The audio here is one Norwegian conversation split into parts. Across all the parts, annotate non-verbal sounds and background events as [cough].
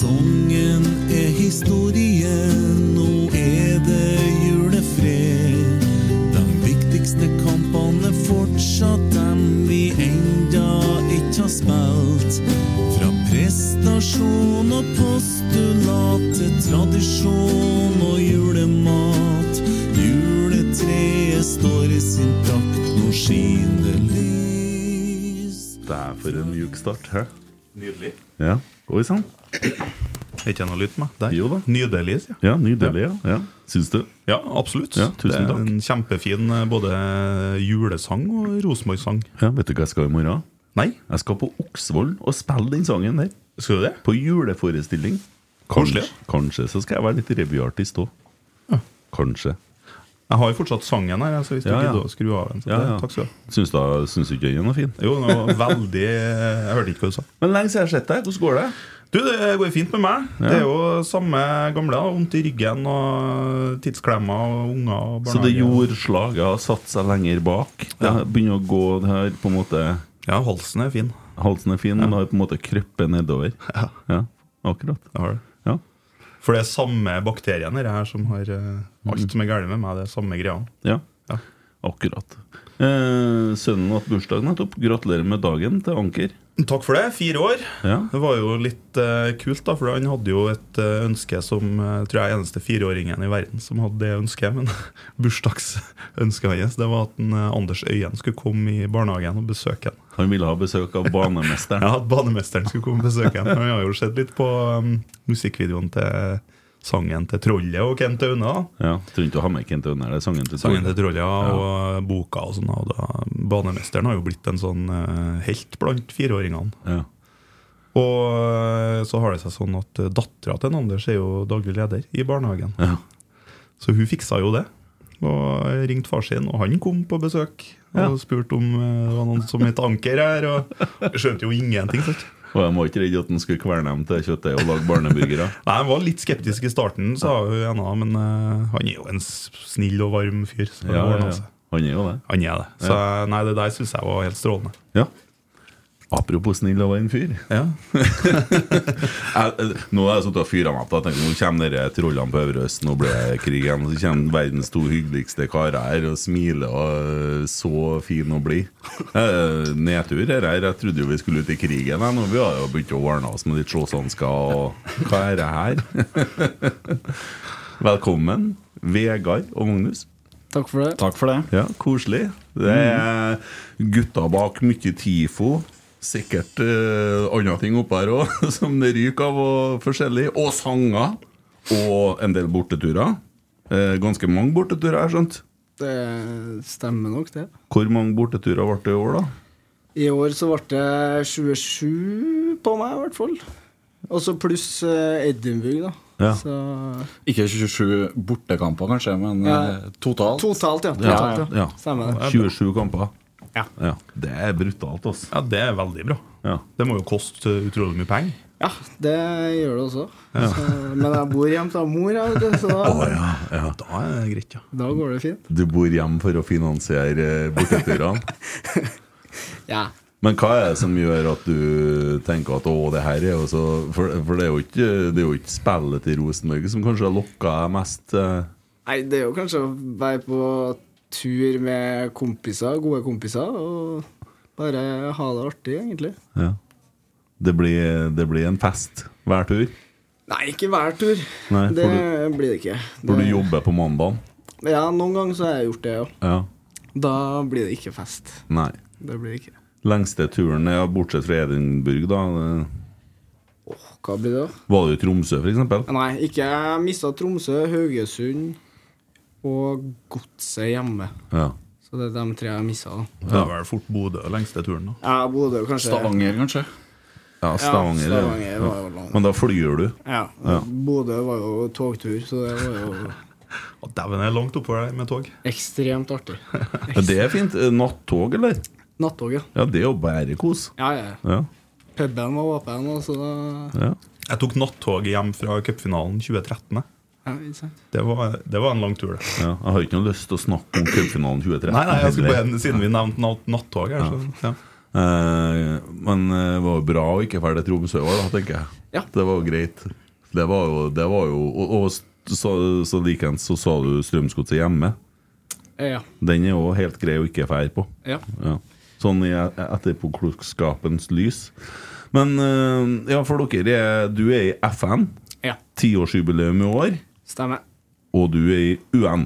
Sesongen er historie, nå er det julefred. De viktigste kampene er fortsatt dem vi enda ikke har spilt. Fra prestasjon og postulat til tradisjon og julemat. Juletreet står i sin takt, nå skinner lys. Det er for en mjuk start. Hæ? Nydelig. Ja. Oi sann. Er ikke noe lyd på meg? Der. Jo da. Nydelig, sier jeg. Ja, nydelig. Ja. ja. Syns du? Ja, absolutt. Ja, tusen det er takk. en kjempefin eh, både julesang og Rosenborg-sang. Ja, Vet du hva jeg skal i morgen? Nei, Jeg skal på Oksvoll og spille den sangen der. skal du det? På juleforestilling. Kanskje, kanskje så skal jeg være litt revyartist òg. Ja. Kanskje. Jeg har jo fortsatt sangen her, så hvis du Ja, ja. gidder å skru av den. Så Ja, ja. Takk skal du ha. Syns, du ikke den er fin? Jo, det var veldig Jeg hørte ikke hva du sa. Men lenge siden jeg har sett deg. Hvordan går det? Du, Det går fint med meg. Ja. Det er jo samme gamle. Vondt i ryggen og tidsklemmer og unger og Så det jordslaget har satt seg lenger bak? Det begynner å gå det her på en måte Ja, halsen er fin. Halsen er fin, men det har på en måte krøppet nedover? [laughs] Ja, Ja, akkurat. det har det. Ja. For det er samme bakterien her, her som har eh, alt som er galt med meg. Det er samme greia. Ja, Ja. akkurat. Eh, sønnen hatt bursdag nettopp. Gratulerer med dagen til Anker. Takk for det. Fire år. Ja. Det var jo litt uh, kult, da, for han hadde jo et uh, ønske som uh, tror jeg er eneste fireåringen i verden som hadde det ønsket. Men [laughs] bursdagsønsket hans det var at en, Anders Øyen skulle komme i barnehagen og besøke han. Han ville ha besøk av banemesteren. [laughs] Ja, at banemesteren skulle komme og besøke han. Han har jo sett litt på um, musikkvideoen til sangen til Trollet og Kent Aune. Ja, Tror ikke du har med Kent Aune. Det er sangen til Sangen til Trollet. Trollet ja, og boka og sånn. Banemesteren har jo blitt en sånn eh, helt blant fireåringene. Ja. Og eh, så har det seg sånn at dattera til Anders er jo daglig leder i barnehagen. Ja. Så hun fiksa jo det. Og ringte far sin, og han kom på besøk og Ja. spurte om eh, det var noen som het Anker her. Og skjønte jo ingenting. Sant? Og jeg var ikke redde at han skulle kverne dem til kjøttet og lage barneburgere. [laughs] Nei, Han var litt skeptisk i starten, sa hun ene, men uh, han er jo en snill og varm fyr. Så Ja, ja, ja. Han er jo det. Han er det. Så nei, det der syns jeg var helt strålende. Ja. Apropos snill og varm fyr. Ja. [laughs] Jeg, nå har jeg sittet og fyra meg på tenker, Nå kommer dere trollene på Øvre Øst, nå blir det krig igjen. Så kommer verdens to hyggeligste karer her og smiler og er så fin og blid. Eh, Nedtur her. her. Jeg trodde jo vi skulle ut i krigen. jeg. Nå Vi har jo begynt å ordne oss med litt slåsshansker og Hva er det her? [laughs] Velkommen, Vegard og Magnus. Takk for det. Takk for det. Ja, koselig. Det er gutta bak mye TIFO. Sikkert uh, andre ting oppå her òg, [laughs] som det ryker av, og forskjellig. Og sanger. Og en del borteturer. Uh, ganske mange borteturer, har jeg skjønt. Det stemmer nok, det. Hvor mange borteturer ble det i år, da? I år så ble det 27 på meg, i hvert fall. Og så pluss uh, Edinburgh, da. Ja. Så Ikke 27 bortekamper, kanskje, men Ja. totalt. Totalt, ja. Ja, Totalt, ja. Stemmer det. 27 kamper. Ja. Det er brutalt, altså. Ja, det er veldig bra. Ja. Det må jo koste utrolig mye penger. Ja, det gjør det også. Så, men jeg bor hjemme til mor, jeg, vet så da, oh, ja, ja. Da er det greit, ja. da går det fint. Du bor hjemme for å finansiere eh, borteturene? [laughs] Ja. Men hva er det som gjør at du tenker at å, det her er jo så For, for det, er jo ikke, det er jo ikke spillet til Rosenborg som kanskje har lokka deg mest? eh. Nei, det er jo kanskje å være på tur med kompiser, gode kompiser, og bare ha det artig, egentlig. Ja. Det, blir, det blir en fest hver tur? Nei, ikke hver tur. Nei, det du, blir det ikke. For du jobber på mandag? Ja, noen ganger så har jeg gjort det, ja. Ja. Da blir det ikke fest. Nei. Det blir det ikke. Lengste turen, ja, bortsett fra Edinburgh, da? det- Hva blir det, da? Var det i Tromsø, f.eks.? Nei, ikke jeg mista Tromsø, Haugesund og Godset hjemme. Ja. Så det er de tre jeg missa. Det er vel fort Bodø lengste turen, da. Ja, Bodø kanskje. Stavanger, kanskje. ja, Stavanger. Ja. Stavanger var jo langt. Men da flyr du? Ja. Ja. Bodø var jo togtur, så det var jo Dæven, det er langt oppover der med tog. ekstremt artig. [laughs] Ekstremt. det er fint. Eh, Nattog, eller? Nattog, ja. Ja, det er jo bare kos. Ja, ja. Ja. Puben var åpen, og så da ja. Jeg tok nattoget hjem fra cupfinalen 2013. ja. Det var, det var en lang tur, det. ja. Jeg har ikke noe lyst til å snakke om cupfinalen 2013. Nei, nei, jeg skulle bare, Siden vi nevnte natt, nattog her, så ja. Eh, men eh, det var jo bra å ikke ferdig Tromsø i år, da, tenker jeg. Ja. Det var jo greit. Det var jo, det var jo Og, og så, så likeens så sa du Strømsgodset hjemme. Ja. Den er jo helt grei å ikke fære på. ja. Ja. Sånn i etterpåklokskapens lys. Men eh, ja, for dere er Du er i FN. ja. Tiårsjubileum i år. Stemmer. Og du er i UN.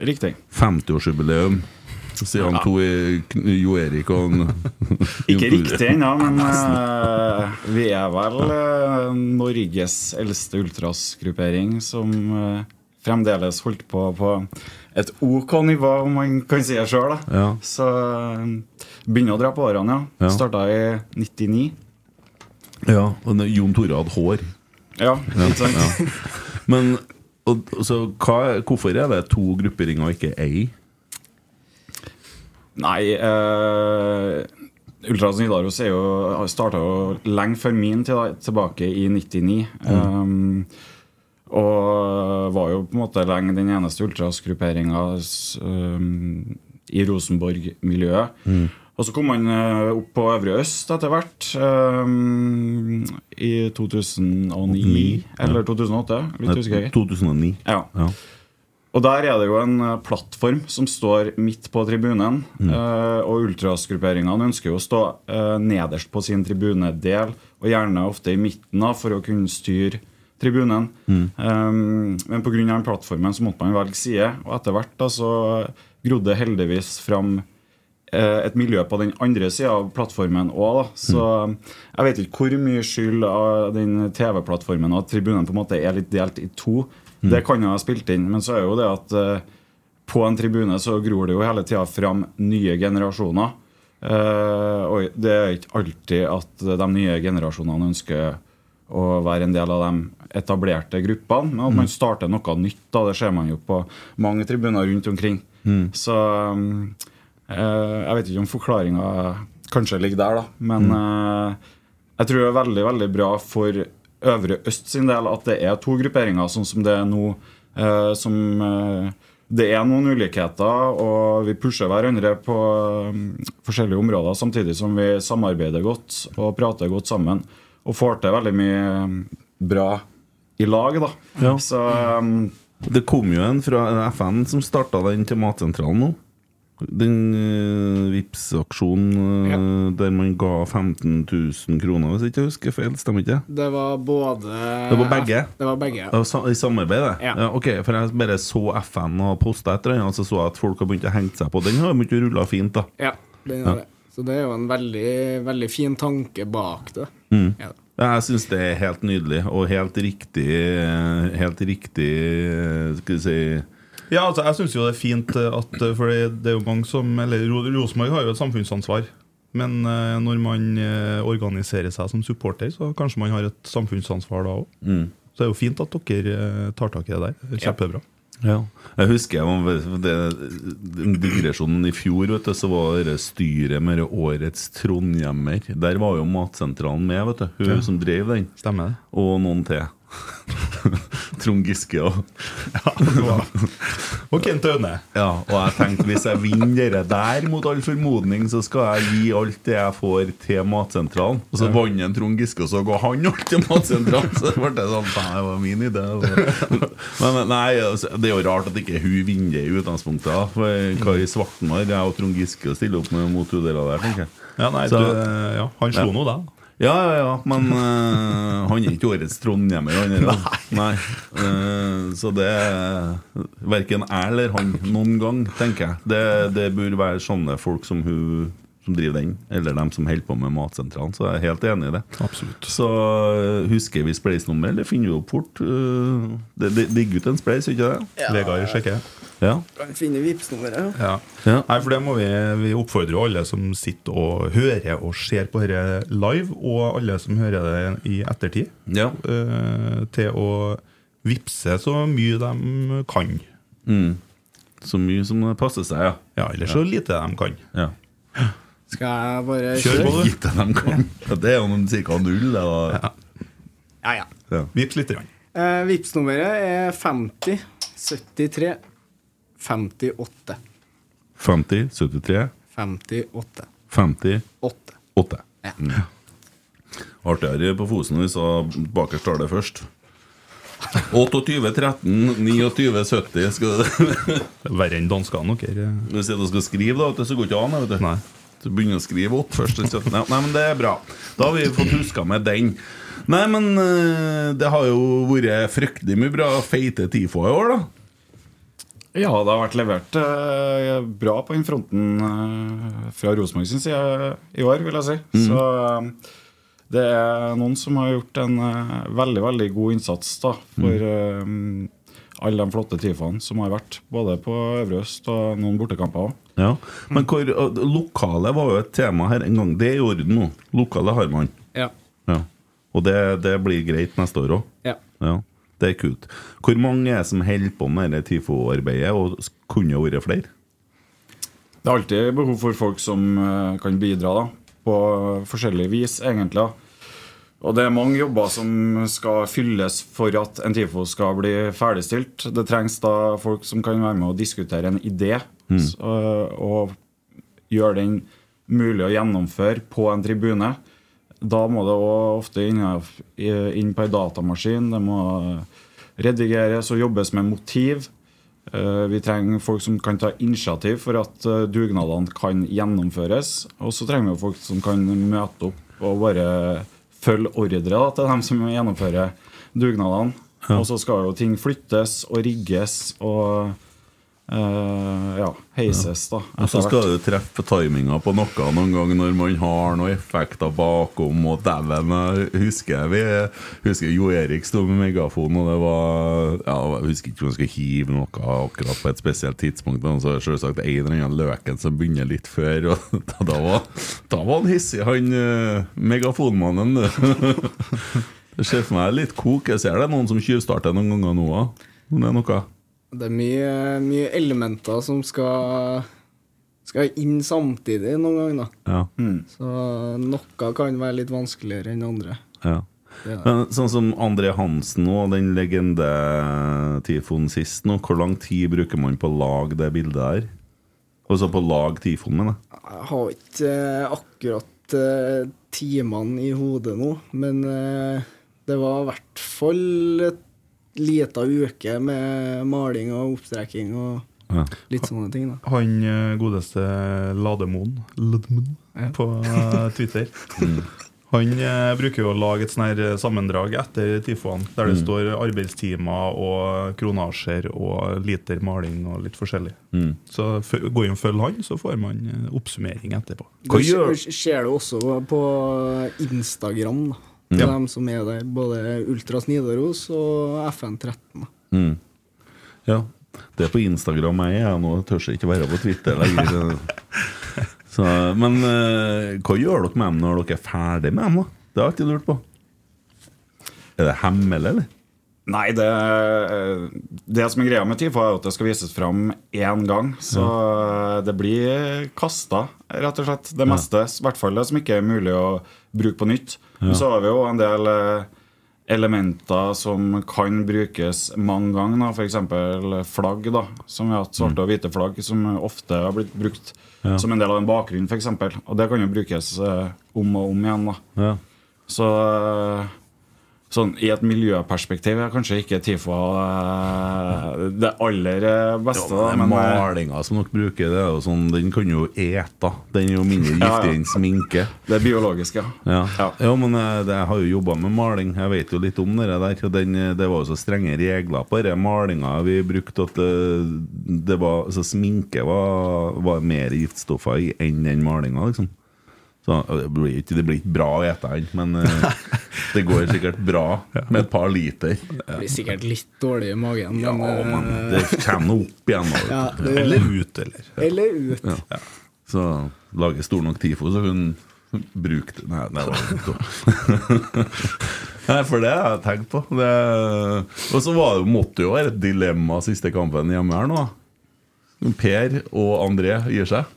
Riktig. 50-årsjubileum. Siden to er Jo Erik og Ikke riktig ennå, men uh, vi er vel uh, Norges eldste ultrasgruppering som uh, fremdeles holdt på på et OK nivå, om man kan si det sjøl. Ja. Så begynner å dra på årene, ja. Ja. Starta i 99. Ja, og Jon Tore hadde hår. Ja, ikke sant? Men og, så hva, hvorfor er det to grupperinger og ikke ei? Nei eh, Ultras Nidaros er jo, starta jo lenge før min tid, tilbake i 99. Um, og var jo på en måte lenge den eneste ultrasgrupperinga um, i Rosenborg-miljøet. Og så kom man eh, opp på Øvre Øst etter hvert, um, i 2009 eller 2008. Litt usikker. 2009. Ja. Ja. Og der er det jo en eh, plattform som står midt på tribunen. Mm. og ultrasgrupperingene ønsker jo å stå nederst på sin tribunedel, og gjerne ofte i midten da, for å kunne styre tribunen. Um, men pga. plattformen så måtte man velge side, og etter hvert da så grodde heldigvis fram et miljø på den andre sida av plattformen òg. Så jeg vet ikke hvor mye skyld av den TV-plattformen og at tribunen på en måte er litt delt i to. Det kan jo ha spilt inn, men så er jo det at uh, på en tribune så gror det jo hele tida fram nye generasjoner. Uh, og det er ikke alltid at de nye generasjonene ønsker å være en del av de etablerte gruppene, men at man starter noe nytt. da, Det ser man jo på mange tribuner rundt omkring. Så um, eh, jeg vet ikke om forklaringa kanskje ligger der, da. Men mm. jeg tror det er veldig, veldig bra for Øvre Øst sin del at det er to grupperinger, sånn som det er nå. eh, som eh, det er noen ulikheter, og vi pusher hverandre på forskjellige områder, samtidig som vi samarbeider godt og prater godt sammen. Og får til veldig mye bra i lag, da. Ja. Så um, Det kom jo en fra FN som starta den til Matsentralen nå. Den uh, Vipps-aksjonen ja. der man ga 15 000 kroner, hvis jeg ikke husker feil. Stemmer ikke det? Det var både Det var begge? Det var begge, Det var I samarbeid, det? Ja. ok, For jeg bare så FN og posta et eller annet, og så så jeg at folk har begynt å henge seg på. Den har begynt å rulle fint, da. Ja, den ja. det. Så det er jo en veldig, veldig fin tanke bak det. Mm. Ja. Ja, Jeg syns det er helt nydelig, og helt riktig Helt riktig Skal vi si Ja, altså, jeg syns jo det er fint eh, at eh, For det, er jo mange som Eller Ro- Rosenborg har jo et samfunnsansvar. Men eh, når man organiserer seg som supporter, så kanskje man har et samfunnsansvar da òg. mm. Så det er jo fint at dere tar tak i det der. Er Kjempebra. Ja. Jeg husker den digresjonen i fjor, vet du, så var det styret med årets trondhjemmer. Der var jo Matsentralen med, vet du. Hun Ja. som drev den. Stemmer det. Og noen til. [laughs] Trond Giske og [laughs] Og Kent Aune. Ja, og jeg tenkte hvis jeg vinner det der mot all formodning, så skal jeg gi alt det jeg får til Matsentralen. Og så vant en Trond Giske, og så ga han alt til Matsentralen. [laughs] Så ble det sånn "Faen, Det var min idé. Men nei, altså, det er jo rart at ikke hun vinner i utgangspunktet. da. For Kari Svartmar, jeg og Trond Giske stiller opp med mot hun der, tenker jeg. Ja, nei, Så- du, ja, han slo Ja. nå deg. Ja, ja, ja, men uh, han er ikke årets trondhjemmer. Han er, [laughs] Nei. Uh, så det Verken jeg eller han noen gang, tenker jeg. Det, det bør være sånne folk som hun som driver den, eller dem som holder på med Matsentralen. Så jeg er helt enig i det. Absolutt. Så eh, husker vi spleisnummeret, eller finner vi opp fort? Uh, det det ligger ut en spleis, ikke det? Vegard sjekker. Ja. Kan finne Vipps-nummeret. Ja. Ja. Nei, for det må vi, vi oppfordrer alle som sitter og hører og ser på dette live, og alle som hører det i ettertid, ja. uh, til å vippse så mye de kan. Mm. Så mye som det passer seg, ja. Ja, eller så lite de kan. ja. Skal jeg bare kjøre? Kjør det de kan. Ja, det er jo ca. null. Det, da. Ja, ja. Ja. Vips litt. Grann. Eh, Vipps-nummeret er 50 73 58. 50, 73, 58. 50, 8. 8. Ja. Artigere på Fosen hvis jeg bakerst tar det først. 28, 13, 29, 70 skal Det er Verre enn danskene dere. Hvis da skal skrive, da, vet du, så går ikke an. Vet du. Nei. Så begynner å skrive 8 først. Nei, nei, men det er bra. Da har vi fått huska med den. Nei, men eh, det har jo vært fryktelig mye bra feite TIFO i år, da. Ja, det har vært levert eh, bra på den fronten eh, fra Rosenborg sin side i år, vil jeg si. Så eh, det er noen som har gjort en eh, veldig, veldig god innsats da, for eh, alle de flotte TIFO-ene som har vært. Både på Øvre Øst og noen bortekamper òg. Ja. Men hvor, lokale var jo et tema her en gang. Det er i orden nå. Lokale har man. Ja. Ja. Og det, det blir greit neste år òg. ja. Ja, det er kult. Hvor mange er det som holder på med det TIFO-arbeidet, og kunne det vært flere? Det er alltid behov for folk som eh, kan bidra da, på forskjellig vis, egentlig. Og det er mange jobber som skal fylles for at en TIFO skal bli ferdigstilt. Det trengs da folk som kan være med å diskutere en idé, mm. og, og gjøre den mulig å gjennomføre på en tribune. Da må det òg ofte inn, inn på ei datamaskin. Det må redigeres og jobbes med motiv. Eh, Vi trenger folk som kan ta initiativ for at eh, dugnadene kan gjennomføres. Og så trenger vi folk som kan møte opp og bare følge ordre da, til dem som gjennomfører dugnadene. Og så skal jo ting flyttes og rigges og eh, ja, heises, da. Og så skal du treffe timinga på noe noen gang når man har noen effekter bakom. Og dæven, jeg husker vi husker Jo Erik sto med megafon, og det var ja, Jeg husker ikke om han skulle hive noe akkurat på et spesielt tidspunkt. Men så er det selvsagt en eller annen løken som begynner litt før, og [laughs] da, da, var, da var han hissig, han eh, megafonmannen. [laughs] Det ser for meg litt kok. Jeg ser det er noen som tjuvstarter noen ganger nå òg. Det er noe. Det er mye, mye elementer som skal, skal inn samtidig noen ganger. Ja. Mm. Så noe kan være litt vanskeligere enn andre. Ja. Men, sånn som André Hansen og den legende-tifoen sist nå, hvor lang tid bruker man på å lage det bildet der? Altså på å lage tifoen, mener jeg. Jeg har ikke eh, akkurat eh, timene i hodet nå, men eh, det var i hvert fall et lita uke med maling og oppstreking og Ja. litt sånne ting. da. Han eh, godeste Lademoen Lademoen på eh, Twitter. [laughs] Han eh, bruker jo å lage et sånn her eh, sammendrag etter TIFO-ene, der det står arbeidstimer og kronasjer og liter maling og litt forskjellig. Så går gå inn og følg han, så får man oppsummering etterpå. Hva Det skjer det også på Instagram, da. Til Ja. dem som er der. Både Ultras Nidaros og FN13. Mm. Ja. Det er på Instagram jeg er nå. Tør ikke være på Twitter lenger. [laughs] Så, men eh, hva gjør dere med dem når dere er ferdig med dem? da? Det har jeg alltid lurt på. Er det hemmelig, eller? Nei, det, det som er greia med TIFO, er at det skal vises fram én gang. Så det blir kasta, rett og slett. Det meste. I hvert fall det som ikke er mulig å bruke på nytt. Men så har vi jo en del eh, elementer som kan brukes mange ganger. F.eks. flagg, da, som vi har hatt svarte og hvite flagg, som ofte har blitt brukt Ja. som en del av en bakgrunn, f.eks. Og det kan jo brukes eh, om og om igjen. da Ja. så eh, sånn, i et miljøperspektiv er kanskje ikke TIFO eh, det aller eh, beste. Ja, men eh, Malinga som dere bruker, det er jo sånn, den kan jo ete. Den er jo mindre [laughs] giftig enn sminke. det er biologisk, ja. Ja. Ja. ja, men jeg, det, jeg har jo jobba med maling. Jeg vet jo litt om det der. Den, det var jo så strenge regler på denne malinga vi brukte, at det, det var, så sminke var, var mer giftstoffer i enn den malinga, liksom. Så det blir ikke, det blir ikke bra å ete den, men eh, [laughs] det går sikkert bra med et par liter. Det blir sikkert litt dårlig i magen, Ja, men, men eh, det kommer nå opp igjen. ja, det, Eller ut, eller. Eller ut. Ja. Så lage stor nok TIFO, så hun brukte Nei, det var ikke [laughs] Nei, for det har jeg tenkt på. Det, og så var det, måtte jo være et dilemma siste kampen hjemme her nå. Per og André gir seg.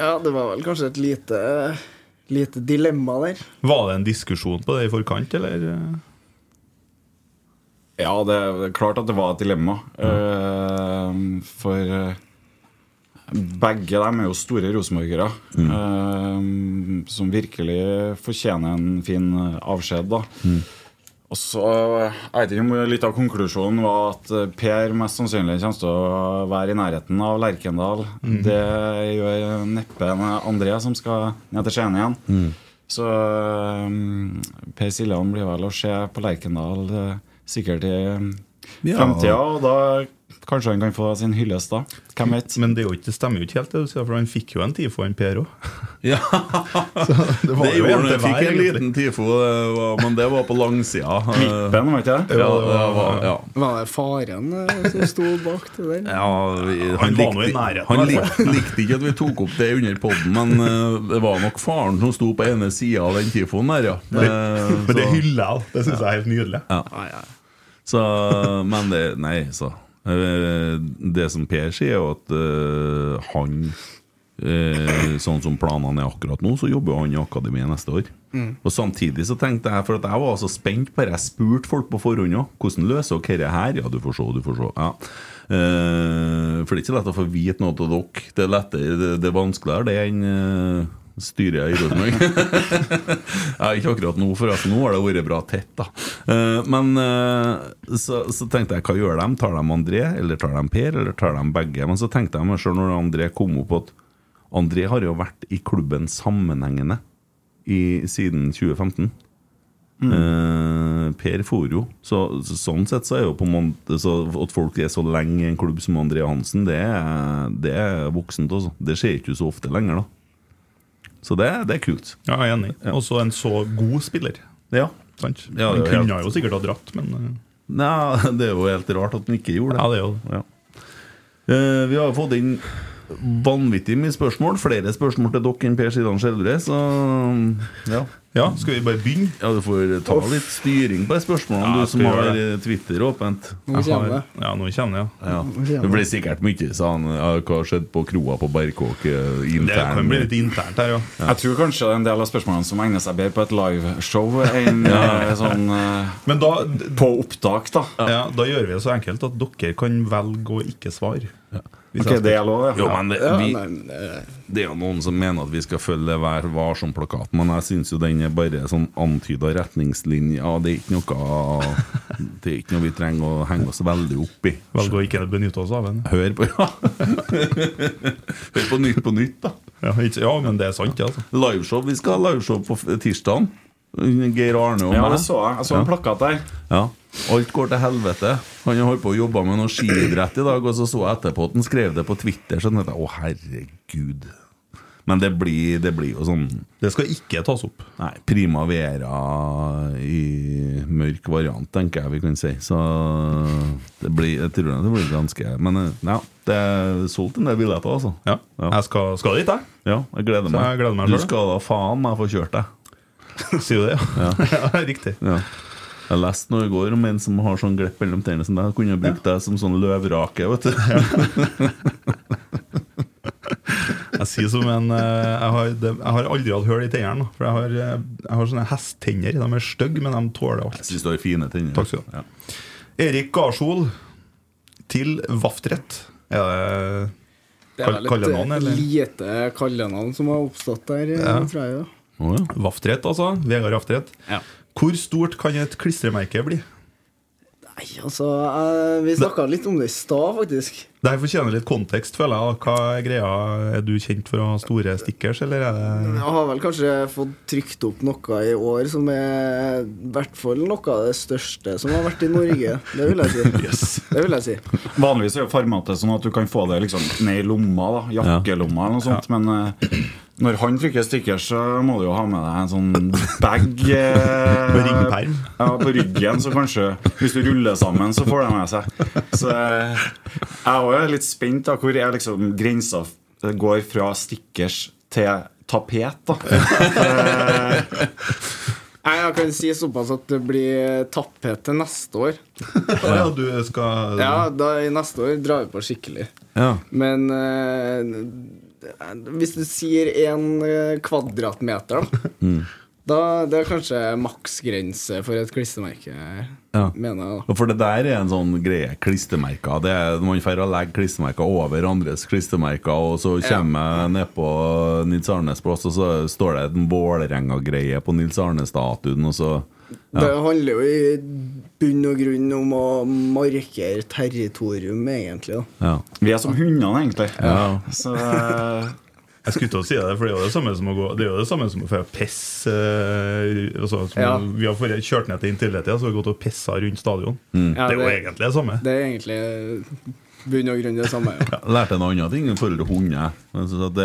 Ja, det var vel kanskje et lite, lite dilemma der. Var det en diskusjon på det i forkant, eller? Ja, det er klart at det var et dilemma. Eh, for eh, begge dem er jo store rosenborgere. eh, som virkelig fortjener en fin avskjed. da Og så Jeg vet ikke om litt av konklusjonen var at eh, Per mest sannsynlig kommer til å være i nærheten av Lerkendal. Det gjør neppe en André som skal ned til Skien igjen. Så um, Per Siljan blir vel å se på Lerkendal eh, sikkert i Ja. fremtida, og da kanskje han kan få sin hyllest da. Hvem vet? Men det, er jo ikke, det stemmer jo ikke helt, det du sier, for han fikk jo en TIFO, han Per òg. [laughs] Ja, [laughs] det var det jo gjorde en han. Jeg fikk en liten TIFO, men det var på langsida. Klippen, [laughs] var ikke det? Ja, det var, ja. Var det faren eh, som sto bak det der? Ja, vi, han, Han var noe i likte, nærheten, han likte, likte ikke at vi tok opp det under poden, men eh, det var nok faren som sto på ene sida av den tifoen der, ja. Eh, Men det hyller jeg. Det syns jeg er helt nydelig. ja. Så, men det Nei, så. Eh, Det som Per sier, er at eh, han eh, Sånn som planene er akkurat nå, så jobber han i akademiet neste år. Og Samtidig så tenkte jeg, for at jeg var så spent på det, jeg spurte folk på forhånd òg. Hvordan løser dere dette her? Ja, du får se, du får se. Ja. Eh, for det er ikke lett å få vite noe av dere. Det er lettere, det, det er vanskeligere det enn uh, jeg i Rosenborg. [laughs] ja, ikke akkurat nå, for nå har det vært bra tett. da Eh, Men eh, så, så tenkte jeg, hva gjør de? Tar de André, eller tar de Per, eller tar de begge? Men så tenkte jeg meg selv når André kom opp, at André har jo vært i klubben sammenhengende i, siden 2015. Eh, per for jo. Så, så, sånn sett så er jo på måte så At folk er så lenge i en klubb som André Hansen, det er, det er voksent. Også. Det skjer ikke så ofte lenger, da. Så det, det er kult. Ja, jeg er enig. Også en så god spiller. Ja. Sant? Ja, han kunne helt- jo sikkert ha dratt, men eh, Nei, [laughs] det er jo helt rart at han ikke gjorde det. Ja, det er jo det. Ja. Eh, vi har jo fått inn vanvittig mye spørsmål. Flere spørsmål til dere enn Per Sidan Skjeldre, så ja. Ja, skal vi bare begynne? ja. Du får ta litt styring på spørsmålene, Ja, du som har eh, Twitter åpent. Nå kommer det. Ja, nå kommer det, ja. Ja. Det blir sikkert mye sånn ja, Hva har skjedd på kroa på Berkåk? internt? Det kan bli litt internt her, ja. Jeg tror kanskje det er en del av spørsmålene som egner seg bedre på et liveshow enn [laughs] eh, sånn eh, Men da, på opptak, da. ja, da gjør vi det så enkelt at dere kan velge å ikke svare. Hvis Ok, jeg det er lov, ja. Jo, men det, vi, det- det er jo noen som mener at vi skal følge Vær varsom-plakaten, men jeg syns jo den er bare sånn antyda retningslinjer. Det er ikke noe Det er ikke noe vi trenger å henge oss veldig opp i. Velge å ikke benytte oss av den. Hør på ja. [laughs] Hør på Nytt på Nytt, da. Ja, ikke, ja, men det er sant, ja, altså. Liveshow. Vi skal ha liveshow på tirsdag. Geir Arne og Ja, meg. det så jeg. Jeg så en plakat der. Ja. Alt går til helvete. Han har holdt på å jobbe med noe skiidrett i dag, og så så jeg etterpå at han skrev det på Twitter. Så tenkte jeg, å herregud. Men det blir, det blir jo sånn Det skal ikke tas opp. Nei, Prima Vera i mørk variant, tenker jeg vi kan si. Så det blir, jeg tror det blir ganske Men eh, ja, det er solgt en del billetter, altså. Ja. Ja. Jeg skal, skal dit, jeg. Ja, jeg gleder meg. jeg gleder meg du skal da faen meg få kjørt deg. [laughs] Sier du det, ja? ja. [laughs] riktig. Ja. Jeg leste noe i går om en som har sånn glipp mellom tennene som deg. Kunne brukt deg som sånn løvrake, vet du. [laughs] Jeg sier som en eh, Jeg har, jeg har aldri hatt hull i tennene. For jeg har, eh, jeg har sånne hestetenner. De er stygge, men de tåler alt. Jeg syns du har fine tenner. Takk skal du ha. Ja. Erik Garsol til Vaftrett. Er det Det er vel et lite kallenavn som har oppstått der, Ja. tror jeg. Ja. Vaftrett, altså? Vegard Vaftrett. Ja. Hvor stort kan et klistremerke bli? Nei, altså eh, Vi snakka litt om det i stad, faktisk. Det her fortjener litt kontekst, føler jeg. Hva er greia? Er du kjent for å ha store stickers, eller er det Jeg har vel kanskje fått trykt opp noe i år som er i hvert fall noe av det største som har vært i Norge. Det vil jeg si. [laughs] Yes. Det vil jeg si. Vanligvis er jo formatet sånn at du kan få det liksom ned i lomma, da jakkelomma eller noe sånt. Men eh, når han trykker stikker, så må du jo ha med deg en sånn bag [laughs] eh, På ringperm. Ja, på ryggen, så kanskje hvis du ruller sammen, så får det med seg. Så eh, jeg òg er litt spent da, hvor er liksom grensa går fra stikkers til tapet, da. [laughs] Nei, Jeg kan si såpass at det blir tapphet til neste år. Ja, du skal Ja, da I neste år drar vi på skikkelig. Ja. Men eh, hvis du sier én kvadratmeter, da [laughs] Da Det er kanskje maksgrense for et klistremerke, Ja. mener jeg. da For det der er en sånn greie. Klistremerker. Det er, man får legge klistremerker over andres klistremerker, og så kommer jeg ned på Nils Arnes plass, og så står det en Vålerenga-greie på Nils Arne-statuen, og så Det handler jo i bunn og grunn om å markere territorium, egentlig. da Ja. vi er som hundene, egentlig. Ja. Så [laughs] eh, Jeg skulle til å si det, for det er jo det samme som å gå Det er jo det samme som å få pisse eh, altså, Ja. Vi har kjørt ned til Intility, så har vi gått og pissa rundt stadion. Ja, Det er jo egentlig det samme. Det er egentlig bunn og grunn det samme. Ja. [laughs] Jeg lærte en annen ting i forhold til hunder. Men så at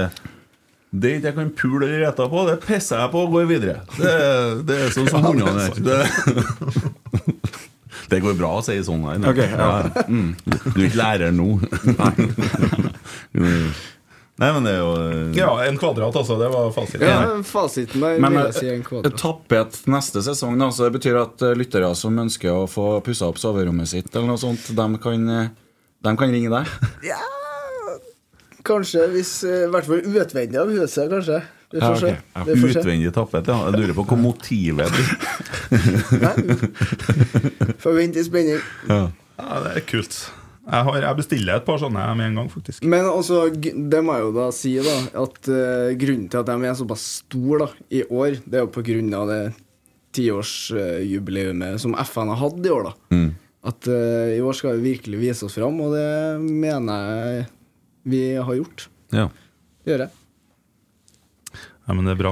Det, ikke jeg kan pule eller rette på, det pisser jeg på og går videre. Det, det er sånn som [laughs] hundene er. Det, [laughs] det går bra å si sånn her. Okay, ja. Mm. Du er ikke lærer nå. [laughs] Nei, men det er jo Ja, en kvadrat, altså. Det var fasiten. Ja, Fasiten der Men eh, si en kvadrat. tappet neste sesong, da, så det betyr at eh, lyttere som ønsker å få pussa opp soverommet sitt, eller noe sånt, de kan, eh, de kan ringe deg. Ja, kanskje hvis eh, I hvert fall utvendig av huset, kanskje. Vi får Ja, se. Ja. Vi får. Utvendig tappet, ja. Jeg lurer på hva motivet er. Får vente i spenning. Ja. Ja, det er kult. Jeg, har, jeg bestiller et par sånne med en gang, faktisk. Men også, det må jeg jo da si, da, at uh, grunnen til at de er såpass store i år, det er jo på grunn av det tiårsjubileet som FN har hatt i år. da. Mm. At uh, i år skal vi virkelig vise oss fram, og det mener jeg vi har gjort. ja. Det gjør jeg. Ja, men det er bra.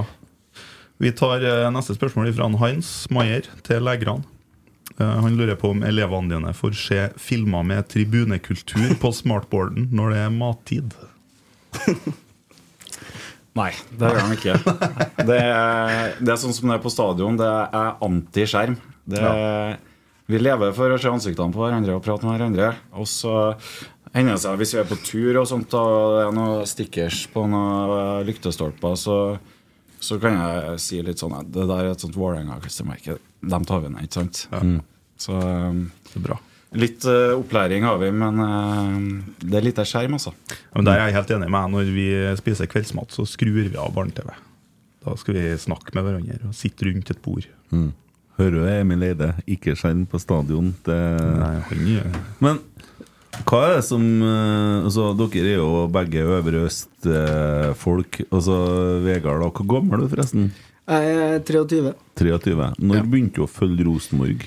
Vi tar eh, neste spørsmål fra Hans Maier til legerne. Eh, han lurer på om elevene dine får se filmer med tribunekultur på smartboarden når det er mattid. [laughs] Nei, det gjør de ikke. Det er, det er sånn som det er på stadion. Det er anti-skjerm. Det er- Vi lever for å se ansiktene på hverandre og prate med hverandre. Og så hender seg hvis vi er på tur og sånt, og det er noen stickers på noen lyktestolper, så, så kan jeg si litt sånn at det der er et sånt Vålerenga-klistremerke. Dem tar vi ned, ikke sant? Så um, Det er bra. litt uh, opplæring har vi, men uh, det er lite skjerm, altså. Ja, Men der er jeg helt enig med. Når vi spiser kveldsmat, så skrur vi av barne-TV. Da skal vi snakke med hverandre og sitte rundt et bord. Hører du det, Emil Eide? Ikke skjerm på stadion. Det... Nei, han gjør Men hva er det som eh, altså, Dere er jo begge Øvre Øst-folk. altså, Vegard, da, hvor gammel er du forresten? Jeg er 23. 23. Når begynte du å følge Rosenborg?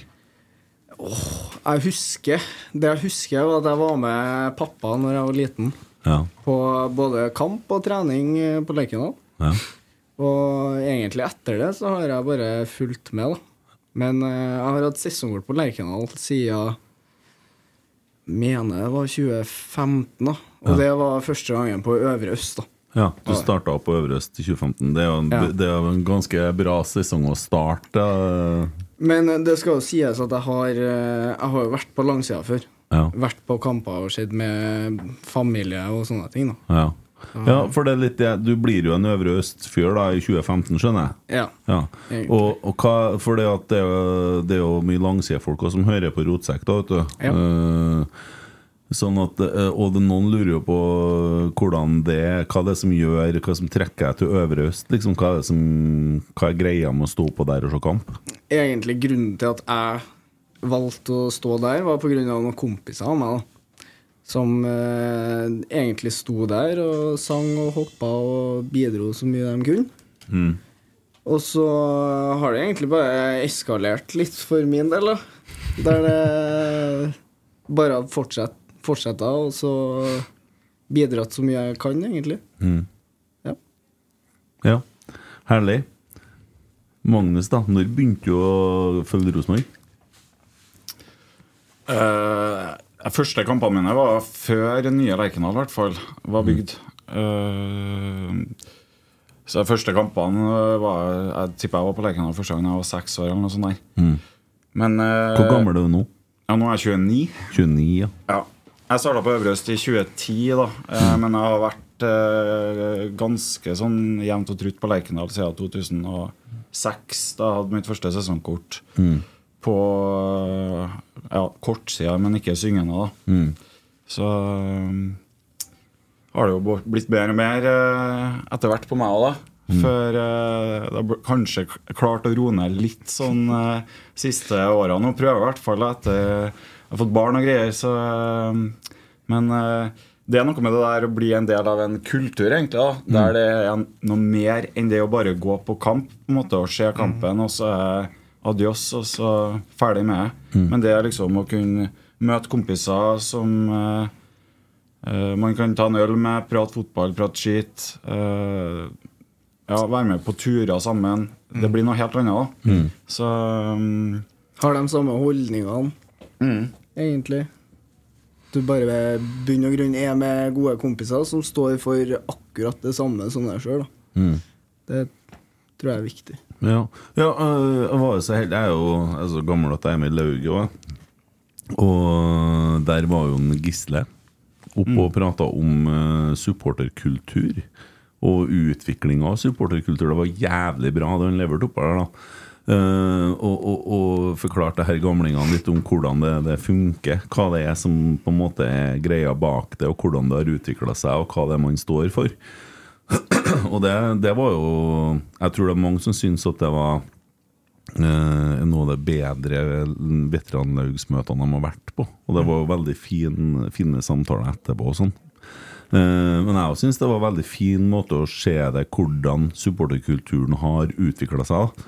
Jeg husker Det jeg husker, var at jeg var med pappa når jeg var liten. Ja. På både kamp og trening eh, på Lerkendal. ja. Og egentlig etter det så har jeg bare fulgt med, da. Men eh, jeg har hatt sesongkort på Lerkendal siden Mener det var 2015, da. Og Ja. det var første gangen på Øvre Øst, da. Ja, Du starta på Øvre Øst i 2015. Det er jo en, Ja. det er en ganske bra sesong å starte. Men eh, det skal jo sies at jeg har, eh, jeg har vært på langsida før. Ja. Vært på kamper og sett med familie og sånne ting. da ja. Ja, for det er litt det Du blir jo en Øvre Øst-fyr da i 2015, skjønner jeg? Ja. Ja. Og, og hva, for det, at det, det er jo mye langsidefolk som hører på Rotsekk, da, vet du. Ja. Uh, sånn at, eh, og noen lurer jo på hvordan det er, hva det er som gjør Hva som trekker deg til Øvre Øst. Liksom, hva, er det som, hva er greia med å stå på der og se kamp? Egentlig grunnen til at jeg valgte å stå der, var av noen kompiser av meg. da som eh, egentlig sto der og sang og hoppa og bidro så mye de kunne. Og så har det egentlig bare eskalert litt for min del, da. Der det bare har fortsett, fortsetta, og så bidratt så mye jeg kan, egentlig. Ja. Ja, herlig. Magnus, da. Når begynte du å følge Rosenborg? Eh, de første kampene mine var før nye Lerkendal i hvert fall var bygd. Eh, så de første kampene var Jeg tipper jeg var på Lerkendal første gang jeg var seks år. eller noe sånt der Men uh, Hvor gammel er du nå? Ja, Nå er jeg 29. 29, ja. Ja. Jeg starta på Øvre Øst i 2010, da. Eh, men jeg har vært eh, ganske sånn jevnt og trutt på Lerkendal siden 2006. Da jeg hadde mitt første sesongkort på eh, ja, kortsida, men ikke syngende, da. Så eh, har det jo blitt mer og mer eh, etter hvert på meg òg, da. Før eh, det har kanskje klart å roe ned litt sånn eh, siste årene. Og prøver i hvert fall etter jeg har fått barn og greier. Så, eh, men eh, det er noe med det der å bli en del av en kultur, egentlig. da Der det er noe mer enn det å bare gå på kamp på en måte og se kampen, og så er adios, og så ferdig med det. Men det er liksom å kunne møte kompiser som uh, Eh, man kan ta en øl med, prate fotball, prate skit. Uh, ja, være med på turer sammen. Det blir noe helt annet. da Så um, Har de samme holdningene, egentlig. Du bare ved bunn og grunn er med gode kompiser som står for akkurat det samme som deg sjøl. Det tror jeg er viktig. Ja, ja øh, jeg var jo så heldig Jeg er jo jeg er så gammel at jeg er med i lauget òg. Og der var jo en Gisle oppe og prata om øh, supporterkultur. Og utviklinga av supporterkultur. Det var jævlig bra det han leverte oppå der. da Uh, og, og, og forklarte her gamlingene litt om hvordan det, det funker. Hva det er som på en måte er greia bak det, og hvordan det har utvikla seg, og hva det er man står for. [clears throat] og det, det var jo Jeg tror det er mange som syns at det var eh, noe av det bedre veteranlaugsmøtene de har vært på. Og det var jo veldig fin, fine samtaler etterpå og sånn. Eh, men jeg syns det var en veldig fin måte å se det, hvordan supporterkulturen har utvikla seg.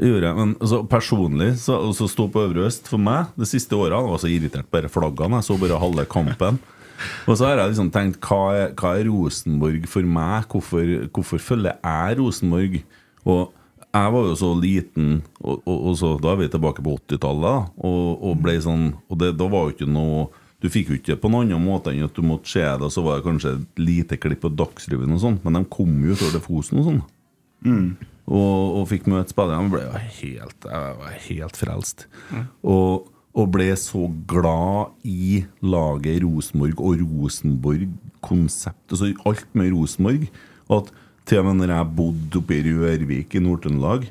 Gjorde men altså, Personlig så, så stå på Øvre Øst for meg de siste åra var så irritert på bare flaggene. Jeg så bare halve kampen. [laughs] Og så har jeg liksom tenkt hva er, hva er Rosenborg for meg? Hvorfor, hvorfor følger jeg Rosenborg? Og jeg var jo så liten, og, og, og så, da er vi tilbake på 80-tallet, da, og, og ble sånn Og det, da var jo ikke noe Du fikk jo ikke på noen annen måte enn at du måtte se det, og så var det kanskje et lite klipp på Dagsrevyen og sånn, men de kom jo utover det Fosen og sånn. Og, og fikk møte spillerne. Jeg jeg var helt frelst. Og, og ble så glad i laget Rosenborg og Rosenborg-konseptet, Altså alt med Rosenborg. At til og med når jeg bodde oppe i Rørvik i Nord-Trøndelag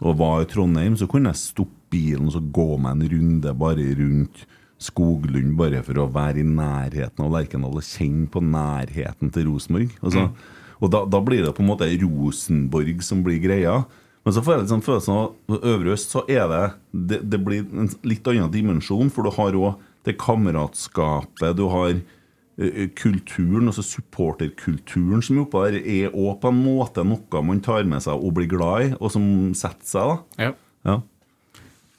og var i Trondheim, så kunne jeg stoppe bilen og så gå meg en runde bare rundt Skoglund bare for å være i nærheten av Lerkendal og kjenne på nærheten til Rosenborg. Altså, Og da, da blir det på en måte Rosenborg som blir greia. Men så får jeg litt sånn følelsen av at Øvre Øst så er det Det, det blir en litt annen dimensjon, for du har òg det kameratskapet, du har eh, kulturen, altså supporterkulturen som er oppå der, er òg på en måte noe man tar med seg og blir glad i, og som setter seg. da Ja. ja.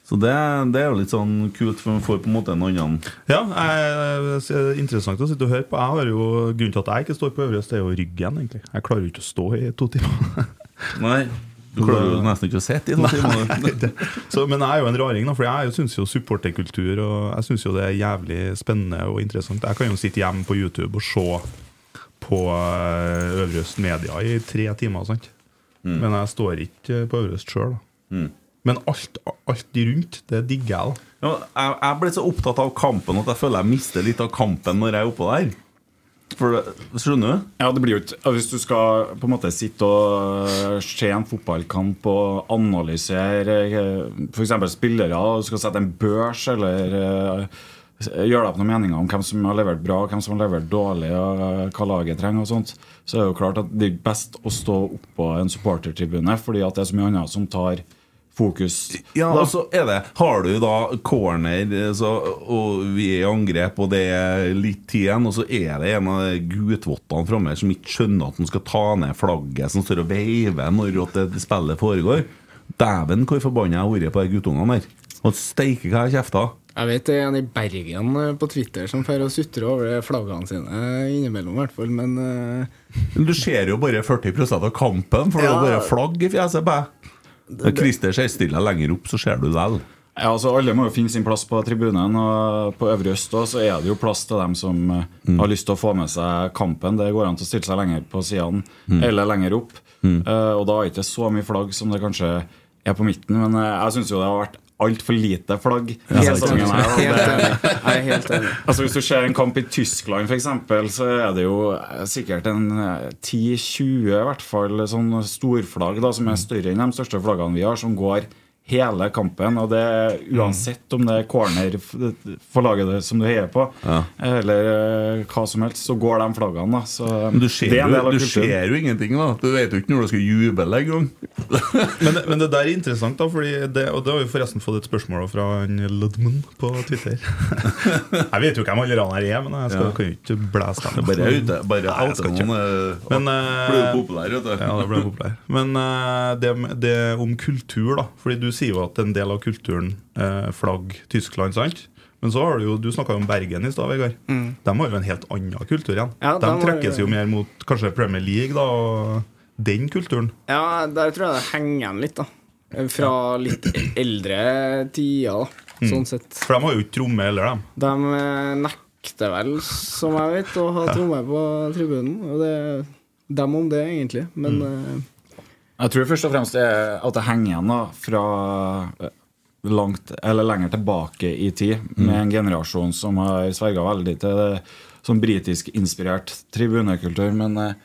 Så det, det er jo litt sånn kult, for man får på en måte en annen Ja, jeg, er interessant å sitte og høre på. Jeg har jo, Grunnen til at jeg ikke står på øverst, er jo ryggen. egentlig Jeg klarer jo ikke å stå i to timer. [laughs] Nei, du klarer jo nesten ikke å sitte i to timer. Det- Så, men jeg er jo en raring, da, for jeg syns jo supporterkultur Og jeg synes jo det er jævlig spennende og interessant. Jeg kan jo sitte hjemme på YouTube og se på Øvrøst Øverøst Media i tre timer. sant? Men jeg står ikke på Øvrøst sjøl. Men alt, alt rundt, det digger jeg. da Ja, jeg, jeg ble så opptatt av kampen at jeg føler jeg mister litt av kampen når jeg er oppå der. For det, skjønner du? Ja, det blir jo ikke Hvis du skal på en måte sitte og se en fotballkamp og analysere f.eks. spillere, og du skal sette en børs eller øh, gjøre deg opp noen meninger om hvem som har levert bra, hvem som har levert dårlig, og øh, hva laget trenger, og sånt, så er det jo klart at det er best å stå oppå en supportertribune, fordi at det er så mye annet som tar fokus. Ja, da. og så er det Har du da corner, så, og vi er i angrep, og det er litt tid igjen, og så er det en av gutvottene framme som ikke skjønner at han skal ta ned flagget som står og veiver når det spillet foregår. Dæven, hvor forbanna jeg har vært på de guttungene der. Og steike hva jeg kjefta. Jeg vet det er en i Bergen eh, på Twitter som får og sutrer over flaggene sine eh, innimellom, i hvert fall, men uh... Du ser jo bare 40 av kampen, for det er bare flagg i fjeset på deg. Når Christer ser stille lenger opp, så ser du vel. Ja, altså Alle må jo finne sin plass på tribunen. Og på Øvre Øst også, så er det jo plass til dem som eh, Mm. har lyst til å få med seg kampen. Det går an til å stille seg lenger på sidene Mm. eller lenger opp. Eh, og da er det ikke så mye flagg som det kanskje er på midten. Men eh, jeg syns det har vært altfor lite flagg Ja, Helt enig. Jeg er helt enig. [laughs] Altså Hvis du ser en kamp i Tyskland, eksempel, så er det jo eh, sikkert en eh, 10-20 i hvert fall sånn storflagg da, som er større enn de største flaggene vi har, som går hele kampen. Og det uansett om det er corner for laget som du heier på, Ja. eller eh, hva som helst, så går de flaggene. da så Men du ser, det er en del jo, av du ser jo ingenting, da. Du vet jo ikke når du skal juble engang. [laughs] Men, men det der er interessant, da fordi det, og det har vi forresten fått et spørsmål fra Ludman på Twitter. [laughs] jeg vet jo hvem alle han her er, men jeg skal, Ja. kan jo ikke blæse dem. Bare ute, bare Nei, jeg skal oute ikke. noen, eh, Men, uh, Ble jo populær, vet du. Ja, det ble populær. Men uh, det, det om kultur, da. Fordi du sier jo at en del av kulturen eh, flagg Tyskland, sant? Men så har du jo, du snakka om Bergen i stad, Vegard. Mm. De har jo en helt annen kultur igjen. Ja, de de trekkes jo mer mot kanskje Premier League, da, og den kulturen. Ja, der tror jeg det henger igjen litt, da. Fra litt eldre tider, da. Sånn sett. For de har jo ikke tromme heller, dem. De eh, nekter vel, som jeg vet, å ha tromme på tribunen. Og det er dem om det, egentlig. Men eh, Jeg tror først og fremst det er at det henger igjen da, fra eh, langt, eller lenger tilbake i tid, med en generasjon som har sverga veldig til det, sånn britisk-inspirert tribunekultur. Men eh,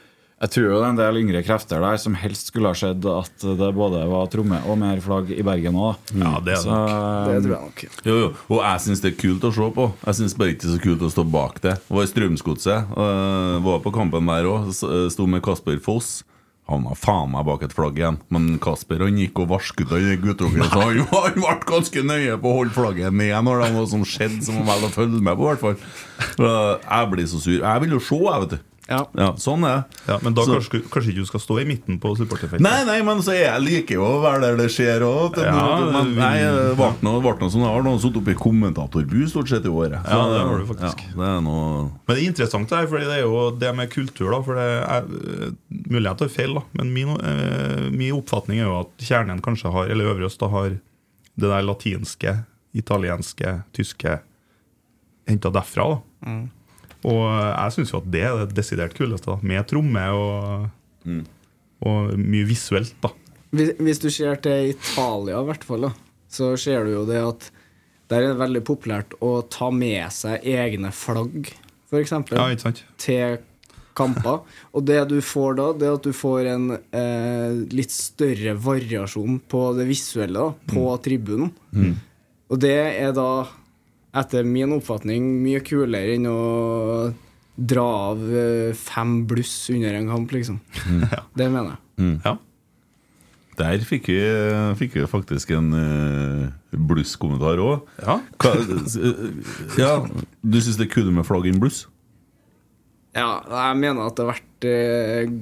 jeg tror jo det er en del yngre krefter der som helst skulle ha sett at det både var tromme og mer flagg i Bergen òg. Ja, det er så, nok. det tror jeg nok. Jo, jo. Og jeg syns det er kult å se på. Jeg syns bare ikke det er så kult å stå bak det. Var i Strømsgodset. Var på kampen der òg. Sto med Kasper Foss. Havna faen meg bak et flagg igjen. Men Kasper han gikk og varsket den guttungen. Så han, han ble ganske nøye på å holde flagget ned når det var noe som skjedde som han vel å følge med på, i hvert fall. Jeg blir så sur. Jeg vil jo se, jeg, vet du. Ja. Ja, sånn er det. Ja, men da Så- kanskje, kanskje ikke du skal stå i midten på supporterfeltet? Nei, nei, men så jeg liker jo å være der det skjer òg. Ja, men, nei, det ble noe, sånn Jeg har noen sittet oppe i kommentatorbu stort sett i året. Ja, det har du faktisk. Ja, det er noe Men det er interessant det her, fordi det er jo det med kultur. da For det er øh, Mulig jeg tar feil, da men min, øh, min oppfatning er jo at kjernen kanskje har Eller Øvre Øst da har det der latinske, italienske, tyske henta derfra. da Og jeg syns jo at det er det desidert kuleste, da med tromme og, og mye visuelt. da Hvis, hvis du ser til Italia, i hvert fall, da, så ser du jo det at der er det veldig populært å ta med seg egne flagg, f.eks. Ja, til kamper. Og det du får da, det er at du får en eh, litt større variasjon på det visuelle da, på tribunen. Og det er da, etter min oppfatning, mye kulere enn å dra av eh, fem bluss under en kamp, liksom. Det mener jeg. Ja. Der fikk vi, fikk vi faktisk en uh, blusskommentar òg. Ja. ja, du syns det er kult med flagg in bluss? Ja, jeg mener at det har vært uh,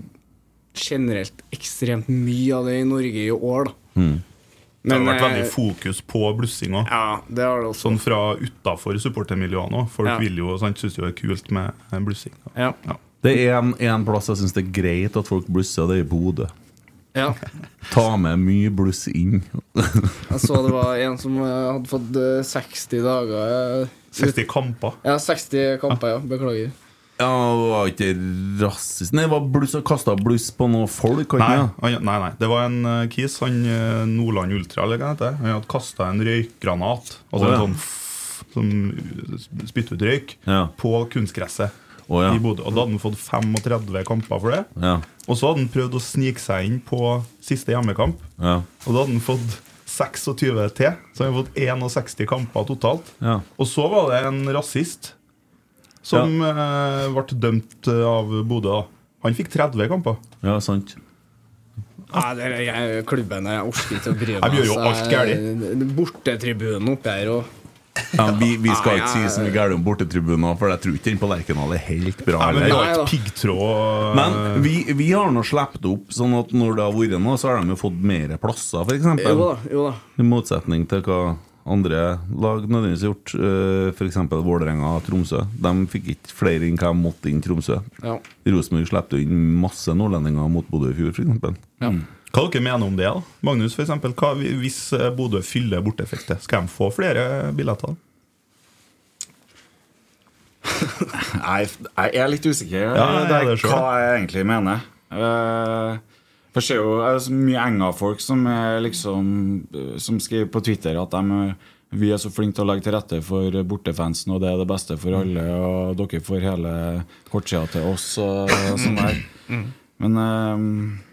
generelt ekstremt mye av det i Norge i år, da. Det har vært eh, veldig fokus på blussing. Ja, det har det også. Sånn fra utafor supportermiljøene òg. Folk Ja. vil jo, sant, synes jo det er kult med eh, blussing. Ja. Ja. Det er en, en plass jeg syns det er greit at folk blusser, og det er i Bodø. ja. [laughs] Ta med mye bluss inn. [laughs] Jeg så det var en som eh, hadde fått eh, 60 dager eh, 60 kamper. Ja, 60 kamper, ja. Beklager. Ja, det var ikke rasist Nei, det var bluss kasta bluss på noen folk. Nei, han, nei, nei. Det var en uh, kis, han eh, Nordland Ultra, eller hva det heter. Han hadde kasta en røykgranat, altså oh, ja. en sånn som spytter ut røyk, Ja. på kunstgresset. Oh, ja. i Bodø. Og da hadde han fått 35 kamper for det. Ja. Og så hadde han prøvd å snike seg inn på siste hjemmekamp. Ja. Og da hadde han fått 26 til, så han hadde fått 61 kamper totalt. Ja. Og så var det en rasist som ja. ble dømt eh, av Bodø. Han fikk 30 kamper. ja, sant. Nei, det er, jeg, klubben jeg orker ikke å bry meg. Jeg gjør jo alt jeg- Bortetribunen oppe her og Ja, vi, vi skal ikke si så mye galt om bortetribuner, for jeg tror ikke den på Lerkendal er helt bra. Nei, men piggtråd Men vi, vi har nå sluppet opp, sånn at når det har vært noe, så har de jo fått mer plasser, f.eks. Jo da, jo da. I motsetning til hva andre lag nødvendigvis har gjort. eh, F.eks. Vålerenga og Tromsø. De fikk ikke flere inn hva de måtte inn Tromsø. Ja. Rosenborg slapp jo inn masse nordlendinger mot Bodø i fjor, f.eks. Hva dere mener om det? da? Magnus, for eksempel, hva, Hvis eh, Bodø fyller bortefeltet, skal de få flere billetter? [laughs] Nei, jeg er litt usikker Ja, jeg er det er det selv. hva jeg egentlig mener. Uh, for ser jo det er så mye enga-folk som er liksom eh, Som skriver på Twitter at de, eh, vi er så flinke til å legge til rette for bortefansen, og det er det beste for alle, og dere får hele kortsida til oss og sånn der. Men eh, jeg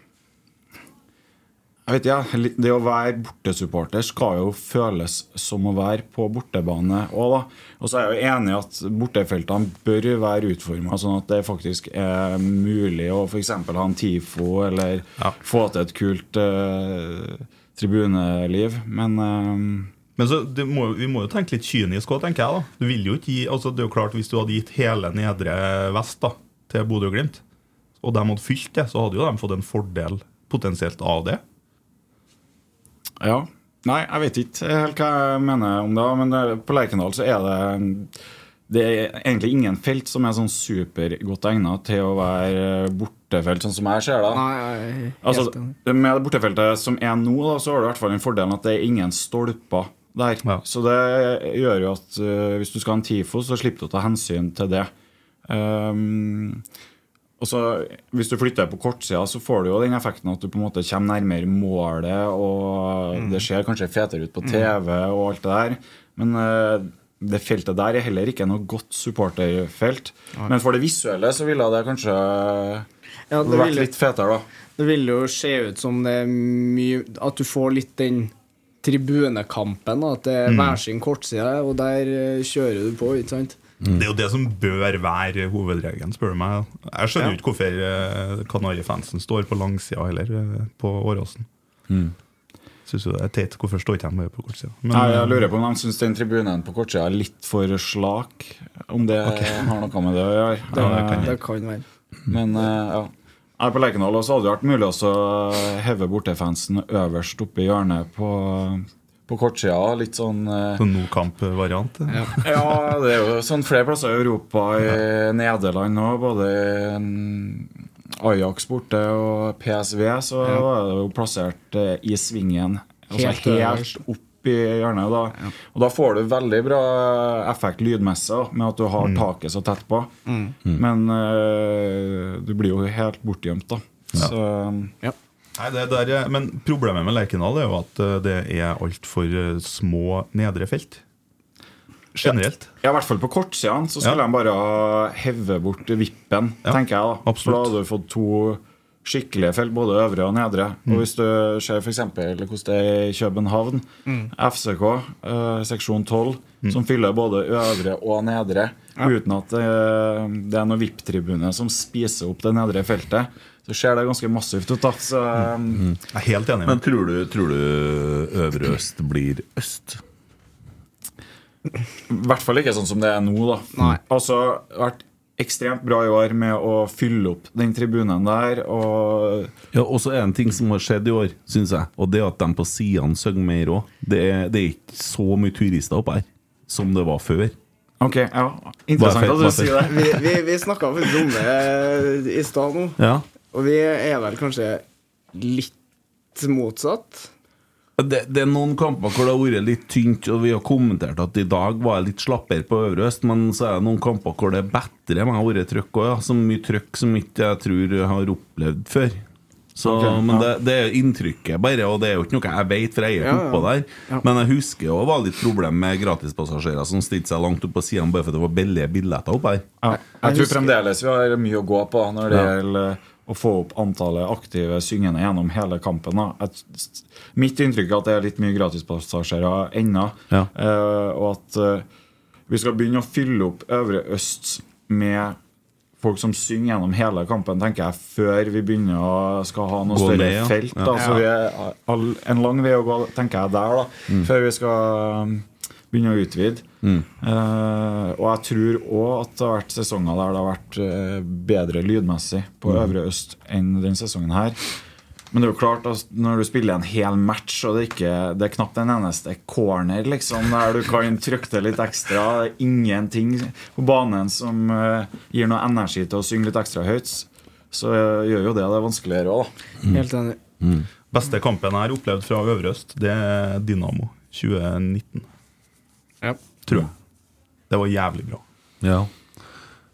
vet ikke, ja, Det å være bortesupporter skal jo føles som å være på bortebane òg, da. Og så er jeg jo enig i at bortefeltene bør være utforma sånn at det faktisk er mulig å f.eks. ha en TIFO, eller Ja. få til et kult eh, tribuneliv. Men eh, Men så, må, Vi må jo tenke litt kynisk òg, tenker jeg. da Du vil jo ikke gi, altså Det er jo klart Hvis du hadde gitt hele nedre vest da til Bodø og Glimt, og de hadde fylt det, så hadde jo de fått en fordel potensielt av det. Ja. Nei, jeg vet ikke helt hva jeg mener om det. Men på Lerkendal så er det Det er egentlig ingen felt som er sånn supergodt egnet til å være bortefelt, sånn som jeg ser det. Nei, Altså, med det bortefeltet som er nå, da, så har du i hvert fall den fordelen at det er ingen stolper der. Ja. Så det gjør jo at uh, hvis du skal ha en TIFO, så slipper du å ta hensyn til det. Um, og så Hvis du flytter på kortsida, så får du jo den effekten at du på en måte kommer nærmere målet, og det ser kanskje fetere ut på TV og alt det der. Men uh, det feltet der er heller ikke noe godt supporterfelt. Men for det visuelle så ville det kanskje Ja, det vært vil- litt fetere, da. Det vil jo se ut som det er mye At du får litt den tribunekampen. At det er hver sin kortside, og der eh, kjører du på, ikke sant? Det er jo det som bør være hovedregelen, spør du meg. Jeg skjønner jo ikke hvorfor eh, Kanarifansen står på langsida heller, eh, på Åråsen. Syns jo det er teit. Hvorfor står ikke de på kortsida? Men, Nei, eh, jeg lurer på om de syns den tribunen på kortsida er litt for slak. Om det [laughs] har noe med det å gjøre. Det, ja, det kan være. Men eh, ja. Her på Lerkendal hadde det vært mulig å heve bortefansen øverst oppe i hjørnet på, på kortsida. Litt sånn eh, Sånn no-kamp-variant. Ja. [laughs] Ja, det er jo sånn flere plasser i Europa, i Nederland òg. Både mm, Ajax borte og PSV, så var det jo plassert eh, i svingen. Altså Helt helt, opp i hjørnet. Da. Og da får du veldig bra effekt lydmessig med at du har taket så tett på. Men eh, du blir jo helt bortgjemt, da. Så Nei, det der, er- men problemet med Lerkendal er jo at eh, det er altfor uh, små nedre felt. Generelt. Ja, I hvert fall på kortsidene så skulle Ja. de bare heve bort vippen, Ja, tenker jeg. da For da hadde du fått to skikkelige felt, både øvre og nedre. Mm. Og hvis du ser f.eks. hvordan det er i København, FCK, eh, seksjon 12, Mm. som fyller både øvre og nedre, uten at det, det er noen VIP-tribune som spiser opp det nedre feltet, så ser det ganske massivt ut. da Så, Jeg er helt enig. Men tror du, tror du Øvre Øst blir øst? I hvert fall ikke sånn som det er nå. da Nei. Altså, vært ekstremt bra i år med å fylle opp den tribunen der. Og Ja, Og så er det en ting som har skjedd i år, syns jeg. Og det er at de på sidene synger mer òg. Det, er- det er ikke så mye turister oppe her som det var før. Ok, ja Interessant at du sier det. Vi, vi, vi snakka faktisk om det i stad nå, Ja og vi er vel kanskje litt motsatt. det, det er noen kamper hvor det har vært litt tynt, og vi har kommentert at i dag var jeg litt slappere på Øvre Øst, men så er det noen kamper hvor det er bedre med å ha vært trøkk òg, ja. Så mye trøkk som ikke jeg tror jeg har opplevd før. Så, okay, men ja. det, det er inntrykket bare, og det er jo ikke noe jeg vet, for jeg er Ja, oppå ja. der. Ja. Men jeg husker det var litt problem med gratispassasjerer som stilte seg langt opp på siden bare fordi det var billige billetter oppe her. Ja. Jeg Jeg tror husker- fremdeles vi har mye å gå på når det Ja. gjelder å få opp antallet aktive syngende gjennom hele kampen. Da. Et, mitt inntrykk er at det er litt mye gratispassasjerer ennå. Ja. eh, og at eh, vi skal begynne å fylle opp Øvre Øst med folk som synger gjennom hele kampen, tenker jeg, før vi begynner å skal ha noe større ned, ja. felt. Ja. Så vi er all, en lang vei å gå, tenker jeg, der, da, Mm. før vi skal um, begynne å utvide. Eh, og jeg tror òg at det har vært sesonger der det har vært eh, bedre lydmessig på Mm. Øvre Øst enn den sesongen her. Men det er jo klart at når du spiller en hel match, og det, er ikke, det er knapt en eneste corner liksom, der du kan trykke til litt ekstra, det er ingenting på banen som uh, gir noe energi til å synge litt ekstra høyt, så uh, gjør jo det det vanskeligere òg, Mm. Helt enig. Beste kampen jeg har opplevd fra Øvre Øst, det er Dynamo 2019. Ja. Tror jeg. Det var jævlig bra. Ja.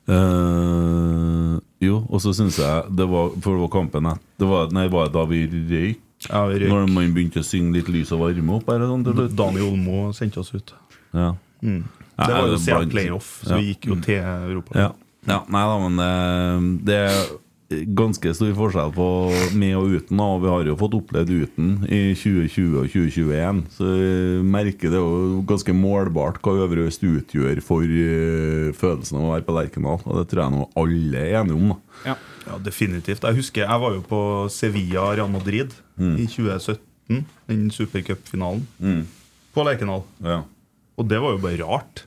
Uh, jo, og så syns jeg det var For det var kampen jeg det var, Nei, var det da vi røyk? Ja, vi røyk. Når man begynte å synge litt lys og varme opp? Eller sånt, eller? Daniel Olmo sendte oss ut. Ja. Mm. Det var jo det playoff, så Ja. vi gikk jo til Europa. Ja. ja. Nei da, men det, det er ganske stor forskjell på med og uten. Og vi har jo fått opplevd uten i 2020 og 2021. Så jeg merker det jo ganske målbart hva Øvre Øst utgjør for eh, følelsen av å være på Lerkendal. Og det tror jeg nå alle er enige om. Ja. Ja, definitivt. Jeg husker jeg var jo på Sevilla Real Madrid i 2017, den supercupfinalen, på Lerkendal. Ja. Og det var jo bare rart.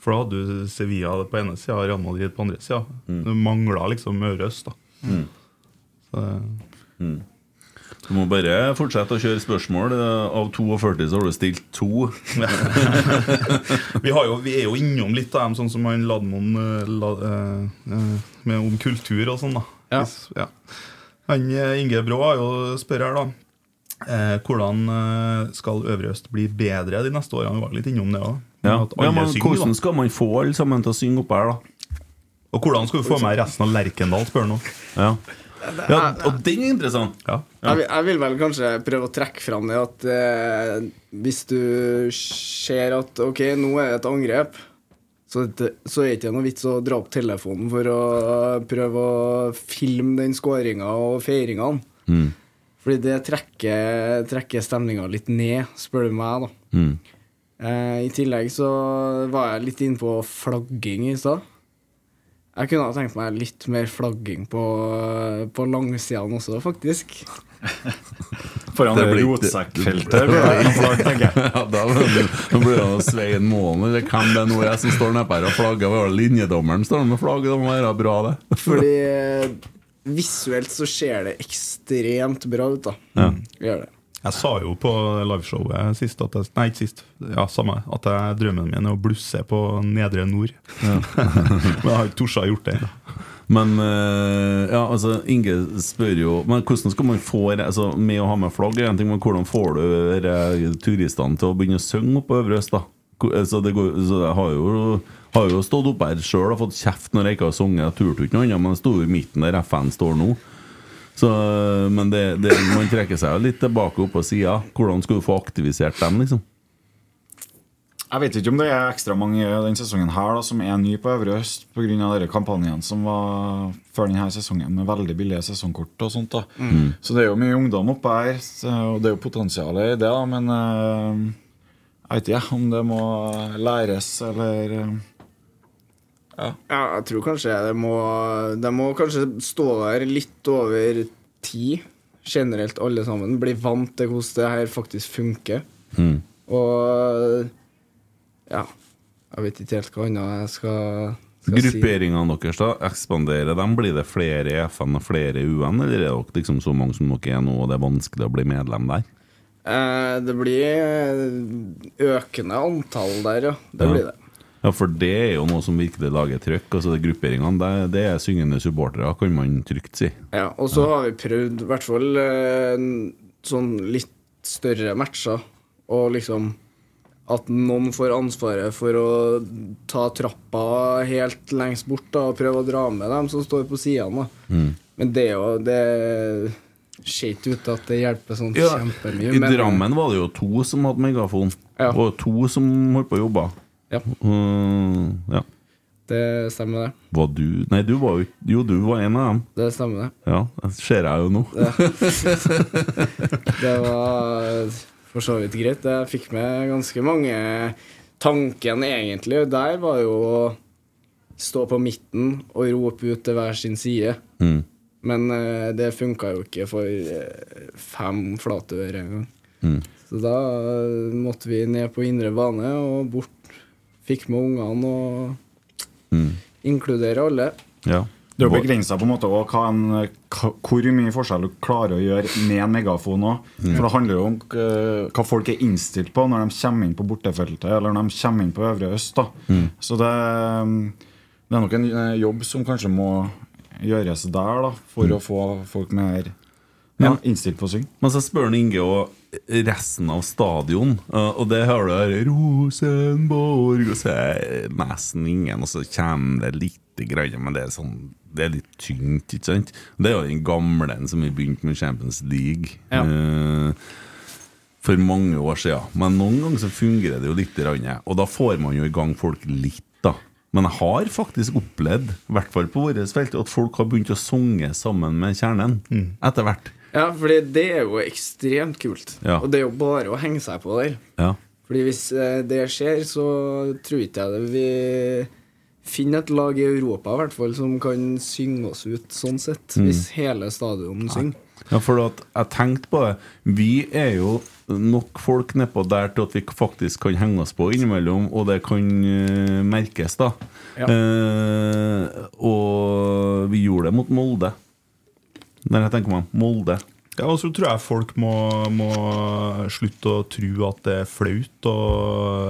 For da hadde du Sevilla på ene sida og Real Madrid på andre sida. Det mangla liksom Øre Øst, da. Så, Du må bare fortsette å kjøre spørsmål. Av 42 så har du stilt to. [laughs] vi, har jo, vi er jo innom litt av dem, sånn som han Ladmon eh, la, eh, eh, med om kultur og sånn, da. Ja. Hvis- ja. Han eh, Inge Brå har jo spør her, da. Eh, hvordan eh, skal Øvre Øst bli bedre de neste årene? Vi var litt innom det òg. Ja. Ja, men synger, hvordan skal man få alle sammen til å synge opp her, da? Og hvordan skal du få med resten av Lerkendal, spør han nå. Ja. ja, Og den er interessant! Ja. Jeg, vil, jeg vil vel kanskje prøve å trekke fram det at eh, hvis du ser at ok, nå er det et angrep, så, det, så er det ikke noe vits å dra opp telefonen for å prøve å filme den skåringa og feiringene. Mm. Fordi det trekker, trekker stemninga litt ned, spør du meg, da. Mm. Eh, I tillegg så var jeg litt inne på flagging i stad. Jeg kunne ha tenkt meg litt mer flagging på, på langsidene også, faktisk. [laughs] Foran Det rotsekkfeltet. [laughs] tenker jeg. Ja, da blir det Svein Målen eller hvem det nå er som står nedpå her og flagger. Hva var det, Linjedommeren står med flagg, det må være bra, det. [laughs] Fordi eh, visuelt så ser det ekstremt bra ut, da. Ja. Gjør det. Jeg sa jo på liveshowet sist at jeg, Nei, ikke sist. Ja, samme. At jeg, drømmen min er å blusse på Nedre Nord. [laughs] Men jeg har ikke tort å gjort det ennå. Men eh, ja, altså Inge spør jo Men hvordan skal man få altså, Med å ha med flagg er en ting, men hvordan får du turistene til å begynne å synge oppe på Øvre Øst? da? Altså, det går, så jeg har jo, har jo stått oppe her sjøl og fått kjeft når jeg ikke har sunget. Jeg turte ikke noe annet, men jeg sto i midten der FN står nå. Så, men det, det, man trekker seg jo litt tilbake opp på sida. Hvordan skal du få aktivisert dem, liksom? Jeg vet ikke om det er ekstra mange denne sesongen her da, som er ny på Øvre Øst pga. kampanjen som var før denne sesongen med veldig billige sesongkort og sånt. da Så det er jo mye ungdom oppe her, og det er jo potensial i det, da, men eh, jeg vet ikke om det må læres eller eh, Ja, jeg tror kanskje det må De må kanskje stå der litt over ti, generelt alle sammen. Bli vant til hvordan det her faktisk funker. Mm. Og ja Jeg vet ikke helt hva annet jeg skal, skal si. Grupperingene deres, da, ekspanderer de? Blir det flere i FN og flere i UN, eller er dere liksom så mange som dere er nå, og det er vanskelig å bli medlem der? Eh, det blir økende antall der, ja. Det Ja. blir det. Ja, for det er jo noe som virkelig lager trøkk. Altså det Grupperingene, det, det er syngende supportere, kan man trygt si. Ja, og så har vi prøvd i hvert fall eh, sånn litt større matcher, og liksom at noen får ansvaret for å ta trappa helt lengst bort da, og prøve å dra med dem som står på sidene. Mm. Men det er jo det ser ikke ut til at det hjelper sånn Ja, kjempemye. I Drammen var det jo to som hadde megafon. Ja. Og to som holdt på å jobbe. Ja. Mm, ja. Det stemmer, det. Var du Nei, du var jo Jo, du var en av dem. Det stemmer, det. Ja, det ser jeg jo nå. [laughs] Det var for så vidt greit. Jeg fikk med ganske mange Tanken egentlig der var jo å stå på midten og rope ut til hver sin side. Mm. Men eh, det funka jo ikke for eh, fem flate øre engang. Mm. Så da måtte vi ned på indre bane og bort. Fikk med ungene og Mm. inkludere alle. Ja. Det er jo begrensa på en måte hvor mye forskjell du klarer å gjøre med en megafon òg. Mm. For det handler jo om eh, hva folk er innstilt på når de kommer inn på bortefeltet, eller når de kommer inn på Øvre Øst. da. Mm. Så det, det er nok en eh, jobb som kanskje må gjøres der, da, for Mm. å få folk mer ja, innstilt på å synge. Men så spør Inge og resten av stadion, uh, og det hører du her Rosenborg Og så er nesten ingen, og så kommer det litt grann, men det er sånn Det er litt tynt, ikke sant? Det er jo den gamle en som vi begynte med Champions League. Ja. uh, for mange år siden. Men noen ganger så fungerer det jo litt, og da får man jo i gang folk litt, da. Men jeg har faktisk opplevd, i hvert fall på vårt felt, at folk har begynt å synge sammen med kjernen etter hvert. Ja, for det er jo ekstremt kult. Ja. Og det er jo bare å henge seg på der. Ja. Fordi hvis eh, det skjer, så tror ikke jeg det vi finner et lag i Europa i hvert fall som kan synge oss ut sånn sett. Mm. Hvis hele stadionet synger. Ja, for at jeg tenkte på det. Vi er jo nok folk nedpå der til at vi faktisk kan henge oss på innimellom, og det kan eh, merkes, da. Ja. Eh, og vi gjorde det mot Molde. Når jeg tenker meg Molde. Ja, og så tror jeg folk må, må slutte å tro at det er flaut å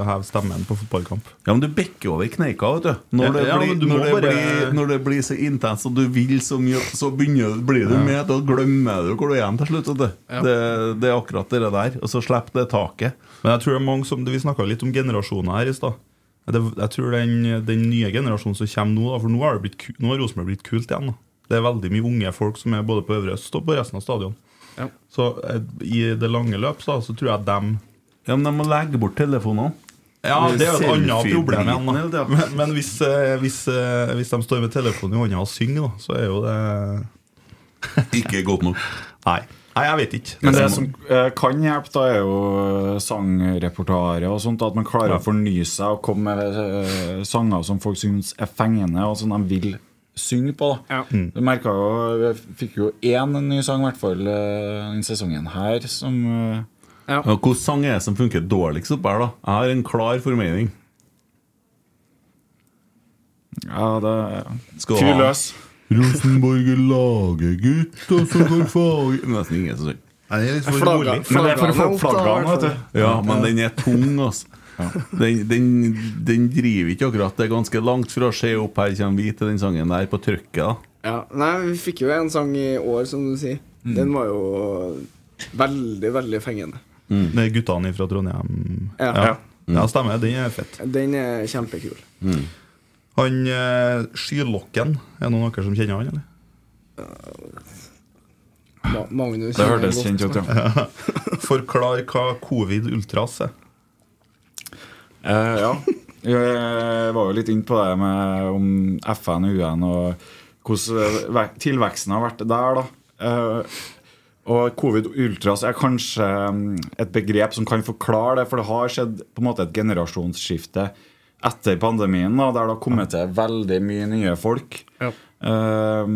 heve stemmen på fotballkamp. Ja, men du bekker over kneika, vet du. Når, det, Ja, blir, du når, det, bare- blir, når det blir så intenst og du vil så mye, så begynner, blir du med, da glemmer du hvor du er til slutt. Ja. Det, det er akkurat det der. Og så slipper det taket. Men jeg tror det er mange som, Vi snakka litt om generasjoner her i stad. Jeg tror den, den nye generasjonen som kommer nå, da, for nå har, blitt, nå har Rosenborg blitt kult igjen. da. Det er veldig mye unge folk som er både på Øvre Øst og på resten av stadion. Ja. Så eh, i det lange løp så, så tror jeg dem Ja, Men de må legge bort telefonene. Ja, det er jo et annet problem igjen. Men, men hvis, eh, hvis, eh, hvis de står med telefonen i hånda og synger, da, så er jo det Ikke godt nok. Nei. Nei, jeg vet ikke. Men det som kan hjelpe, da er jo sangrepertoaret og sånt. At man klarer å fornye seg og komme med sanger som folk syns er fengende, og som de vil synge på. da Ja. Du merket jo, Vi fikk jo én ny sang, i hvert fall eh, denne sesongen her, som eh, Ja. Hvilken sang er det som funker dårligst oppe her, da? Jeg har en klar formening. Ja, det Skal du Fyr ja. løs. Rosenborg er laget, Og som går fag Nesten ingen som synger. Nei, det er litt for Flagga- rolig. Men det er for vet du. Ja, men den er tung, altså. Den, den, den driver ikke akkurat. Det er ganske langt fra å se opp her kommer vi til den sangen der på trykket. da Ja. Nei, vi fikk jo en sang i år, som du sier. Mm. Den var jo veldig, veldig fengende. Med guttene fra Trondheim. Ja. Ja, ja stemmer. Den er fett. Den er kjempekul. Han eh, Skylokken, er det noen av dere som kjenner han, eller? Ma Magnus Det hørtes kjent ut, ja. [laughs] Forklar hva covid ultras er. Eh, ja. [laughs] Jeg var jo litt inne på det med om FN og UN og hvordan tilveksten har vært der. da Eh, Og covid ultras er kanskje mm, et begrep som kan forklare det, for det har skjedd på en måte et generasjonsskifte etter pandemien, da, der det har kommet til veldig mye nye folk. Ja. Eh,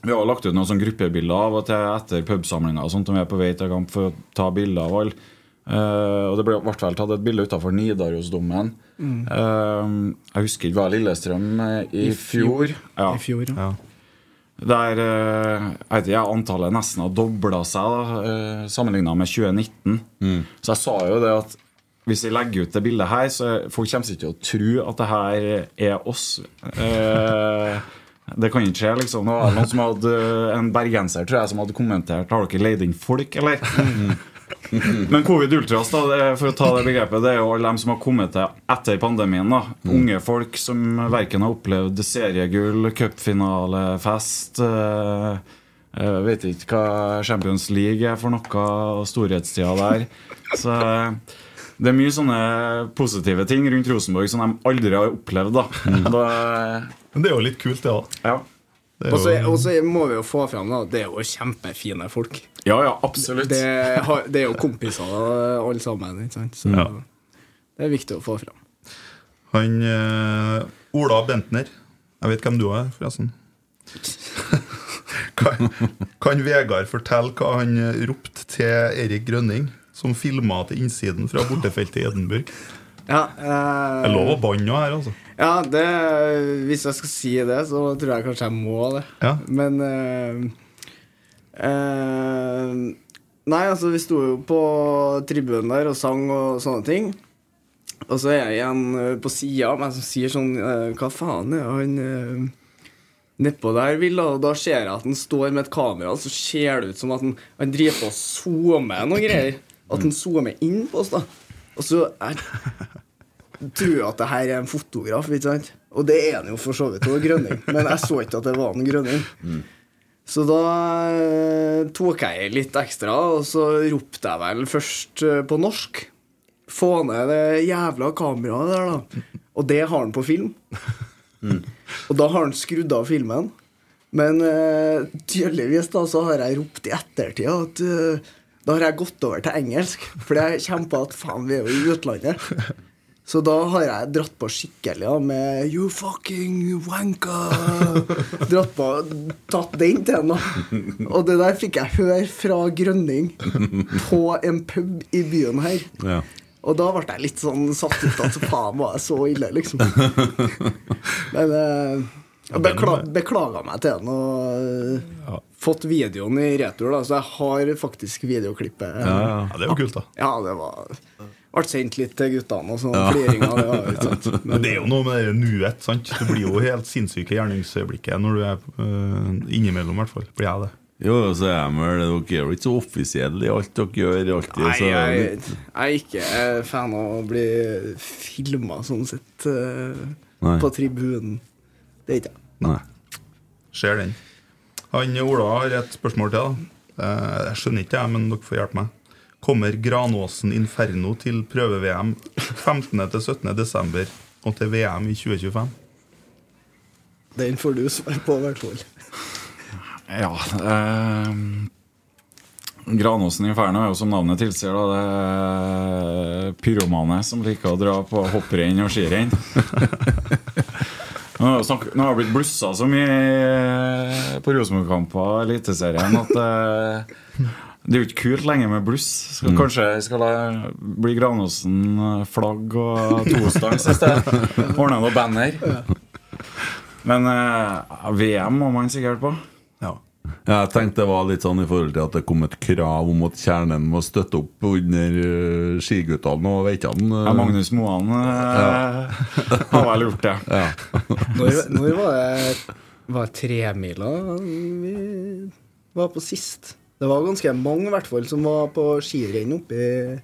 vi har lagt ut noen sånne gruppebilder av og til etter pubsamlinger og sånt, om vi er på vei til kamp for å ta bilder av alle. Eh, og det ble hvert fall tatt et bilde utafor Nidarosdomen. Eh, jeg husker ikke, var Lillestrøm eh, i, I fjor. fjor? Ja. I fjor, ja. Der uh, jeg vet ikke, antallet nesten har dobla seg da, uh, sammenligna med 2019. Så jeg sa jo det at hvis jeg legger ut det bildet her, så folk kommer ikke til å tro at det her er oss. Eh, [laughs] det kan ikke skje, liksom. Det var noen som hadde En bergenser tror jeg som hadde kommentert Har dere leid inn folk, eller? Men covid ultras, da, for å ta det begrepet, det er jo alle dem som har kommet til etter pandemien. da Unge folk som verken har opplevd seriegull, cupfinalefest, eh, Jeg vet ikke hva Champions League er for noe, og storhetstida der. Så eh, det er mye sånne positive ting rundt Rosenborg som de aldri har opplevd. da, da Men det er jo litt kult, det òg. ja. Og så jo- må vi jo få fram at det er jo kjempefine folk. ja, ja, absolutt. Det, det er jo kompiser alle sammen. ikke sant? Så Ja. det er viktig å få fram. Han uh, Ola Bentner Jeg vet hvem du er, forresten. [laughs] kan, kan Vegard fortelle hva han eh, ropte til Erik Grønning, som filma til innsiden fra bortefeltet i Edinburgh? Ja, uh, Det er lov å banne nå her, altså. Ja, det, hvis jeg skal si det, så tror jeg kanskje jeg må det. Ja. Men uh, uh, Nei, altså, vi sto jo på tribunen der og sang og sånne ting. Og så er jeg en eh, på sida av meg som sier sånn Hva faen er han nedpå der vil? da?» Og da ser jeg at han står med et kamera, og så ser det ut som at han, han driver på og zoomer noe greier. At han zoomer inn på oss, da. Og så jeg tror at det her er en fotograf, ikke sant? Og det er han jo for så vidt, og Grønning. Men jeg så ikke at det var en Grønning. Så da eh, tok jeg litt ekstra, og så ropte jeg vel først eh, på norsk. Få ned det jævla kameraet der, da. Og det har han på film. Og da har han skrudd av filmen. Men uh, tydeligvis da så har jeg ropt i ettertid at uh, da har jeg gått over til engelsk. For jeg kjemper at faen, vi er jo i utlandet. Så da har jeg dratt på skikkelig ja, med You fucking wanker. [laughs] Dratt på, tatt den til henne. Og det der fikk jeg høre fra Grønning på en pub i byen her. Ja. Og da ble jeg litt sånn satt ut at faen var jeg så ille, liksom. [laughs] Men eh, jeg bekla beklaga meg til henne og eh, fått videoen i retur, da, så jeg har faktisk videoklippet. Ja, det er jo kult, da. Ja, det var ble sendt litt til guttene og sånn. Fliringa. Det var ikke sant. [laughs] Men det er jo noe med det nuet. sant? Du blir jo helt sinnssyke gjerningsøyeblikket når du er uh, innimellom, i hvert fall. Blir jeg det. Jo, så er jeg vel Dere er jo ikke så offisielle i alt dere gjør. Alltid, Nei, så jeg, jeg er ikke fan av å bli filma sånn sett uh, på tribunen. Det er ikke jeg. Nei. Ser den. Han Ola har et spørsmål til. da. Eh, Jeg skjønner ikke, jeg, men dere får hjelpe meg. Kommer Granåsen Inferno til prøve-VM 15.-17. desember og til VM i 2025? Den får du svare på, i hvert fall. Ja eh, Granåsen Inferno er jo som navnet tilsier, da. Det er pyromane som liker å dra på hopprenn og skirenn. Nå har jeg det blitt blussa så mye på Rosenborg-kamper og Eliteserien at eh, det er jo ikke kult lenger med bluss. Skal, Kanskje jeg skal la bli Granåsen eh, flagg og tostangs i sted. Ordne noe banner. Men eh, VM må man sikkert på. Ja. Ja, jeg tenkte det var litt sånn i forhold til at det kom et krav om at kjernen må støtte opp under uh, skiguttene og veitene. Ja, Magnus Moan eh, har vel gjort det. Ja. Når, når var det Var det tremila vi var på sist? Det var ganske mange i hvert fall som var på skirenn oppe i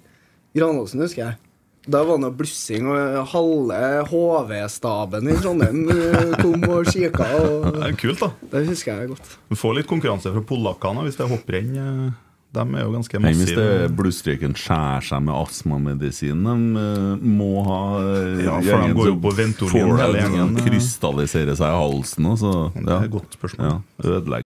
Granåsen, husker jeg. Da var det blussing, og halve HV-staben i Trondheim eh, kom og kikka. Og [laughs] Det er kult, da. det husker jeg godt. Du får litt konkurranse fra polakkene hvis det er hopprenn. eh, De er jo ganske massive. hvis det massive. skjærer seg med astmamedisin, de eh, må ha Ja, for de går jo på Ventolin hele gjengen, til å eh. krystallisere seg i halsen. Også. så, Det er et godt spørsmål. Ja.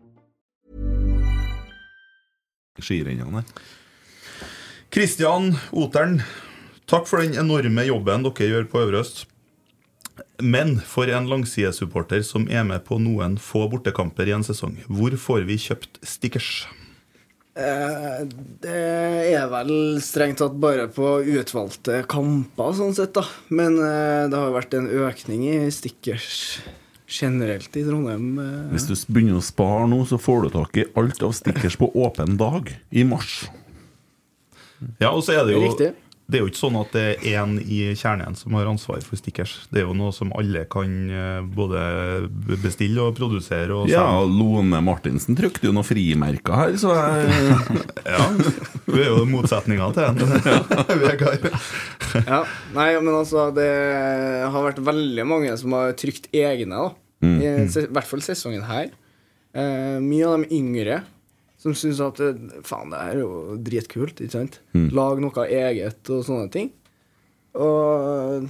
Skirennene her. Kristian Oteren, takk for den enorme jobben dere gjør på Øvre Øst. Men for en langsidesupporter som er med på noen få bortekamper i en sesong, hvor får vi kjøpt stickers? Eh, det er vel strengt tatt bare på utvalgte kamper, sånn sett, da. Men eh, det har vært en økning i stickers generelt i Trondheim. eh. Hvis du begynner å spare nå, så får du tak i alt av stickers på åpen dag i mars. Ja, og så er det jo Riktig. Det er jo ikke sånn at det er én i kjernen som har ansvar for stickers. Det er jo noe som alle kan eh, både bestille og produsere. Og Ja. Lone Martinsen trykte jo noen frimerker her, så jeg [laughs] ja. Du er jo motsetninga til en. [laughs] Vegard. Ja, nei, men altså Det har vært veldig mange som har trykt egne, da. Mm. I se- hvert fall sesongen her. Uh, mye av de yngre som syns at eh, faen, det er jo dritkult. ikke sant? Mm. Lag noe eget og sånne ting. Og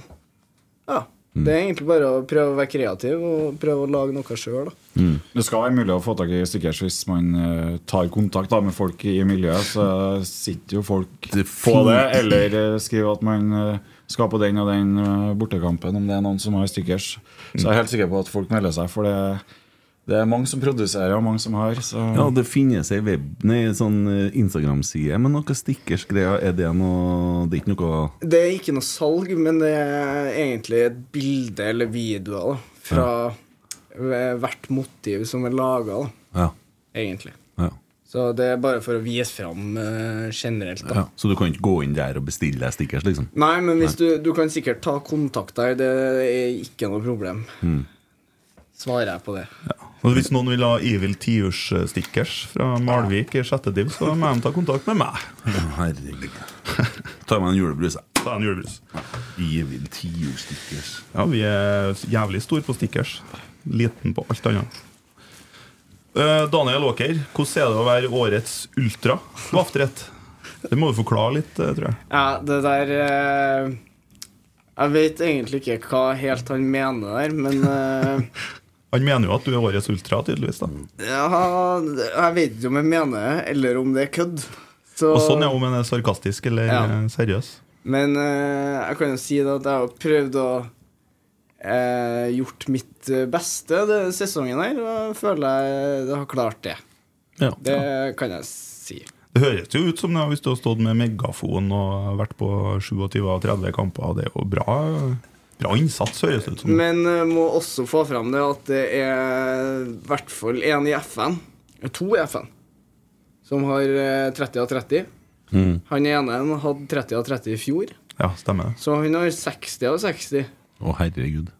ja. Mm. Det er egentlig bare å prøve å være kreativ og prøve å lage noe sjøl. Det skal være mulig å få tak i stykker hvis man uh, tar kontakt da, med folk i miljøet. Så sitter jo folk på det, eller uh, skriver at man uh, skal på den og den eh, bortekampen, om det er noen som har stickers. Så jeg er helt sikker på at folk melder seg, for det, det er mange som produserer, og mange som har. Så Ja, det finnes ei web, nei, sånn eh, Instagram-side med noe stickers-greier. Er det noe Det er ikke noe Det er ikke noe salg, men det er egentlig et bilde eller videoer da, fra hvert motiv som er laga, Ja. egentlig. Ja. Så det er bare for å vise fram uh, generelt. da ja. Så du kan ikke gå inn der og bestille deg stickers, liksom? Nei, men hvis du, du kan sikkert ta kontakt der, det er ikke noe problem. Mm. Svarer jeg på det. Og Hvis noen vil ha Evil Tiurs-stickers fra Malvik i sjette div, så må de ta kontakt med meg. Herregud. Ta meg en julebrus, jeg. Ta en julebrus. Evil tiur-stickers. Ja, vi er jævlig store på stickers. Liten på alt annet. Eh, Daniel Aaker, hvordan er det å være årets ultra på afterrett? Det må du forklare litt, eh, tror jeg. Ja, det der eh, Jeg vet egentlig ikke hva helt han mener der, men [laughs] Han mener jo at du er årets ultra, tydeligvis. da ja, Jeg vet ikke om jeg mener det, eller om det er kødd. Så, Og sånn er om en er sarkastisk eller Ja. seriøs. Men jeg kan jo si at jeg har prøvd å eh, gjort mitt eh, beste denne sesongen her, og føler jeg har klart det. Ja. Det kan jeg si. Det høres jo ut som det, hvis du har stått med megafon og vært på 27 av 30 kamper. Det er jo bra, bra innsats, høres det ut som. Men eh, må også få fram det at det er i hvert fall én i FN, eh, to i FN, som har eh, 30 av 30. Mm. Han ene hadde 30 av 30 i fjor, Ja, stemmer det. så han har 60 av 60. Å, herregud.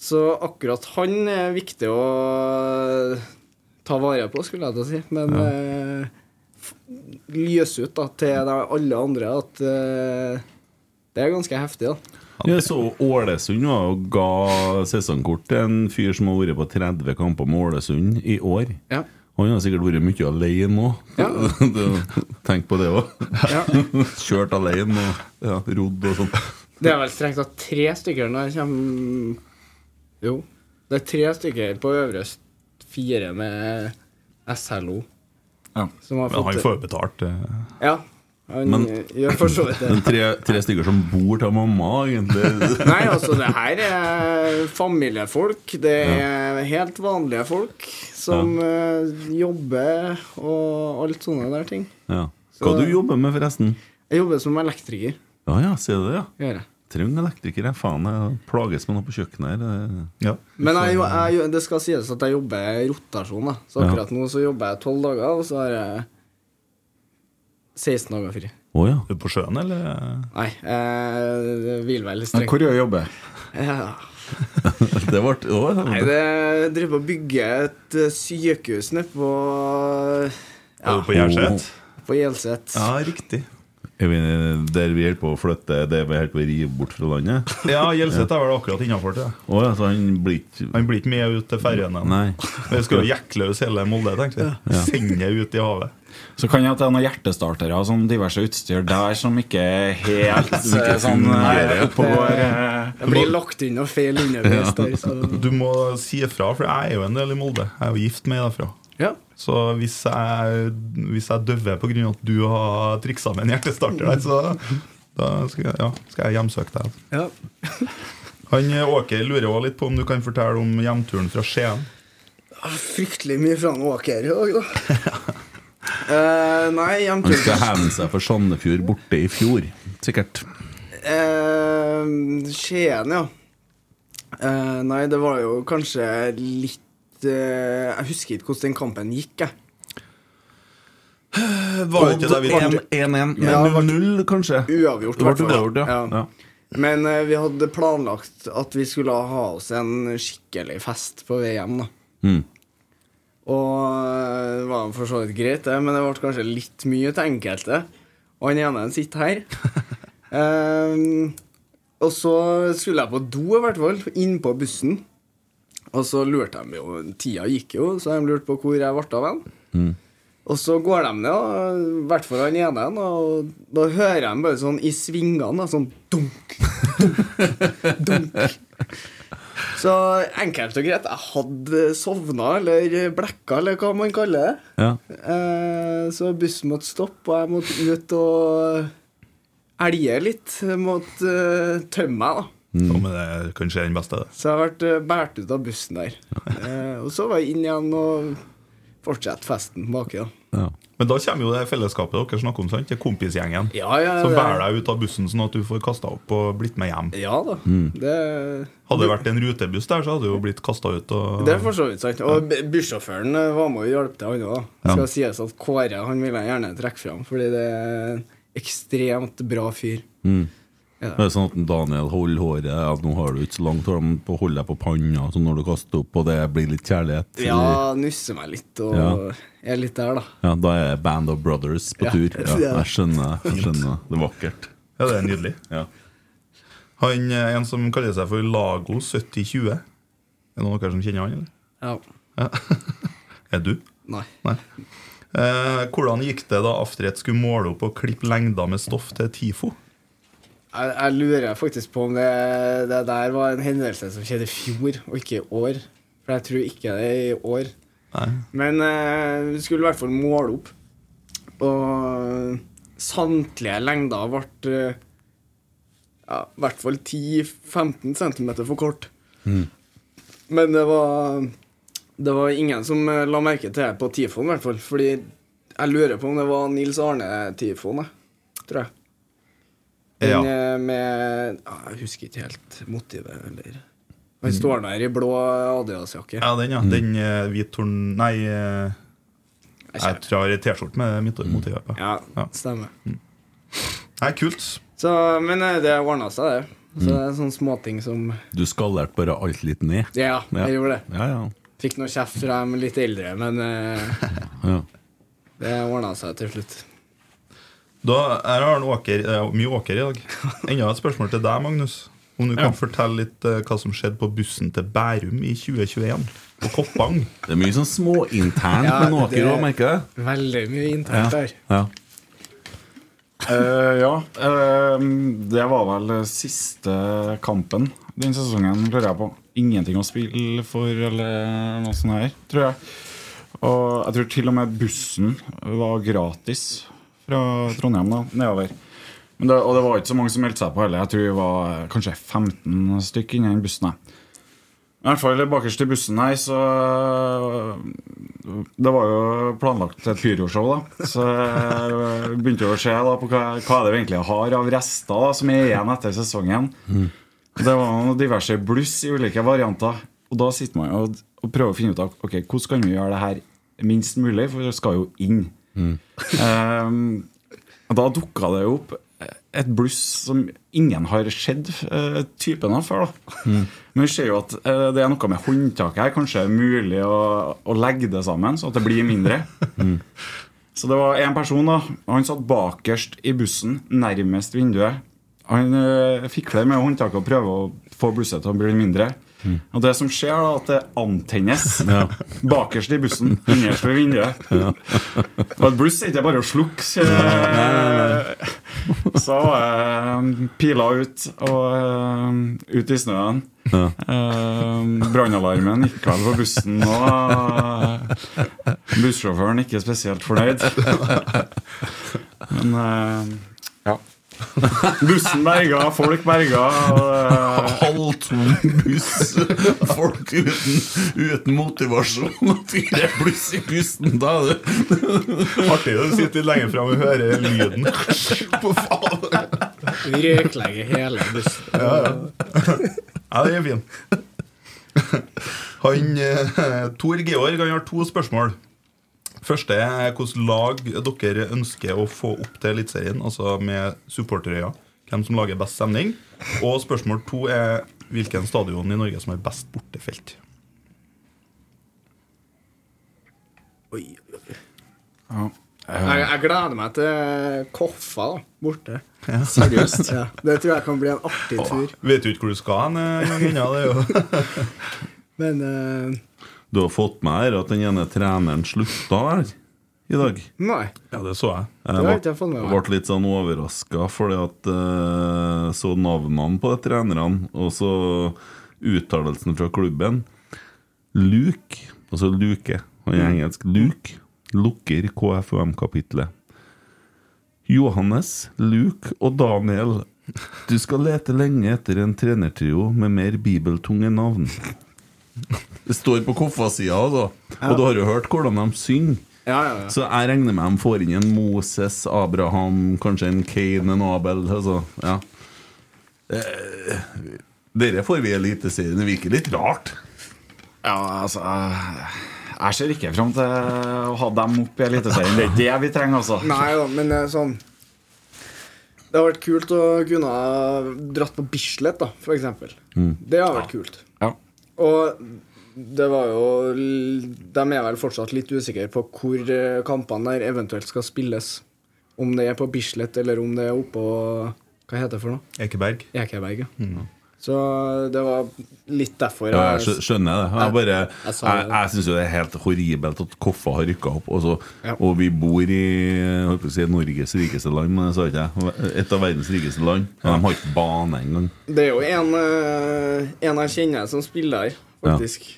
Så akkurat han er viktig å ta vare på, skulle jeg til å si. Men eh, f- lyse ut da, til alle andre at eh, det er ganske heftig. da. Jeg så Ålesund og ga sesongkort til en fyr som har vært på 30 kamper med Ålesund i år. Ja. Han har sikkert vært mye alene òg. Ja. [laughs] Tenk på det òg. Ja. [laughs] Kjørt alene og ja, rodd og sånn. Det er vel strengt tatt tre stykker når det kommer Jo. Det er tre stykker på øvre fire med SLO. Ja. Som har Men han får jo betalt. eh. Ja. Han Men- gjør for så vidt [laughs] Men tre, tre stykker som bor til mamma, egentlig. [laughs] Nei, altså, det her er familiefolk. Det er helt vanlige folk som ja. jobber og alt sånne der ting. Ja. Hva Så- du jobber med, forresten? Jeg jobber som elektriker. Ja ja, ser du det, ja. Gjør jeg. Trenger elektrikere. Faen, jeg plages med noe på kjøkkenet her. Ja. Men jeg, jeg, det skal sies at jeg jobber i rotasjon. Da. Så Ja. akkurat nå så jobber jeg 12 dager, og så har jeg 16 dager fri. Oh, ja. Er du på sjøen, eller? Nei, jeg vil vel litt strengt Hvor gjør du jobber? ja, det ble ja Nei, det driver på å bygge et eh, sykehus nede på ja. på Gjerset? På Gjelset. Ja, riktig. Er der vi holder på å flytte det vi holder på å rive bort fra landet? Ja, Gjelseth er vel akkurat innafor det. Å ja, så han blir ikke Han blir ikke med ut til ferjene. Nei. Vi skal jo jekke løs hele Molde, tenkte vi. Ja. Sende ut i havet. Så kan jeg at det er noen hjertestartere og sånn diverse utstyr der som ikke er helt ikke sånn fungerer. Jeg oppe og går eh, Det blir lagt inn noe feil underveis der. Så. Du må si ifra, for jeg er jo en del i Molde. Jeg er jo gift med derfra. Ja. Så hvis jeg, hvis jeg døver pga. at du har triksa med en hjertestarter der, så da skal jeg, ja, skal jeg hjemsøke deg. Ja. Han eh, Åker lurer også litt på om du kan fortelle om hjemturen fra Skien. Fryktelig mye fra Åker i dag, da. uh, nei, Han skal hevne seg for Sandefjord borte i fjor. Sikkert. Eh, Skien, ja. Uh, nei, det var jo kanskje litt Jeg husker ikke hvordan den kampen gikk, jeg. Var det ikke det vi 1-1 Men Ja, det var 0-0, kanskje? Uavgjort, Det ble hvert fall. uavgjort, ja. Ja. Men uh, vi hadde planlagt at vi skulle ha oss en skikkelig fest på vei hjem, da. Mm. Og eh, det var for så vidt greit, det, men det ble kanskje litt mye til enkelte. Og han ene sitter her. um, [laughs] og så skulle jeg på do, i hvert fall, innpå bussen. Og så lurte de jo Tida gikk jo, så de lurte på hvor jeg ble av hen. Mm. Og så går de ned, i hvert fall han ene, og da hører jeg bare sånn i svingene, sånn dunk, dunk, dunk. Så enkelt og greit, jeg hadde sovna, eller blekka, eller hva man kaller det. Ja. Eh, så bussen måtte stoppe, og jeg måtte ut og elge litt. Jeg måtte uh, tømme meg, da. Så men det er kanskje den beste, det. Så jeg har vært uh, båret ut av bussen der. Eh, og så var jeg inn igjen og fortsette festen baki, Ja. Men da kommer jo det fellesskapet dere snakker om, sant? Det er kompisgjengen. Ja, ja, Som bærer deg ut av bussen, sånn at du får kasta opp og blitt med hjem. Ja da. Mm. Det, Hadde det vært en rutebuss der, så hadde du jo blitt kasta ut. Og... det er for så vidt sant. Og bussjåføren eh, var med og hjalp til, han òg. Ja. Skal sies at Kåre han vil jeg gjerne trekke fram, fordi det er en ekstremt bra fyr. Mm. Ja. Det er sånn at Daniel holder håret At nå har du ikke så langt hår, men hold deg på panna så når du kaster opp, og det blir litt kjærlighet. Ja, nusser meg litt og Ja. er litt der, da. Ja, Da er Band of Brothers på Ja, tur. [laughs] Ja, jeg skjønner. Jeg skjønner. Det er vakkert. Ja, det er nydelig. Ja. Han er en som kaller seg for Lago 7020. Er det noen av dere som kjenner han, eller? Ja. [laughs] er du? Nei. Eh, hvordan gikk det da Aftred skulle måle opp og klippe lengder med stoff til TIFO? Jeg, jeg lurer faktisk på om det, det der var en hendelse som skjedde i fjor, og ikke i år. For jeg tror ikke det er i år. Nei. Men uh, vi skulle i hvert fall måle opp. Og samtlige lengder ble uh, ja, i hvert fall 10-15 cm for kort. Mm. Men det var Det var ingen som eh, la merke til det på Tifon, i hvert fall. Fordi jeg lurer på om det var Nils Arne Tifon. Tror jeg. Den Ja. eh, med ja, Jeg husker ikke helt motivet, eller Han står der i blå Adidas-jakke. Ja, den, ja. Den eh, hvit torn... Nei, eh, jeg tror jeg har T-skjorte med mitt motiv på. Ja, stemmer. Nei, kult. Så, men det ordna seg, det. Så Mm. det er sånne småting som Du skalerte bare alt litt ned. Ja, jeg gjorde det. Ja, ja. Fikk noe kjeft fra dem litt eldre, men [laughs] ja. det ordna seg til slutt. Da, her har han åker, er mye åker i dag. Enda et spørsmål til deg, Magnus. Om du kan Ja. fortelle litt eh, hva som skjedde på bussen til Bærum i 2021? På Koppang. [laughs] Det er mye sånn småinternt Ja, med Åker òg, merker jeg. Veldig mye internt der. Ja. Eh, ja. Uh, det var vel siste kampen den sesongen, lurer jeg på. Ingenting å spille for eller noe sånt her, tror jeg. Og jeg tror til og med bussen var gratis fra Trondheim da, nedover. Det, og det var ikke så mange som meldte seg på heller. Jeg tror vi var eh, kanskje 15 stykker inni den bussen. her. I hvert fall bakerst i bussen her, så Det var jo planlagt et pyroshow, da. Så jeg begynte jo å se da på hva, hva er det vi egentlig har av rester da, som er igjen etter sesongen. Det var noen diverse bluss i ulike varianter. Og da sitter man og, og prøver å finne ut av Ok, hvordan kan vi gjøre det her minst mulig, for det skal jo inn. [laughs] Ehm, um, da dukka det jo opp et bluss som ingen har sett uh, typen av før. da [laughs] Men vi ser jo at uh, det er noe med håndtaket her. Kanskje er mulig å, å legge det sammen, så at det blir mindre. [laughs] Så det var en person da Han satt bakerst i bussen, nærmest vinduet. Han uh, fikler med håndtaket og prøver å få blusset til å bli mindre. Og det som skjer, da at det antennes [laughs] bakerst i bussen, innerst ved vinduet. Og et bluss er ikke bare å slukke. Så, så uh, pila ut og eh, ut i snøen. Uh, Brannalarmen gikk vel på bussen, og uh, bussjåføren ikke spesielt fornøyd. [laughs] Men ja. [laughs] Bussen berga, folk berga. og, Halvtom buss, folk uten, uten motivasjon og fire bluss i pusten. Da er det Artig å sitte litt lenger fram og høre lyden. På faen. Røklegge hele bussen. Ja, ja. ja, det er fin. Han, eh, Tor Georg han har to spørsmål. Første er hvilket lag dere ønsker å få opp til Eliteserien, altså med supporterøya. Hvem som lager best stemning. Og spørsmål to er hvilken stadion i Norge som har best bortefelt. Oi, oi, oi. Jeg, jeg gleder meg til Koffa da, borte. Ja. Seriøst. [laughs] Ja, det tror jeg kan bli en artig tur. Vet du ikke hvor du skal hen eh, en gang ennå? Det er jo [laughs] Men eh, Du har fått med her at den ene treneren slutta der i dag. nei. Ja, det så jeg. Jeg, har ikke jeg fått med meg. ble litt sånn overraska fordi at uh, så navnene på de trenerne, og så uttalelsen fra klubben. Luke, altså Luke, han er engelsk. Luke lukker KFUM-kapitlet. Johannes, Luke og Daniel. Du skal lete lenge etter en trenertrio med mer bibeltunge navn. Det står på Koffa-sida, altså. Og du har jo hørt hvordan de synger. Ja, ja, ja. Så jeg regner med de får inn en Moses, Abraham, kanskje en Kane, en Abel. Altså, ja. Eh, Dere får vi i Eliteserien. Det virker litt rart. Ja, altså eh, Jeg ser ikke fram til å ha dem opp i Eliteserien. Det er ikke det vi trenger, altså. Nei da, men eh, sånn Det har vært kult å kunne ha dratt på Bislett, da, eksempel. Mm. Det har vært kult. Og det var jo De er vel fortsatt litt usikre på hvor eh, kampene der eventuelt skal spilles. Om det er på Bislett, eller om det er oppå Hva heter det for noe? Ekeberg. Ekeberg, ja. Så det var litt derfor Ja, jeg skjønner det. Jeg, bare, jeg jeg, jeg syns jo det er helt horribelt at Koffa har rykka opp. Og, så, Ja. og vi bor i jeg å si, Norges rikeste land, men det sa ikke jeg. Et av verdens rikeste land. Og de har ikke bane engang. Det er jo en, eh, en jeg kjenner som spiller her, faktisk.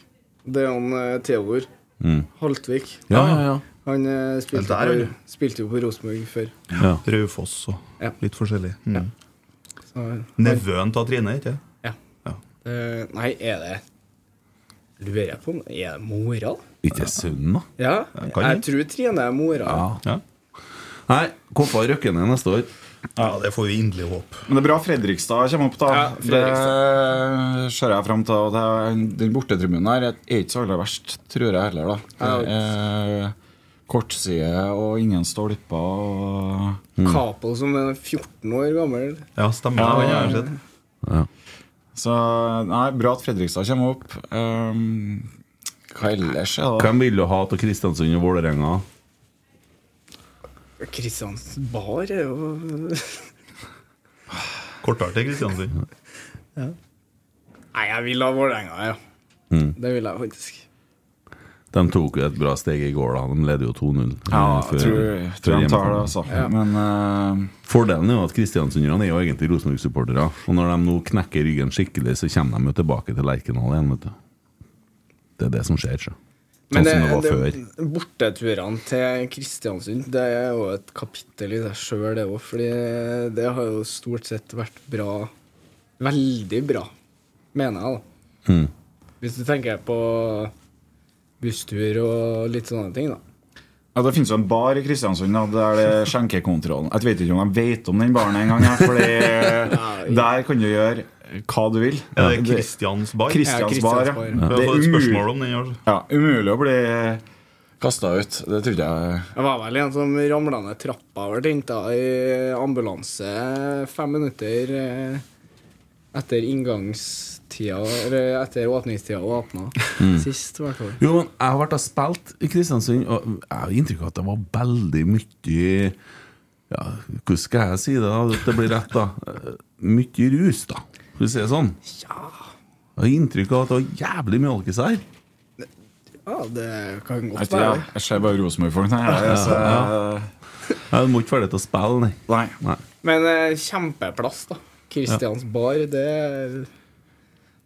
Det er han eh, Theodor Mm. Haltvik. Ja, ja, ja. Han eh, spilte, der, på, spilte jo på Rosenborg før. Ja. Raufoss og Ja. litt forskjellig. Mm. Så, Nevøen til Trine, ikke Ja. Eh, nei, er det Lurer jeg på om Er det mora? Ikke sønnen, da? Ja, kan jeg tror Trine er mora. Ja. Nei, Koffa røkken ned neste år. Ja, det får vi inderlig håpe. Men det er bra Fredrikstad kommer opp, da. Ja, det ser jeg fram til. Og det er, den bortetribunen her er ikke så aller verst, tror jeg heller. da Det er Kortside og ingen stolper. Og Capo som er 14 år gammel. Ja, stemmer. Ja, ja. Ja. Så nei, bra at Fredrikstad kommer opp. Um, hva ellers er det? Hvem vil du ha til Kristiansund og Vålerenga? Kristians Bar er jo [laughs] Kortere til Kristiansund. Nei, jeg vil ha Vålerenga, ja. Mm. Det vil jeg faktisk. De tok jo et bra steg i går, da. De leder jo 2-0. Ja, eh, jeg tror, før tror de tar det, altså. Ja. Men uh... Fordelen er jo at kristiansunderne er jo egentlig Rosenborg-supportere. Og når de nå knekker ryggen skikkelig, så kommer de jo tilbake til Lerkendal igjen. vet du Det er det som skjer. Så. Sånn Men det, som det det, borteturene til Kristiansund Det er jo et kapittel i seg sjøl, det òg. Fordi det har jo stort sett vært bra. Veldig bra, mener jeg, da. Mm. Hvis du tenker på busstur og litt sånne ting, da. ja, Det finnes jo en bar i Kristiansund da, der det er skjenkekontrollen. Jeg vet ikke om de vet om den baren engang. Fordi [laughs] der kan du gjøre hva du vil. Ja, det er Kristians bar. Kristians Ja, bar, ja. Det er umulig, ja, umulig å bli kasta ut. Det trodde jeg Det var vel en som ramla ned trappa og ble henta i ambulanse fem minutter etter etter tida, etter åpningstida åpna. Mm. Sist, i hvert fall. Jo, men jeg har vært og spilt i Kristiansund, og jeg har inntrykk av at det var veldig mye Ja, hvordan skal jeg si det, da? Det blir rett, da? Eh, Mye rus, da. Skal vi si det sånn? Ja. Jeg har inntrykk av at det var jævlig mye alkis her. Ja, det kan godt være. jeg, jeg ser bare Rosenborg-folk. nei, jeg- ja. Jeg må ikke ferdig til å spille, nei. Nei. nei. Men eh, kjempeplass, da. Kristians bar, det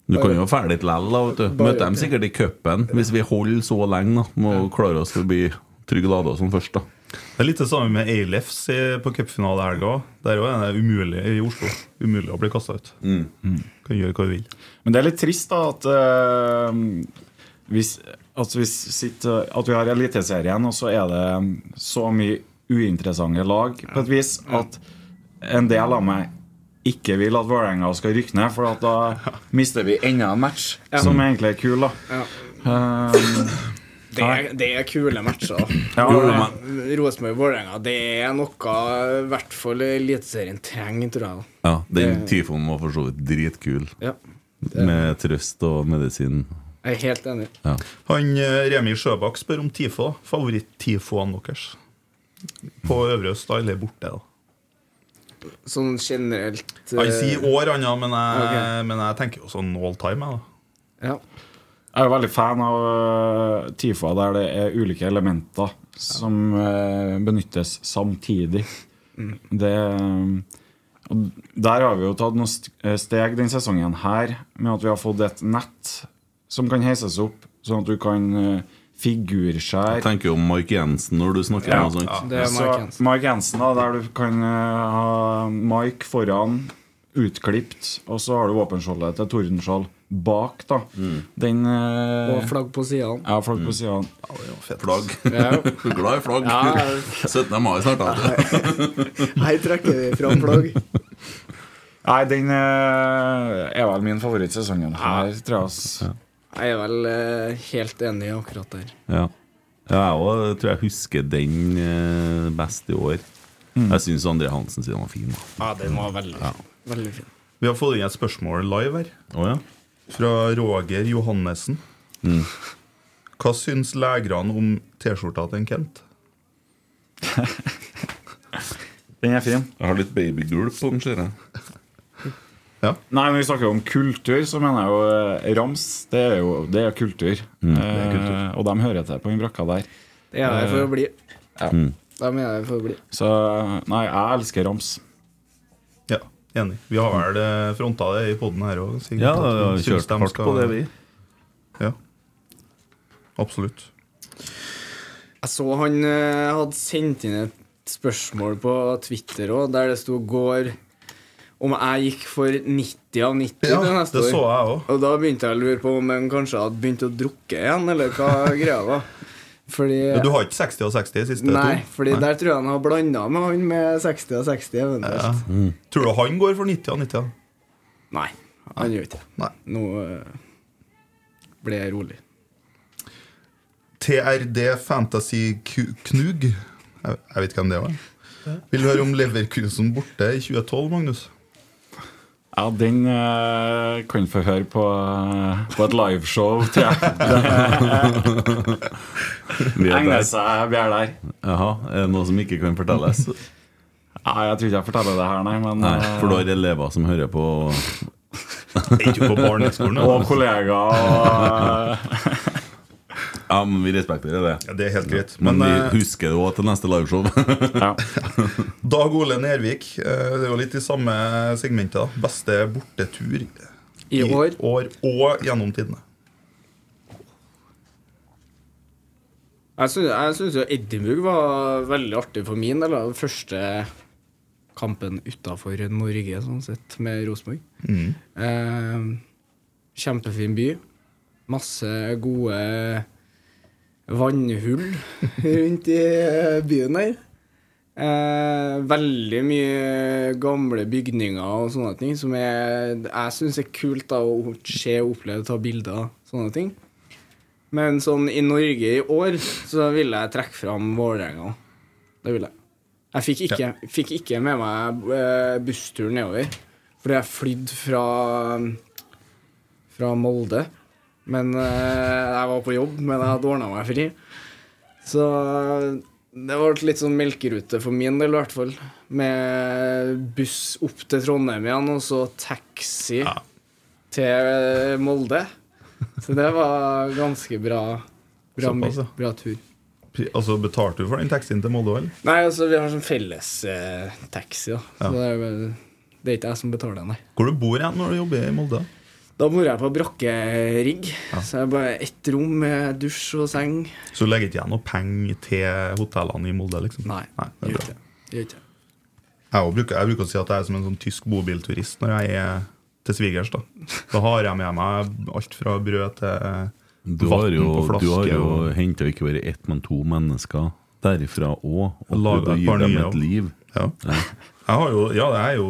Du kan jo ferdig litt lell, da. vet du Møter dem sikkert i cupen, hvis vi holder så lenge. da Må klare oss forbi Trygg Lade og sånn først, da. Det er litt det samme med Eilefs på cupfinalehelga. Der òg er det umulig i Oslo. Umulig å bli kasta ut. Mm. Kan gjøre hva du vil. Men det er litt trist da at uh, hvis, at, vi sitter, at vi har Eliteserien, og så er det så mye uinteressante lag på et vis at en del av meg ikke vil at Vålerenga skal rykke ned, for at da mister vi enda en match Ja. som egentlig er kul. da Ja. Um, Det er, det er kule matcher. Ja, Rosenborg-Vålerenga, det er noe i hvert fall Eliteserien trenger, tror jeg. da. Ja, Den tyfonen var for så vidt dritkul. Ja. Med trøst og medisin. Jeg er helt enig. Ja. Han eh, Remi Sjøbakk spør om TIFO. Favoritt Tifoen deres? På Øvre Øst, eller borte? da Sånn generelt uh... Han sier år, han, men jeg, okay. men jeg tenker jo sånn all time. Jeg, da. Ja. Jeg er jo veldig fan av uh, TIFA der det er ulike elementer som eh, benyttes samtidig. Mm. Det eh, og Der har vi jo tatt noen eh, steg denne sesongen her med at vi har fått et nett som kan heises opp, sånn at du kan uh, figurskjære Jeg tenker om Mark Jensen når du snakker Ja. om noe sånt. Det er Så Mark Jensen. Mark Jensen, da, der du kan eh, ha Mike foran, utklipt, og så har du våpenskjoldet til Tordenskjold bak. da Den eh, Og flagg på sidene. Ja, flagg på sidene. Flagg. Ja. Er [laughs] glad i flagg. Ja. 17. mai snart, da. [laughs] Her trekker vi fram flagg. Nei, den eh, er vel min favorittsesongen her, tror jeg. Jeg er vel eh, helt enig akkurat der. Ja. ja jeg òg tror jeg husker den eh, best i år. Jeg syns André Hansen sin var fin. da. Ja, den var veldig, veldig fin. Vi har fått inn et spørsmål live her. Oh, ja. Fra Roger Johannessen. Mm. Hva syns legerne om T-skjorta til en Kent? [laughs] Den er fin. Jeg har litt babygulp på den, ser jeg. Nei, når vi snakker om kultur, så mener jeg jo eh, rams. Det er jo det er kultur. Mm. Eh, Det er kultur. og de hører til på den brakka der. Det er jeg for å bli. Ja. Mm. De er jeg for å bli. Så nei, jeg elsker rams. Ja, enig. Vi har vel eh, fronta det i poden her òg. Ja, vi har kjørt hardt på det, vi. Ja. Absolutt. Jeg så han eh, hadde sendt inn et spørsmål på Twitter òg, der det sto 'går' om jeg gikk for 90 av 90 Ja, neste det år. så jeg også. Og da begynte jeg å lure på om han kanskje hadde begynt å drukke igjen, eller hva [laughs] greia var. Fordi Ja, du har ikke 60 og 60 i siste Nei, to? fordi der tror jeg han har blanda med han med 60 og 60 Ja. eventuelt. Mm. Tror du han går for 90 av 90? da? Nei, han gjør ikke det. Nå uh, ble jeg rolig. TRD Fantasy Knug. Jeg, jeg vet ikke hvem det var. Vil du høre om Leverkusen borte i 2012, Magnus? Ja, den uh, kan du få høre på, eh, på et liveshow, tror jeg. [laughs] Vi er Egner seg, vi er der. Jaha, Er det noe som ikke kan fortelles? [laughs] Nei, jeg tror ikke jeg forteller det her, nei. Men, Nei, eh, for du har elever som hører på [laughs] Ikke på barneskolen. og kollegaer og Ja, men vi respekterer det. Ja, det er helt greit. Men, Men, vi eh, husker det òg til neste liveshow. [laughs] ja. [laughs] Dag Ole Nervik, eh, det er jo litt i samme segmentet. da Beste bortetur I år? og gjennom tidene. Jeg syns, jeg syns jo Edinburgh var veldig artig for min del. Den første kampen utafor Norge, sånn sett, med Rosenborg. Mm. Eh, kjempefin by. Masse gode vannhull rundt i eh, byen her. Eh, veldig mye gamle bygninger og sånne ting som jeg, jeg syns er kult da, å se, og oppleve, ta bilder av. Sånne ting. Men sånn i Norge i år så vil jeg trekke fram Vålerenga. Det vil jeg. Jeg fikk ikke, fikk ikke med meg eh, bussturen nedover. Fordi jeg flydde fra fra Molde. Men eh, jeg var på jobb, men jeg hadde ordna meg fri. Så det ble litt sånn melkerute for min del, i hvert fall. Med buss opp til Trondheim igjen, og så taxi til Molde. Så det var ganske bra. Bra, Såpass, ja. bra tur. Altså, Betalte du for den taxien til Molde, eller? Nei, altså, vi har sånn felles eh, taxi, da. Ja. Så det er, det er ikke jeg som betaler, nei. Hvor du bor igjen når du jobber i Molde? Da bor jeg på brakkerigg. Så det er bare ett rom med dusj og seng. Så du legger ikke igjen noe penger til hotellene i Molde? liksom? Nei, det er gjør ikke det. Gjør ikke det. Jeg, bruker, jeg bruker å si at jeg er som en sånn tysk bobilturist når jeg er til svigers. Da Da har jeg med meg alt fra brød til Du har jo, vann på flaske. du har jo og- henta ikke bare ett, men to mennesker derifra òg, og å et par dem nye et liv. Ja. Ja. Jeg har jo, ja, det er jo,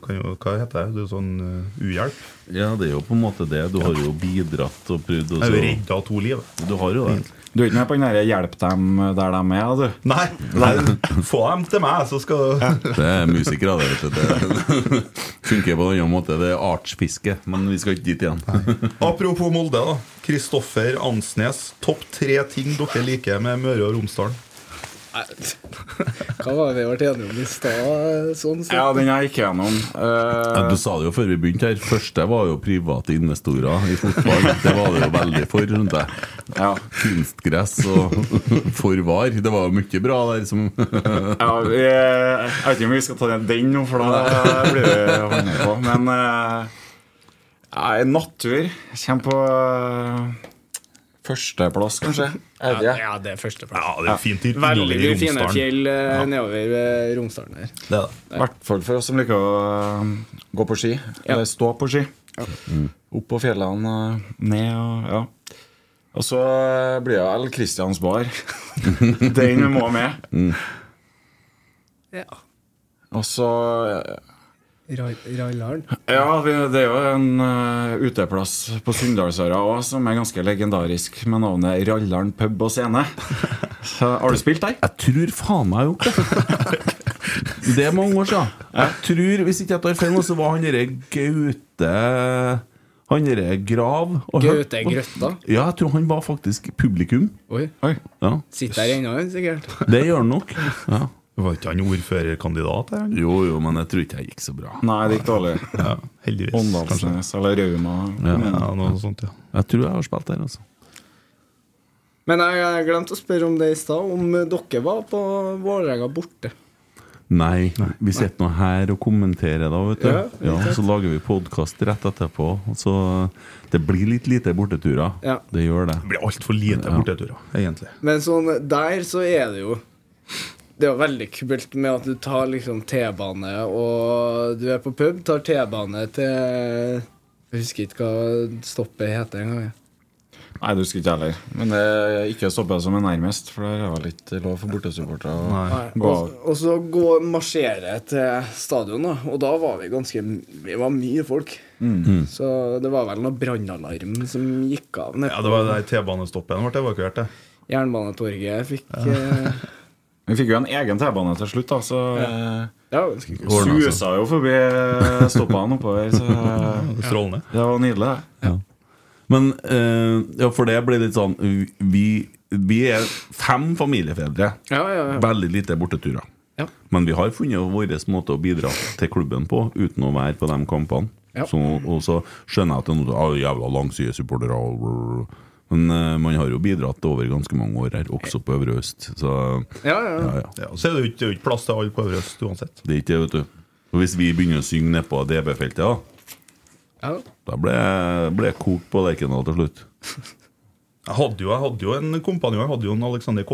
kan jo Hva heter det? det er sånn uh, uhjelp. Ja, det er jo på en måte det. Du har jo bidratt og prøvd så Jeg har jo så- redda to liv. Du har jo det. Du er ikke med på den derre 'hjelp dem der de er', du? Nei, nei, [laughs] få dem til meg, så skal Det er musikere, det. vet du. Det [laughs] funker på en annen måte. Det er artsfiske, men vi skal ikke dit igjen. Apropos Molde, da. Kristoffer Ansnes. Topp tre ting dere liker med Møre og Romsdal? Hva var det vi ble enige om i stad? Sånn, sånn. Ja, den jeg gikk gjennom. Ja, du sa det jo før vi begynte her. Første var jo private investorer i fotball. Det var det jo veldig for, rundt deg. Ja. Kunstgress og [laughs] forvar. Det var jo mye bra der som [laughs] Ja, vi, jeg vet ikke om vi skal ta den nå, for da blir det hånda på. Men uh, ja, natur kommer på eh, førsteplass, kanskje. Jeg Ja, ja, det er førsteplass. Ja, det er fint i- Veldig i fine fjell eh, Ja. nedover ved Romsdalen her. Det. I hvert fall for oss som liker å eh, gå på ski. Eller stå på ski. Ja. Opp på fjellene, eh, ned og ja. Og så eh, blir det vel Christians bar. [laughs] Den må med. Ja. Og så Ra- Rallaren. Ja, det er jo en eh, uteplass på Sunndalsøra òg som er ganske legendarisk, med navnet Rallaren pub og scene. [laughs] Så, har du spilt der? Jeg tror faen meg jeg har gjort det. [laughs] Det er mange år siden. Jeg tror, Hvis ikke jeg tar feil, så var han derre Gaute Han derre Grav og Gaute. Grøtta? Ja, jeg tror han var faktisk publikum. Oi. Ja. Sitter der ennå, sikkert. Det gjør han nok. Ja. Var ikke han ordførerkandidat? her? Jo, jo, men jeg tror ikke jeg gikk så bra. Nei, det gikk dårlig. [laughs] Ja, heldigvis. Åndalsnes eller Rauma. Ja. Ja, noe sånt, ja. Jeg tror jeg har spilt der, altså. Men jeg, jeg glemte å spørre om det i stad, om dere var på Vålerenga borte. Nei, vi sitter nå her og kommenterer, da, vet du. Ja, Ja, så lager vi podkast rett etterpå. Så det blir litt lite borteturer. Ja. Det gjør det. Det blir altfor lite Ja. borteturer, egentlig. Men sånn, der så er det jo Det er jo veldig kult med at du tar liksom T-bane, og du er på pub, tar T-bane til Jeg husker ikke hva stoppet heter engang. Nei, det husker ikke jeg heller. Men det er ikke stoppet som er nærmest, for det er vel ikke lov for bortesupportere å Nei. gå Og, av. og så gå marsjere til stadion, da. Og da var vi ganske Vi var mye folk. Mm. Så det var vel noe brannalarm som gikk av. nede Ja, det var det der T-banestoppen ble evakuert, det. Jernbanetorget fikk eh, Vi fikk jo en egen T-bane til slutt, da, så Ja. Eh, susa jo forbi eh, stoppene oppover. Så [laughs] Strålende. det var nydelig. det. Ja. Men eh, ja, for det blir litt sånn Vi, vi er fem familiefedre. Ja, ja, ja. Veldig lite borteturer. Ja. Men vi har funnet vår måte å bidra til klubben på uten å være på de kampene. Ja. Så, og så skjønner jeg at det er noe jævla langside supportere. Men uh, man har jo bidratt over ganske mange år her, også på Øvre Øst. Så Ja, ja, ja. ja, ja. Ja, så er det jo ikke, plass til alle på Øvre Øst uansett. Det er ikke det, vet du. Og hvis vi begynner å synge nedpå DB-feltet, da, ja. da ble jeg kokt på Lerkendal til slutt. [laughs] Jeg hadde jo, jeg hadde jo en kompanjong, jeg hadde jo en Alexander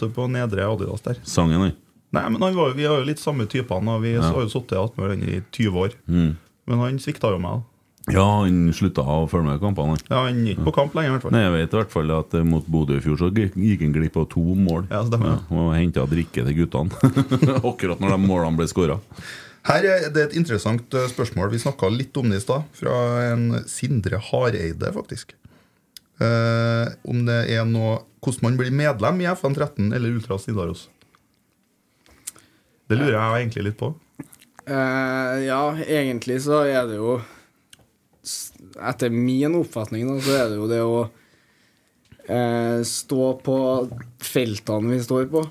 du, på nedre Adidas der. Sangen, han. Nei, men han var, Vi har jo litt samme typene, og vi Ja. har jo sittet attmed hverandre i 20 år. Mm. Men han svikta jo meg. da. Ja, han slutta å følge med i kampene. Ja, Han gikk på kamp lenger, i hvert fall. Nei, Jeg vet i hvert fall at eh, mot Bodø i fjor så gikk han glipp av to mål. Ja, stemmer. og henta drikke til guttene. [laughs] Akkurat når de målene ble skåra. Her er det et interessant eh, spørsmål. Vi snakka litt om det i stad. Fra en Sindre Hareide, faktisk. Eh, om det er noe Hvordan man blir medlem i FN13 eller Ultra Nidaros. Det lurer jeg egentlig litt på. Eh, ja, egentlig så er det jo etter min oppfatning, da, så er det jo det å eh, stå på feltene vi står på.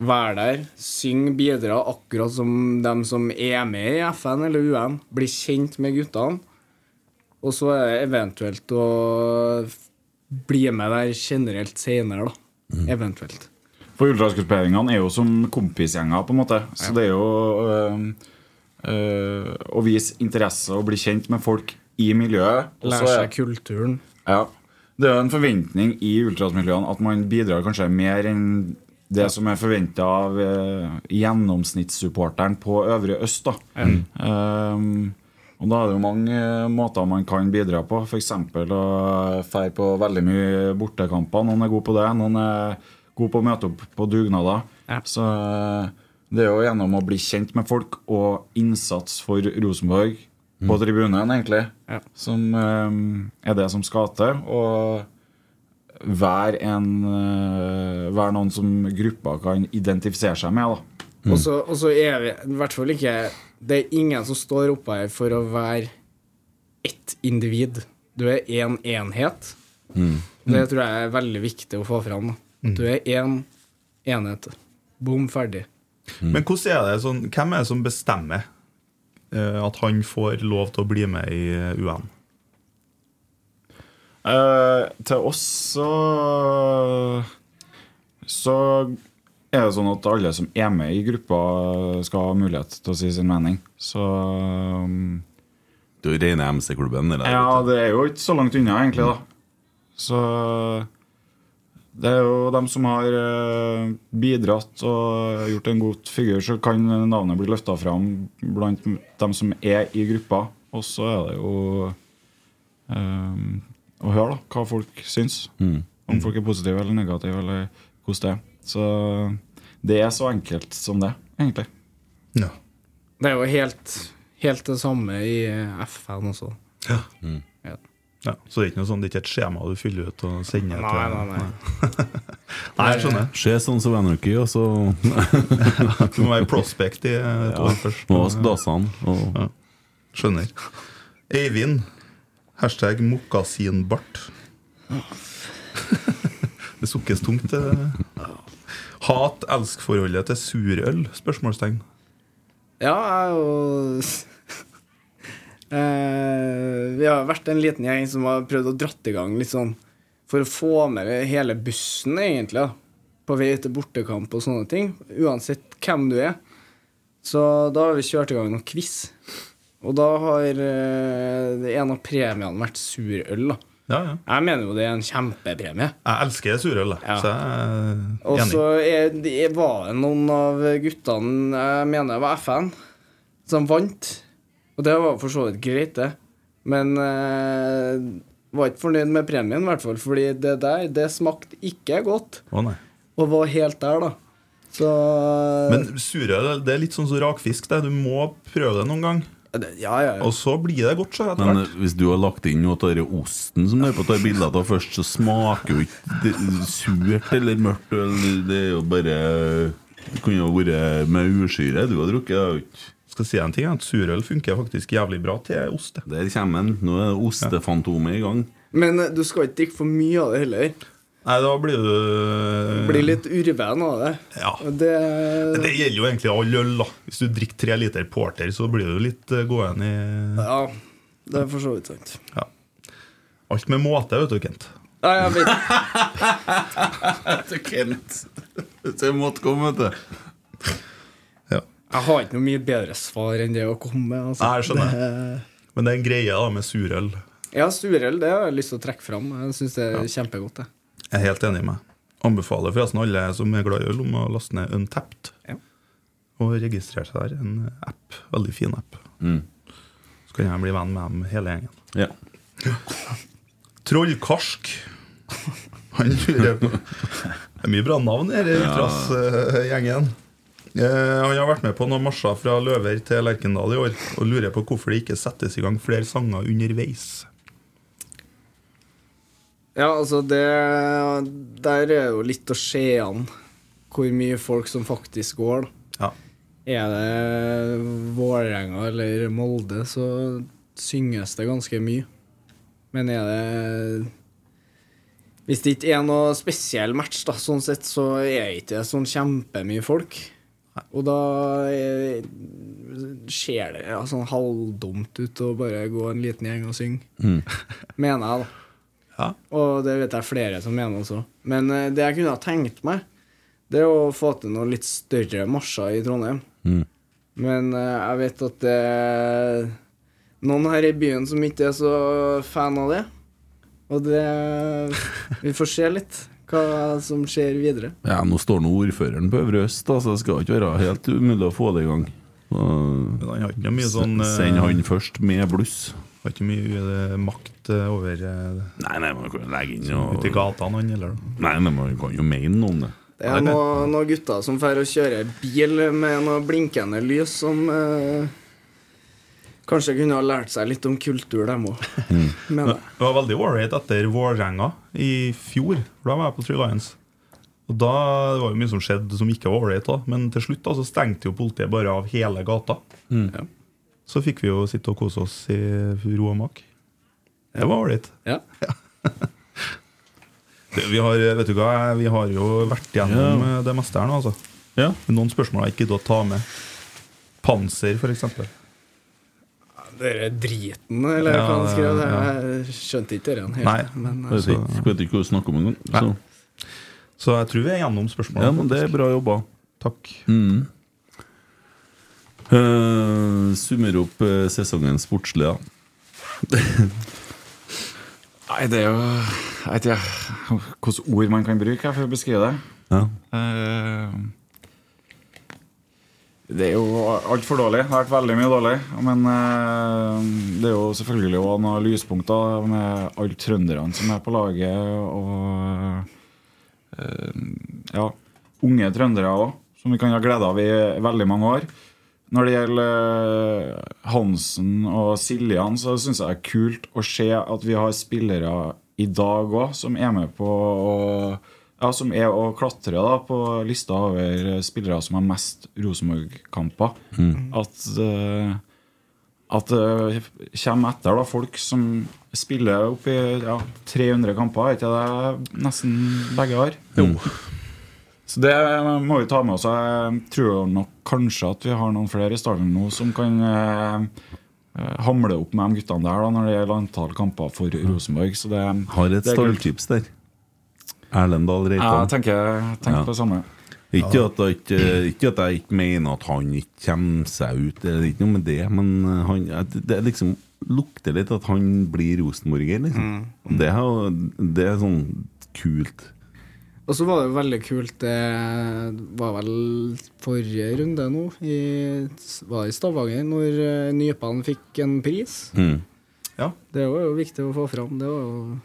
Være der, synge, bidra, akkurat som dem som er med i FN eller UN. Bli kjent med guttene. Og så er det eventuelt å bli med der generelt senere, da. Eventuelt. For ultrasgrupperingene er jo som kompisgjenger, på en måte. Så det er jo øh, øh, å vise interesse og bli kjent med folk i miljøet. Lære seg kulturen. Ja. Det er jo en forventning i ultrasmiljøene at man bidrar kanskje mer enn det som er forventa av eh, gjennomsnittssupporteren på Øvre Øst. da Um, og da er det jo mange eh, måter man kan bidra på. F.eks. å feire på veldig mye bortekamper. Noen er gode på det. Noen er gode på å møte opp på dugnader. Så eh, det er jo gjennom å bli kjent med folk og innsats for Rosenborg på tribunen, egentlig, som eh, er det som skal til. Og være en eh, Være noen som gruppa kan identifisere seg med. da Og så og så er vi i hvert fall ikke Det er ingen som står oppe her for å være ett individ. Du er én en enhet. Det tror jeg er veldig viktig å få fram. da. Du er én en enhet. Bom, ferdig. Men hvordan er det sånn, hvem er det som bestemmer at han får lov til å bli med i eh, UN? Eh, til oss så Så er det sånn at alle som er med i gruppa, skal ha mulighet til å si sin mening. Så um, Du er rene MC-klubben? eller? Ja, det er jo ikke så langt unna, egentlig, da. Så det er jo dem som har eh, bidratt og gjort en god figur, så kan navnet bli løfta fram blant dem som er i gruppa. Og så er det jo um, å høre da, hva folk syns. Mm. Om folk er positive eller negative, eller hvordan det er. Så det er så enkelt som det, egentlig. Det er jo helt, helt det samme i FN også. Ja. Mm. Ja. Ja, så det er ikke noe sånn, det er ikke et skjema du fyller ut og sender Nei, til nei, nei. [laughs] Nei, jeg skjønner. Se sånn som Anarchy, og så [laughs] Du må være prospect i et Ja, år først. vask dassene. Og... Ja. Skjønner. Eivind. Hashtag mokasinbart. [laughs] Det sukkes tungt. eh. Hat-elsk-forholdet til surøl? Spørsmålstegn. Ja, jeg er jo eh, Vi har vært en liten gjeng som har prøvd å dratt i gang litt sånn For å få med hele bussen, egentlig. På vei til bortekamp og sånne ting. Uansett hvem du er. Så da har vi kjørt i gang noen quiz. Og da har eh, en av premiene vært surøl, da. Ja, ja. Jeg mener jo det er en kjempepremie. Jeg elsker surøl, da. så jeg er Og så er, er, var det noen av guttene, jeg mener det var FN, som vant. Og det var for så vidt greit, det. Men eh, var ikke fornøyd med premien, i hvert fall. Fordi det der, det smakte ikke godt. Å nei. Og var helt der, da. Så Men surøl det er litt sånn som rakfisk. Det. Du må prøve det noen gang. Ja, ja, Og så blir det godt, så etter Men hvert. eh, hvis du har lagt inn noe av den osten som du er på tar ta bilder av først, så smaker jo ikke surt eller mørkt. Eller, det er jo bare Det kunne jo vært med ursyre du har drukket. det er jo ikke- Skal si en ting, at Surøl funker faktisk jævlig bra til ost. det. Der kommer den. Nå er ostefantomet i gang. Men eh, du skal ikke drikke for mye av det heller. Nei, da blir du Blir litt urven av det. Ja. Det, Det gjelder jo egentlig all øl. da Hvis du drikker tre liter porter, så blir du litt eh, gående i Ja, det er for så vidt sant. Ja. Alt med måte, vet du, Kent. Ja, jeg [laughs] vet Kent. Det måtte komme, vet du. Jeg har ikke noe mye bedre svar enn det å komme med. Altså. Nei, jeg skjønner. Det- Men det er en greie da med surøl. Ja, surøl det har jeg lyst til å trekke fram. Jeg syns det er kjempegodt. det. Jeg er helt enig med. Anbefaler forresten alle som er glad i øl, om å laste ned Untapped. Og registrere seg der. En app. Veldig fin app. Mm. Så kan jeg bli venn med dem hele gjengen. Ja. [laughs] Trollkarsk. Han lurer på [laughs] Det er mye bra navn her i Ja. Ultras-gjengen. Eh, han har vært med på noen marsjer fra Løver til Lerkendal i år og lurer på hvorfor det ikke settes i gang flere sanger underveis. Ja, altså det Der er jo litt å se an hvor mye folk som faktisk går. Ja. Er det Vålerenga eller Molde, så synges det ganske mye. Men er det Hvis det ikke er noe spesiell match, da, sånn sett, så er det ikke sånn kjempemye folk. Og da er, ser det ja, sånn halvdumt ut å bare gå en liten gjeng og synge. Mm. [laughs] Mener jeg, da. Og det vet jeg flere som mener også. Men eh, det jeg kunne ha tenkt meg, det er å få til noen litt større marsjer i Trondheim. Mm. Men eh, jeg vet at det er noen her i byen som ikke er så fan av det. Og det Vi får se litt hva som skjer videre. Ja, nå står nå ordføreren på Øvre Øst, så det skal ikke være helt umulig å få det i gang. Men han har ikke noe mye sånn eh, Send han først med bluss. Har ikke mye eh, makt eh, over Nei, nei, man kan legge inn og ute i gatene, han, eller? Nei, men man kan jo mene noe om det. Det er noen, noe gutter som drar og kjører bil med noe blinkende lys, som eh, kanskje kunne ha lært seg litt om kultur, dem òg. Det var veldig ålreit etter Vålerenga i fjor. Da var jeg på Three Lions. Og da det var jo mye som skjedde som ikke var ålreit, da. Men til slutt da, så stengte jo politiet bare av hele gata. Mm. Ja. Så fikk vi jo sitte og kose oss i ro og mak. Det var ålreit. Ja. [laughs] ja. Vi har, vet du hva, vi har jo vært gjennom Ja. eh, det meste her nå, altså. Ja. Noen spørsmål har jeg ikke giddet å ta med. Panser, for eksempel. Dere driten, eller Ja, hva han skrev. det. ja. Jeg skjønte ikke det helt. Nei. Men, altså. jeg vet ikke hva du snakker om engang. Så. Så jeg tror vi er gjennom spørsmålet. Ja, men det er bra jobba. Takk. Mm. Uh, summer opp uh, sesongen sportslig, da. [laughs] Nei, det er jo Jeg vet ikke hvilke ord man kan bruke for å beskrive det. Ja. Eh, det er jo altfor dårlig. Det har vært veldig mye dårlig. Men eh, det er jo selvfølgelig også noen lyspunkter med alle trønderne som er på laget. Og eh, ja, unge trøndere òg, som vi kan ha glede av i veldig mange år. Når det gjelder eh, Hansen og Siljan, så syns jeg det er kult å se at vi har spillere i dag òg som er med på å ja, som er å klatre da, på lista over spillere som har mest Rosenborg-kamper. Mm. At, uh, at det kommer etter da, folk som spiller opp i ja, 300 kamper. Er ikke det nesten begge har? Jo. Så det må vi ta med oss. Jeg tror nok kanskje at vi har noen flere i stallen nå som kan eh, eh, hamle opp med de guttene der da, når det gjelder antall kamper for Rosenborg. Så det, Har et stalltips der. Erlendal Ja, Reitan. jeg tenker, tenker Ja. på det samme. Ikke at, ikke, ikke at jeg ikke mener at han ikke kommer seg ut, det er ikke noe med det, men uh, han, det liksom lukter litt at han blir rosenborger, liksom. Mm. Det, er, det er sånn kult. Og så var det jo veldig kult Det var vel forrige runde nå, i, var det i Stavanger, når eh, Nypan fikk en pris. Mm. Ja. Det var jo viktig å få fram. Det var jo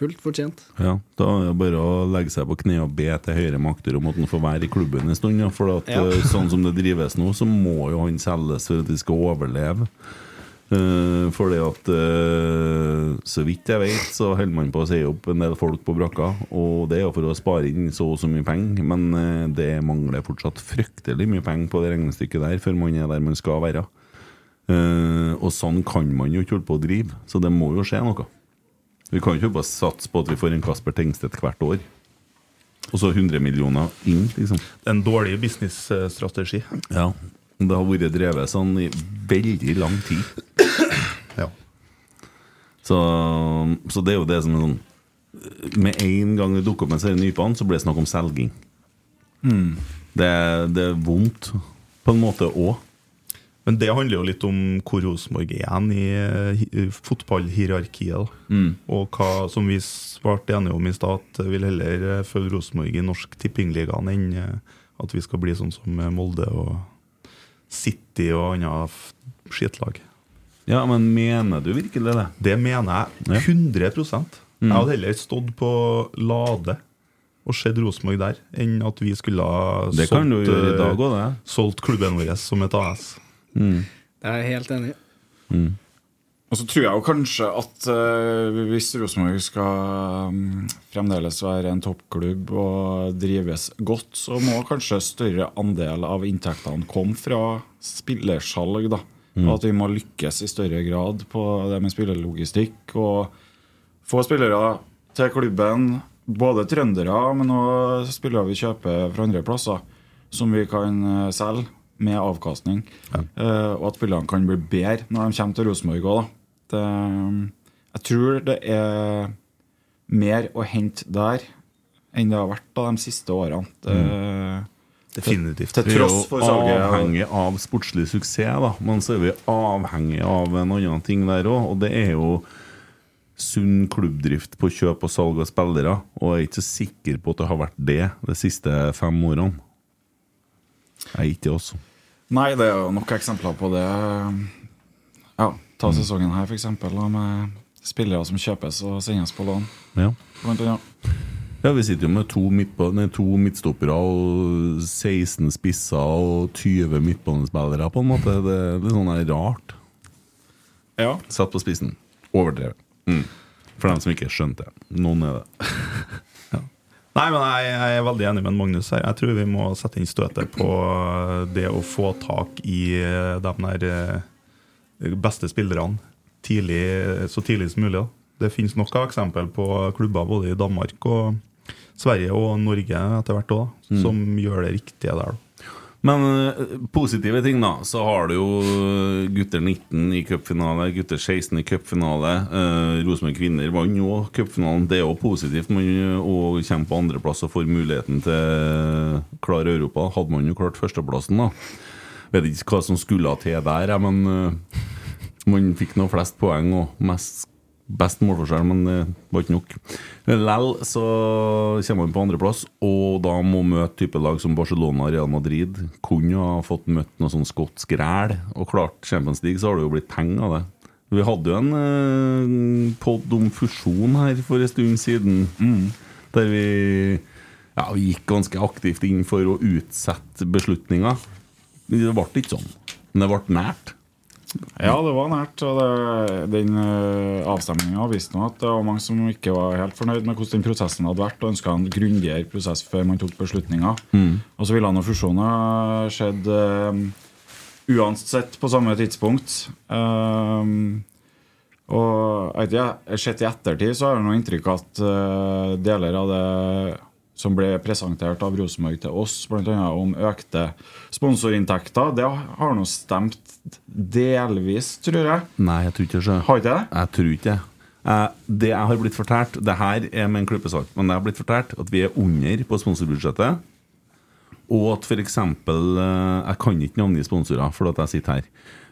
fullt fortjent. Ja, Da er det bare å legge seg på kne og be til høyere makter om at han får være i klubben en stund. Ja, for at, Ja. uh, sånn som det drives nå, så må jo han selges for at de skal overleve. Uh, fordi at uh, Så vidt jeg vet, så holder man på å si opp en del folk på brakka. Og det er jo for å spare inn så og så mye penger, men uh, det mangler fortsatt fryktelig mye penger på det regnestykket der før man er der man skal være. Uh, og sånn kan man jo ikke holde på å drive, så det må jo skje noe. Vi kan jo ikke bare satse på at vi får en Kasper Tengstedt hvert år. Og så 100 millioner inn, liksom. En dårlig businessstrategi. Ja. Det har vært drevet sånn i veldig lang tid. Ja. Så, så det er jo det som er sånn Med en gang det dukker opp en serie nypene, så blir det snakk om selging. Mm. Det, det er vondt på en måte òg. Men det handler jo litt om hvor Rosenborg er i, eh, fotballhierarkiet. Mm. Og hva som vi ble enige om i stad, at vil heller eh, følge Rosenborg i Norsk Tippingligaen enn eh, at vi skal bli sånn som Molde og City og andre skittlag. Ja, men mener du virkelig det? Det mener jeg 100 Mm. Jeg hadde heller stått på Lade og sett Rosenborg der, enn at vi skulle ha i dag solgt klubben vår som et AS. Mm. Det er jeg helt enig i. Mm. Og så tror jeg jo kanskje at uh, hvis Rosenborg skal um, fremdeles være en toppklubb og drives godt, så må kanskje større andel av inntektene komme fra spillersalg, da. Mm. Og at vi må lykkes i større grad på det med spillerlogistikk Og få spillere til klubben, både trøndere, men òg spillere vi kjøper fra andre plasser, som vi kan eh, selge med avkastning. Eh, og at spillerne kan bli bedre når de kommer til Rosenborg òg, jeg tror det er mer å hente der enn det har vært da de siste årene. Det, Definitivt. Til Vi er tross for salget. avhengig av sportslig suksess, da. men så er vi avhengig av en annen ting der òg, og det er jo sunn klubbdrift på kjøp og salg av spillere. Og jeg er ikke så sikker på at det har vært det de siste fem årene. Jeg er ikke det også. Nei, det er jo nok eksempler på det. Ja, Ta sesongen her, f.eks., med spillere som kjøpes og sendes på lån. Ja. Ja, Vi sitter jo med to, midtba- nei, to midtstoppere og 16 spisser og 20 midtbanespillere, på en måte. Det er litt sånn her rart. Ja. Satt på spissen. Overdrevet. Mm. For dem som ikke skjønte det. Noen er det. [laughs] Nei, men jeg, jeg er veldig enig med Magnus her. Jeg tror vi må sette inn støtet på det å få tak i eh, de der eh, beste spillerne tidlig, så tidlig som mulig. Da. Det finnes nok av eksempel på klubber både i Danmark og Sverige og Norge etter hvert òg, Mm. som gjør det riktige der. Da. Men eh, positive ting, da. Så har du jo eh, gutter 19 i cupfinale, gutter 16 i cupfinale. Eh, Rosenborg kvinner vant jo cupfinalen. Det er jo positivt. Man og kommer på andreplass og får muligheten til klare Europa. Hadde man jo klart førsteplassen, da. Vet ikke hva som skulle til der, men eh, man fikk nå flest poeng og mest Best målforskjell, men det var ikke nok. Lell så kommer han på andreplass, og da må møte type lag som Barcelona og Real Madrid. Kunne ha fått møtt noe sånn skotsk ræl, og klart Champions League, så har det jo blitt penger av det. Vi hadde jo en eh, pod om fusjon her for en stund siden, der vi ja, vi gikk ganske aktivt inn for å utsette beslutninger. Det ble ikke sånn, men det ble nært. Ja, det var nært. Og det, den uh, avstemninga viste nå at det var mange som ikke var helt fornøyd med hvordan den prosessen hadde vært, og ønska en grundigere prosess før man tok beslutninger. Mm. Og så ville nå fusjoner skjedd uh, uansett på samme tidspunkt. Um, og jeg vet ikke, sett i ettertid så har jeg noe inntrykk av at uh, deler av det som ble presentert av Rosenborg til oss, bl.a. om økte sponsorinntekter, det har nå stemt delvis, tror jeg. Nei, jeg tror ikke det. Har ikke det? Jeg tror ikke det. Eh, det jeg har blitt fortalt Det her er med en klype men det har blitt fortalt at vi er under på sponsorbudsjettet. Og at f.eks. Uh, jeg kan ikke navngi sponsorer, for at jeg sitter her.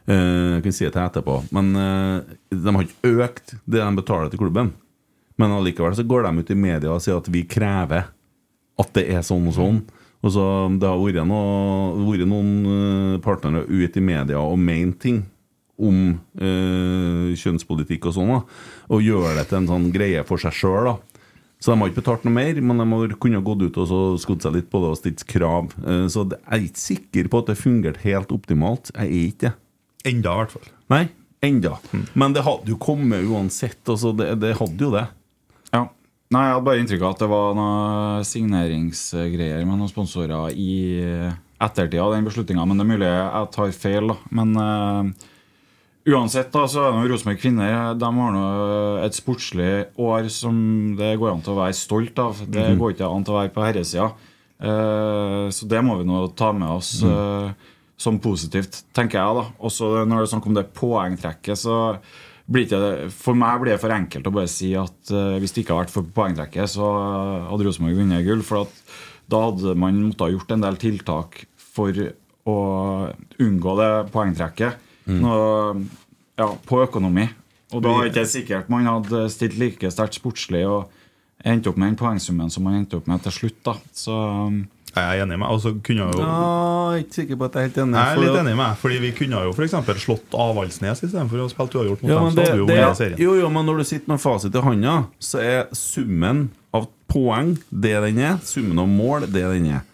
Eh, jeg kan si det til etterpå. Men eh, de har ikke økt det de betaler til klubben. Men allikevel så går de ut i media og sier at vi krever at det er sånn og sånn. Og så Det har vært, noe, vært noen eh, partnere ute i media og ment ting om eh, kjønnspolitikk og sånn, da, og gjøre det til en sånn greie for seg sjøl. Så de har ikke betalt noe mer, men de har kunnet gått ut og så skodd seg litt på det og stilt krav. Eh, så jeg er ikke sikker på at det fungerte helt optimalt. Jeg er ikke det. Enda, i hvert fall. Nei, enda. Men det hadde jo kommet uansett. Altså det, det hadde jo det. Nei, jeg hadde bare inntrykk av at det var noen signeringsgreier med noen sponsorer i ettertid av den beslutninga. Men det er mulig jeg tar feil, da. Men uh, uansett, da, så er det noe Rosenborg kvinner De har nå et sportslig år som det går an til å være stolt av. Det Mhm. går ikke an til å være på herresida. Uh, så det må vi nå ta med oss. uh, som positivt, tenker jeg. da Også når det er snakk om det poengtrekket, så ikke For meg blir det for enkelt å bare si at eh, hvis det ikke hadde vært for poengtrekket, så hadde Rosenborg vunnet gull. For at da hadde man måttet ha gjort en del tiltak for å unngå det poengtrekket. Mm. Nå, ja, på økonomi. Og da er det ikke sikkert man hadde stilt like sterkt sportslig og endt opp med den poengsummen som man endte opp med til slutt. da Så um, Jeg er enig med Altså, kunne jo Nå, jeg er ikke sikker på at jeg er helt enig. Jeg er litt enig med fordi vi kunne jo f.eks. slått Avaldsnes istedenfor å spille uavgjort mot Ja, dem. men Så det, hadde vi jo vunnet serien. jo, jo, men når du sitter med fasit i hånda, så er summen av poeng det den er. Summen av mål det den er.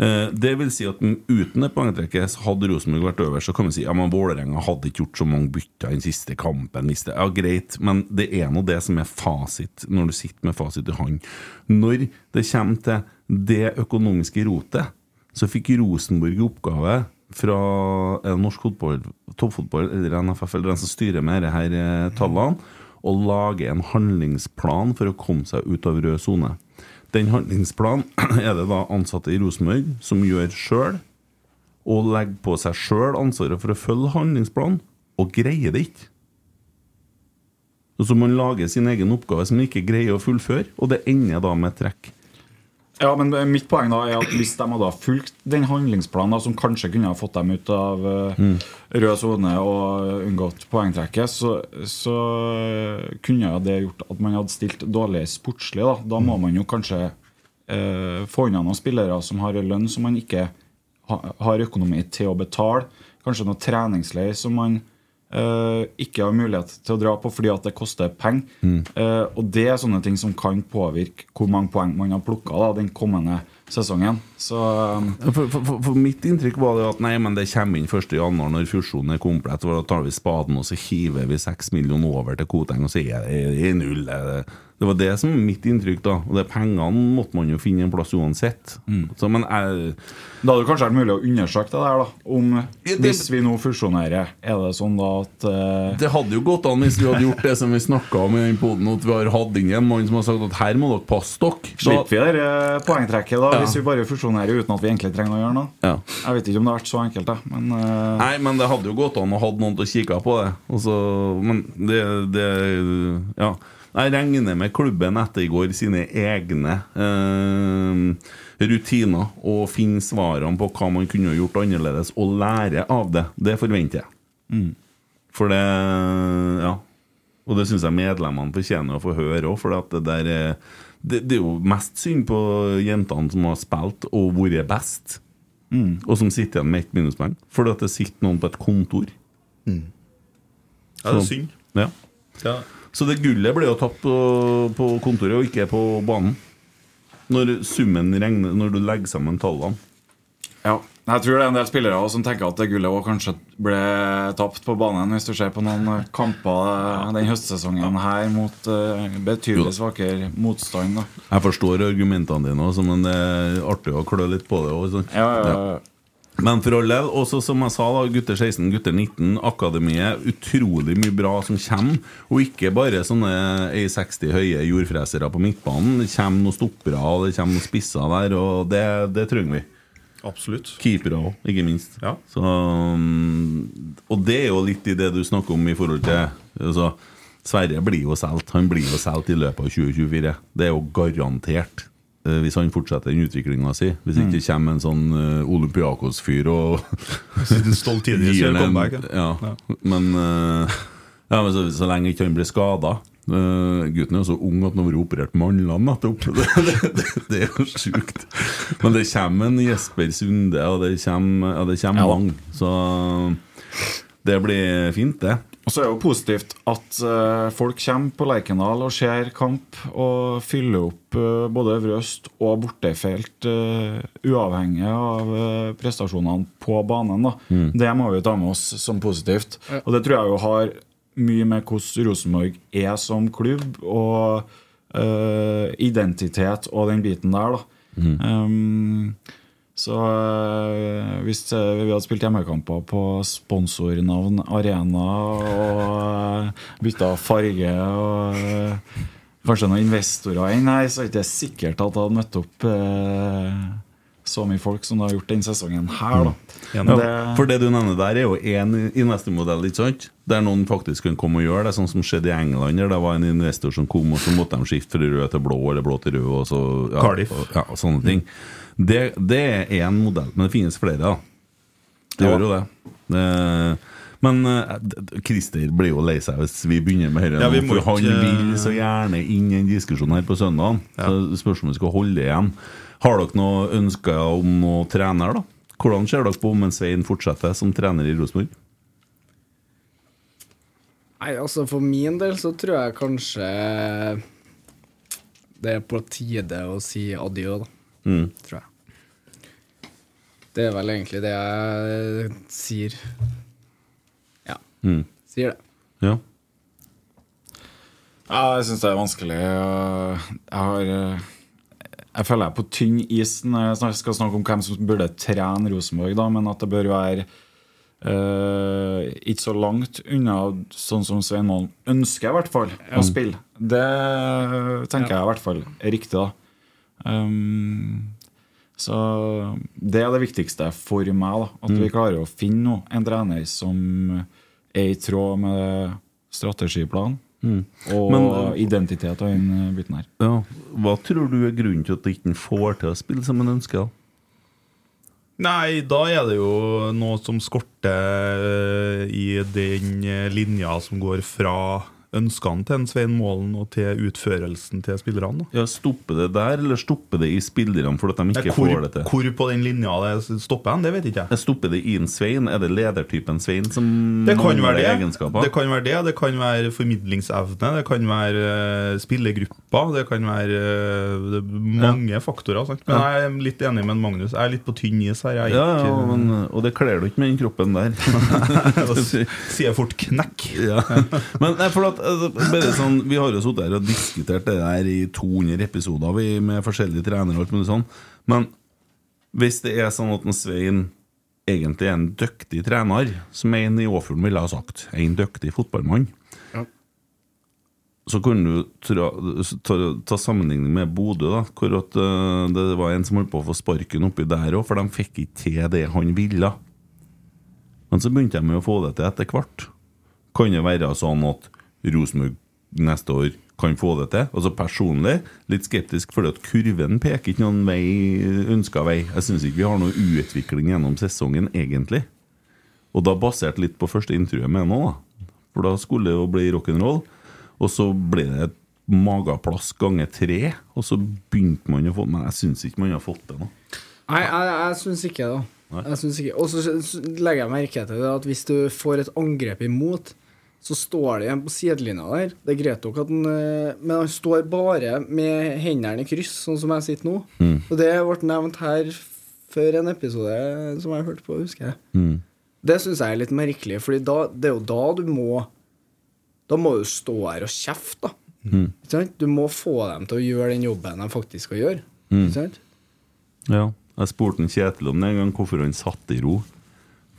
Eh, det vil si at uten det poengtrekket hadde Rosenborg vært øverst. Så kan vi si ja, Vålerenga hadde ikke gjort så mange bytter i den siste kampen. Ja, Greit, men det er nå det som er fasit når du sitter med fasit i hånd. Når det kommer til det økonomiske rotet, så fikk Rosenborg i oppgave fra er norsk fotball, toppfotball eller NFF eller den som styrer med disse eh, tallene, å lage en handlingsplan for å komme seg ut av rød sone. Den handlingsplanen [clears throat] er det da ansatte i Rosenborg som gjør sjøl, og legger på seg sjøl ansvaret for å følge handlingsplanen, og greier det ikke. Og så man lage sin egen oppgave som man ikke greier å fullføre, og det ender da med trekk. Ja, men mitt poeng da er at hvis de hadde fulgt den handlingsplanen da, som kanskje kunne ha fått dem ut av eh, Mm. rød sone og unngått poengtrekket, så, så kunne det gjort at man hadde stilt dårlig sportslig. Da, da må man jo kanskje eh, få unna noen spillere som har en lønn som man ikke ha, har økonomi til å betale. Kanskje noe treningsleir som man eh, ikke har mulighet til å dra på fordi at det koster penger. Mm. Uh, og det er sånne ting som kan påvirke hvor mange poeng man har plukka den kommende sesongen. Så um, For, for, for, for mitt inntrykk var det at nei, men det kommer inn 1. januar når fusjonen er komplett. Da tar vi spaden og så hiver vi 6 millioner over til Koteng, og så er det, det er null. Det, det var det som var mitt inntrykk. da Og det Pengene måtte man jo finne en plass uansett. Så, men jeg, Da hadde det kanskje vært mulig å undersøke det der, da. Om hvis vi nå fusjonerer, er det sånn da at uh... Det hadde jo gått an hvis vi hadde gjort det som vi snakka om i den poden, at vi har hatt inn en mann som har sagt at her må dere passe dere. Så- Slipper vi det eh, poengtrekket da, Ja. hvis vi bare fusjonerer uten at vi egentlig trenger å gjøre noe? Ja. Jeg vet ikke om det har vært så enkelt, da. Men uh... Nei, men det hadde jo gått an å ha noen til å kikke på det. Og så, men det, det Ja. Jeg regner med klubben ettergår sine egne eh, rutiner og finner svarene på hva man kunne gjort annerledes, og lære av det. Det forventer jeg. Mm. For det Ja. Og det syns jeg medlemmene fortjener å få høre òg, for det der er det, det er jo mest synd på jentene som har spilt og vært best, Mm. og som sitter igjen med ett minuspoeng. Fordi at det sitter noen på et kontor. Ja, det er synd. Ja. Ja. Så det gullet ble jo tatt på, på kontoret, og ikke på banen. Når summen regner Når du legger sammen tallene. ja. Jeg tror det er en del spillere også som tenker at det gullet også kanskje ble tapt på banen, hvis du ser på noen kamper den høstsesongen her mot eh, betydelig svakere motstand. da Jeg forstår argumentene dine, også, men det er artig å klø litt på det òg. Ja, ja, ja. Men for all del, også som jeg sa, da, gutter 16, gutter 19, akademiet, utrolig mye bra som kommer. Og ikke bare sånne A60 høye jordfresere på midtbanen. Det kommer noen stoppere og det kommer noen spisser der, og det, det trenger vi. Absolutt. Keepere òg, ikke minst. Ja. Så, um, og det er jo litt i det du snakker om i forhold til altså, Sverre blir jo solgt. Han blir jo solgt i løpet av 2024. Det er jo garantert. Eh, Hvis han fortsetter den utviklinga si. Hvis ikke det kommer en sånn uh, Olympiakos-fyr og [laughs] gir den en- comeback, ja. Men, uh, ja, men så, så lenge ikke han blir skada Gutten er jo så ung at han har vært operert mandlene nettopp. [laughs] Det, det, det, det er jo sjukt. Men det kommer en Jesper Sunde, og det kommer, ja, det kommer Ja. mange. Så det blir fint, det. Og så er det jo positivt at eh, folk kommer på Lerkendal og ser kamp og fyller opp eh, både Øvre Øst og bortefelt, uh, uavhengig av eh, prestasjonene på banen. Da. Mm. Det må vi ta med oss som positivt. Ja. Og det tror jeg jo har mye med hvordan Rosenborg er som klubb, og eh, identitet og den biten der. da Um, så eh, hvis eh, vi hadde spilt hjemmekamper på sponsornavn Arena og uh, bytta farge og eh, kanskje noen investorer inn her, så er det ikke sikkert at jeg hadde møtt opp eh, så mye folk som det har gjort denne sesongen her. da Ja, Det, for det du nevner der, er jo én investormodell, ikke sant? Der noen faktisk kan komme og gjøre det, sånn som skjedde i England. Der det var en investor som kom, og så måtte de skifte fra rød til blå eller blå til rød. Og så, ja, Cardiff. Og, ja, og sånne ting. Det, det er én modell, men det finnes flere, da. Det gjør jo det. det men eh, d- Christer blir jo lei seg hvis vi begynner med dette. Ja, vi for han vil så gjerne inn i en diskusjon her på søndag. Så spørs om vi skal holde igjen. Har dere noe ønsker om noe trener, da? Hvordan ser dere på om en Svein fortsetter som trener i Rosenborg? Nei, altså For min del så tror jeg kanskje det er på tide å si adjø, da. Mm. Tror jeg. Det er vel egentlig det jeg sier. Ja, Mm. sier det. Ja. Ja, jeg syns det er vanskelig. Jeg har, eh, Jeg føler jeg er på tynn is når jeg skal snakke om hvem som burde trene Rosenborg, da, men at det bør være uh, ikke så langt unna sånn som Svein Målen ønsker, i hvert fall, å spille. Det tenker jeg i hvert fall er riktig, da. Um, så det er det viktigste for meg, da. At vi Mm. klarer å finne noe, en trener som er i tråd med strategiplanen. Mm. Og Men- identitet og den biten her. Ja. Hva tror du er grunnen til at han ikke får til å spille som han ønsker? Nei, da er det jo noe som skorter eh, i den eh, linja som går fra ønskene til en Svein Målen og til utførelsen til spillerne. Ja, Stopper det der, eller stopper det i spillerne fordi at de ikke hvor, får det til? hvor på den linja det stopper hen, det vet ikke jeg. Stopper det i en Svein? Er det ledertypen Svein som Det kan være det. egenskaper? Det kan være det. Det kan være formidlingsevne, det kan være eh, spillergrupper, det kan være eh, mange faktorer. Sant? Men jeg er litt enig med Magnus. Jeg er litt på tynn is her. Er Ja, ja, men, og det kler du ikke med den kroppen der. [laughs] [laughs] Sier jeg fort knekk. Ja. Men nei, for at, bare sånn, Vi har jo sittet her og diskutert det der i 200 episoder vi, med forskjellige trenere. og alt mulig sånn Men hvis det er sånn at en Svein egentlig er en dyktig trener, som en i Åfjorden ville ha sagt, en dyktig fotballmann, så kunne du ta, ta, ta sammenligning med Bodø, da, hvor at, uh, det var en som holdt på å få sparken oppi der òg, for de fikk ikke til det han ville. Men så begynte de å få det til etter hvert. Kan det være sånn at Rosenborg neste år kan få det til? Altså Personlig litt skeptisk, fordi at kurven peker ikke noen vei, ønska vei. Jeg syns ikke vi har noe utvikling gjennom sesongen, egentlig. Og da basert litt på første intervjuet med nå, da. For da skulle det jo bli rock'n'roll. Og så ble det et mageplass ganger tre, og så begynte man å få Men jeg syns ikke man har fått det nå. Nei, jeg, jeg syns ikke det. Og så legger jeg merke til det at hvis du får et angrep imot, så står det en på sidelinja der. Det er greit nok at han eh, Men han står bare med hendene i kryss, sånn som jeg sitter nå. Mm. Og det ble nevnt her før en episode som jeg hørte på, husker jeg. Mm. Det syns jeg er litt merkelig, Fordi det er jo da du må Da må du stå her og kjefte, da. Mm. Ikke sant? Du må få dem til å gjøre den jobben de faktisk skal gjøre. Mm. Ikke sant? Ja, jeg spurte en Kjetil om det en gang, hvorfor han satt i ro.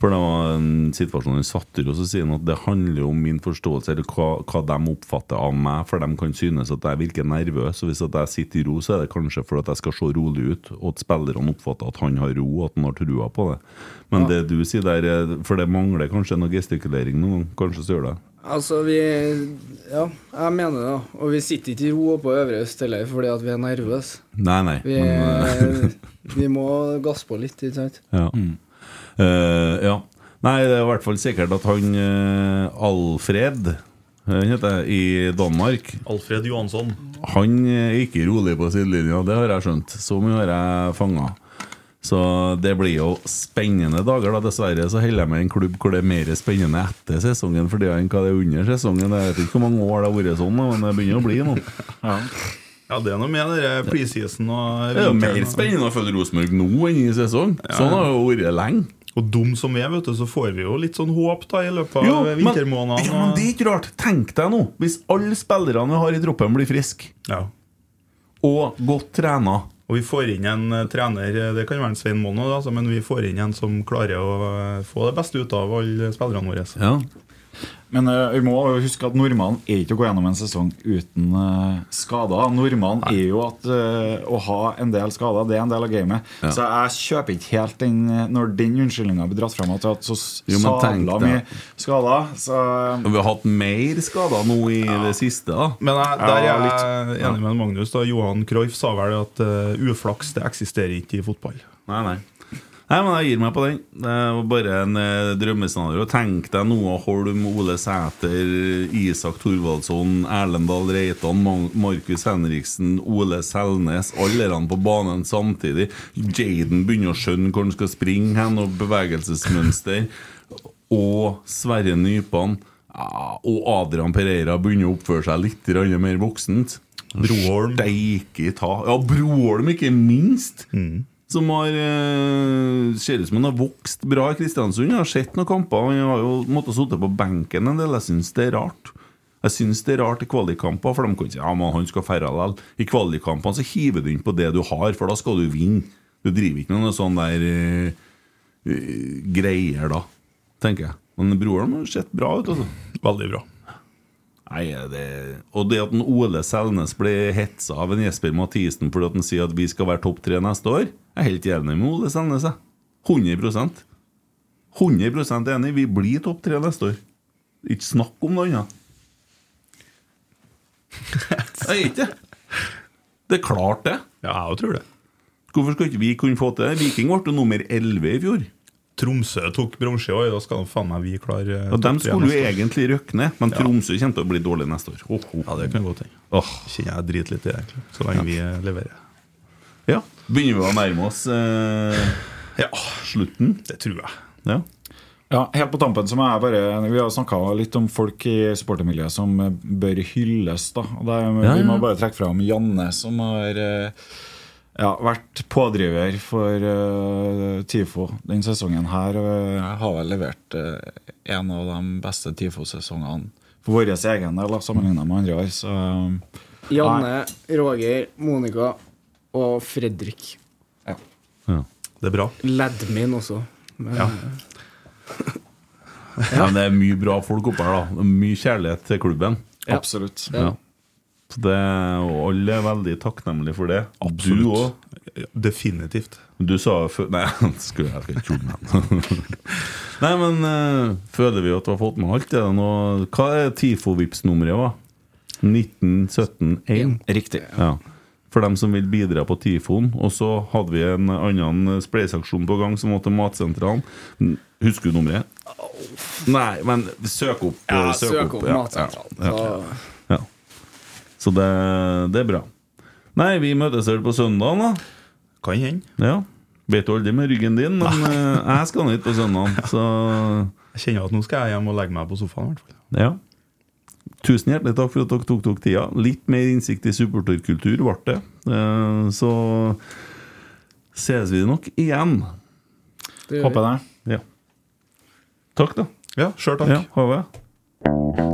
For det var en situasjon han satt i og så sier han at det handler om min forståelse, eller hva, hva de oppfatter av meg, for de kan synes at jeg virker nervøs. Og hvis at jeg sitter i ro, så er det kanskje for at jeg skal se rolig ut, og at spillerne oppfatter at han har ro, og at han har trua på det. Men det du sier der, er- for det mangler kanskje noe gestikulering noen gang, kanskje så gjør det. Altså, vi Ja, jeg mener det. Og vi sitter ikke i ro oppe på Øvre Øst heller fordi at vi er nervøse. Nei, nei. Vi, men, [laughs] vi må gasse på litt, ikke sant? Ja. Eh, ja. Nei, det er i hvert fall sikkert at han eh, Alfred han heter i Danmark Alfred Johansson. Han er ikke rolig på sidelinja, det har jeg skjønt. Så mye har jeg fanga. Så det blir jo spennende dager. da Dessverre så holder jeg med en klubb hvor det er mer spennende etter sesongen for det enn hva det er under sesongen. Jeg vet ikke hvor mange år det har vært sånn, men det begynner å bli nå. [laughs] Ja. det er noe med det preseason og Det er jo mer spennende å følge Rosenborg nå enn i sesong. Sånn har det jo vært lenge. Og dum som vi er, vet du, så får vi jo litt sånn håp da i løpet av Jo, men, vintermånedene. ja, men det er ikke rart. Tenk deg nå, hvis alle spillerne vi har i troppen, blir friske Ja. og godt trena. Og vi får inn en eh, trener, eh, det kan være en Svein Mono, altså, men vi får inn en som klarer å eh, få det beste ut av alle spillerne våre. Ja. Men uh, vi må huske at normalen er ikke å gå gjennom en sesong uten uh, skader. Normalen er jo at uh, å ha en del skader, det er en del av gamet. Ja. Så jeg kjøper ikke helt den når den unnskyldninga blir dratt fram at vi har hatt så sabla mye skader. Så Og vi har hatt mer skader nå i det siste. da Men jeg, der er jeg litt. enig med Magnus. da Johan Cruyff sa vel at uflaks det eksisterer ikke i fotball. Nei, nei. Nei, men Jeg gir meg på den. Det var bare en eh, drømmescenario. Tenk deg Noah Holm, Ole Sæter, Isak Thorvaldsson, Erlend Dahl Reitan, Ma- Markus Henriksen, Ole Selnes. Alle er på banen samtidig. Jaden begynner å skjønne hvor han skal springe hen, og bevegelsesmønster. Og Sverre Nypan. Ja, og Adrian Pereira begynner å oppføre seg litt grann mer voksent. Broholm. Steike ta Ja, Broholm, ikke minst. Som har eh, ser ut som han har vokst bra i Kristiansund. Jeg har sett noen kamper. Han har jo måttet sitte på benken en del. Jeg syns det er rart. Jeg syns det er rart i kvalikkamper, for de kan si men han skal færre likevel. I kvalikkampene så hiver du inn på det du har, for da skal du vinne. Du driver ikke med noe sånn der uh, uh, greier da, tenker jeg. Men broren har sett bra ut, altså. Veldig bra. Nei, det... Og det at en Ole Selnes ble hetsa av en Jesper Mathisen fordi at han sier at vi skal være topp tre neste år, jeg er helt enig med Ole Selnes. jeg. 100% 100% enig. Vi blir topp tre neste år. Ikke snakk om noe annet. [laughs] Jeg er ikke det. Det er klart, det. Ja, jeg tror det. Hvorfor skal ikke vi kunne få til det? Viking ble nummer 11 i fjor. Tromsø tok bronse i år, da skal faen meg vi klare Og De skulle jo egentlig røkne, ned, men Tromsø kommer til å bli dårlig neste år. Oh, oh. Ja, det kan godt hende. Oh. Kjenner jeg driter litt i det, egentlig. Så lenge vi eh, leverer. Ja. Begynner vi å nærme oss eh, Ja, slutten? det tror jeg. Ja. Ja, Helt på tampen så må jeg bare Vi har snakka litt om folk i supportermiljøet som eh, bør hylles. da det, Ja, Vi må bare trekke fram Janne, som har eh, ja, vært pådriver for uh, TIFO den sesongen her. Og jeg har vel levert uh, en av de beste TIFO-sesongene for vår egen del, sammenligna med andre år. Så eh, Janne, Roger, Monica og Fredrik. ja. Det er bra. Ledmin også. Men, [laughs] Ja. Ja, men det er mye bra folk oppe her, da. Mye kjærlighet til klubben. Ja. absolutt. Ja. Så det, og alle er veldig takknemlige for det. Du òg. Ja, Definitivt. Du sa før Nei, [laughs] skulle jeg skal ikke tulle med. Nei, men uh, føler vi at du har fått med alt? Er noe, hva er TIFO-VIPS-nummeret? va? 1917-1? Riktig. Ja. For dem som vil bidra på Tifoen. Og så hadde vi en annen spleiseaksjon på gang som var til Matsentralen. Husker du nummeret? Nei, men søk opp. ja, søk, søk opp ja, Matsentralen. Ja, ja. Så- det, det er bra. Nei, vi møtes vel på søndag, da. Kan hende. Ja. Vet du aldri med ryggen din, men eh, jeg skal nå hit på søndag, [laughs] så Jeg kjenner at nå skal jeg hjem og legge meg på sofaen. i hvert fall. ja. Tusen hjertelig takk for at dere tok, tok tida. Litt mer innsikt i supporterkultur ble det. Eh, Så ses vi nok igjen. det Håper jeg det. Ja. Takk, da. Ja, sjøl takk. Ja, ha det.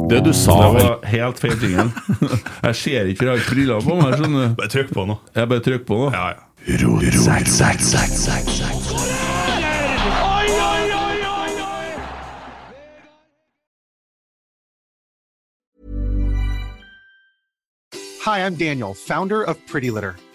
Det du sa, det var helt feil ting. [laughs] Jeg ser ikke, for jeg har ikke briller på meg. Sånn. Bare trykk på nå. Jeg bare trykk på nå. Ja, ja. Hi, I'm Daniel, founder of Pretty Litter.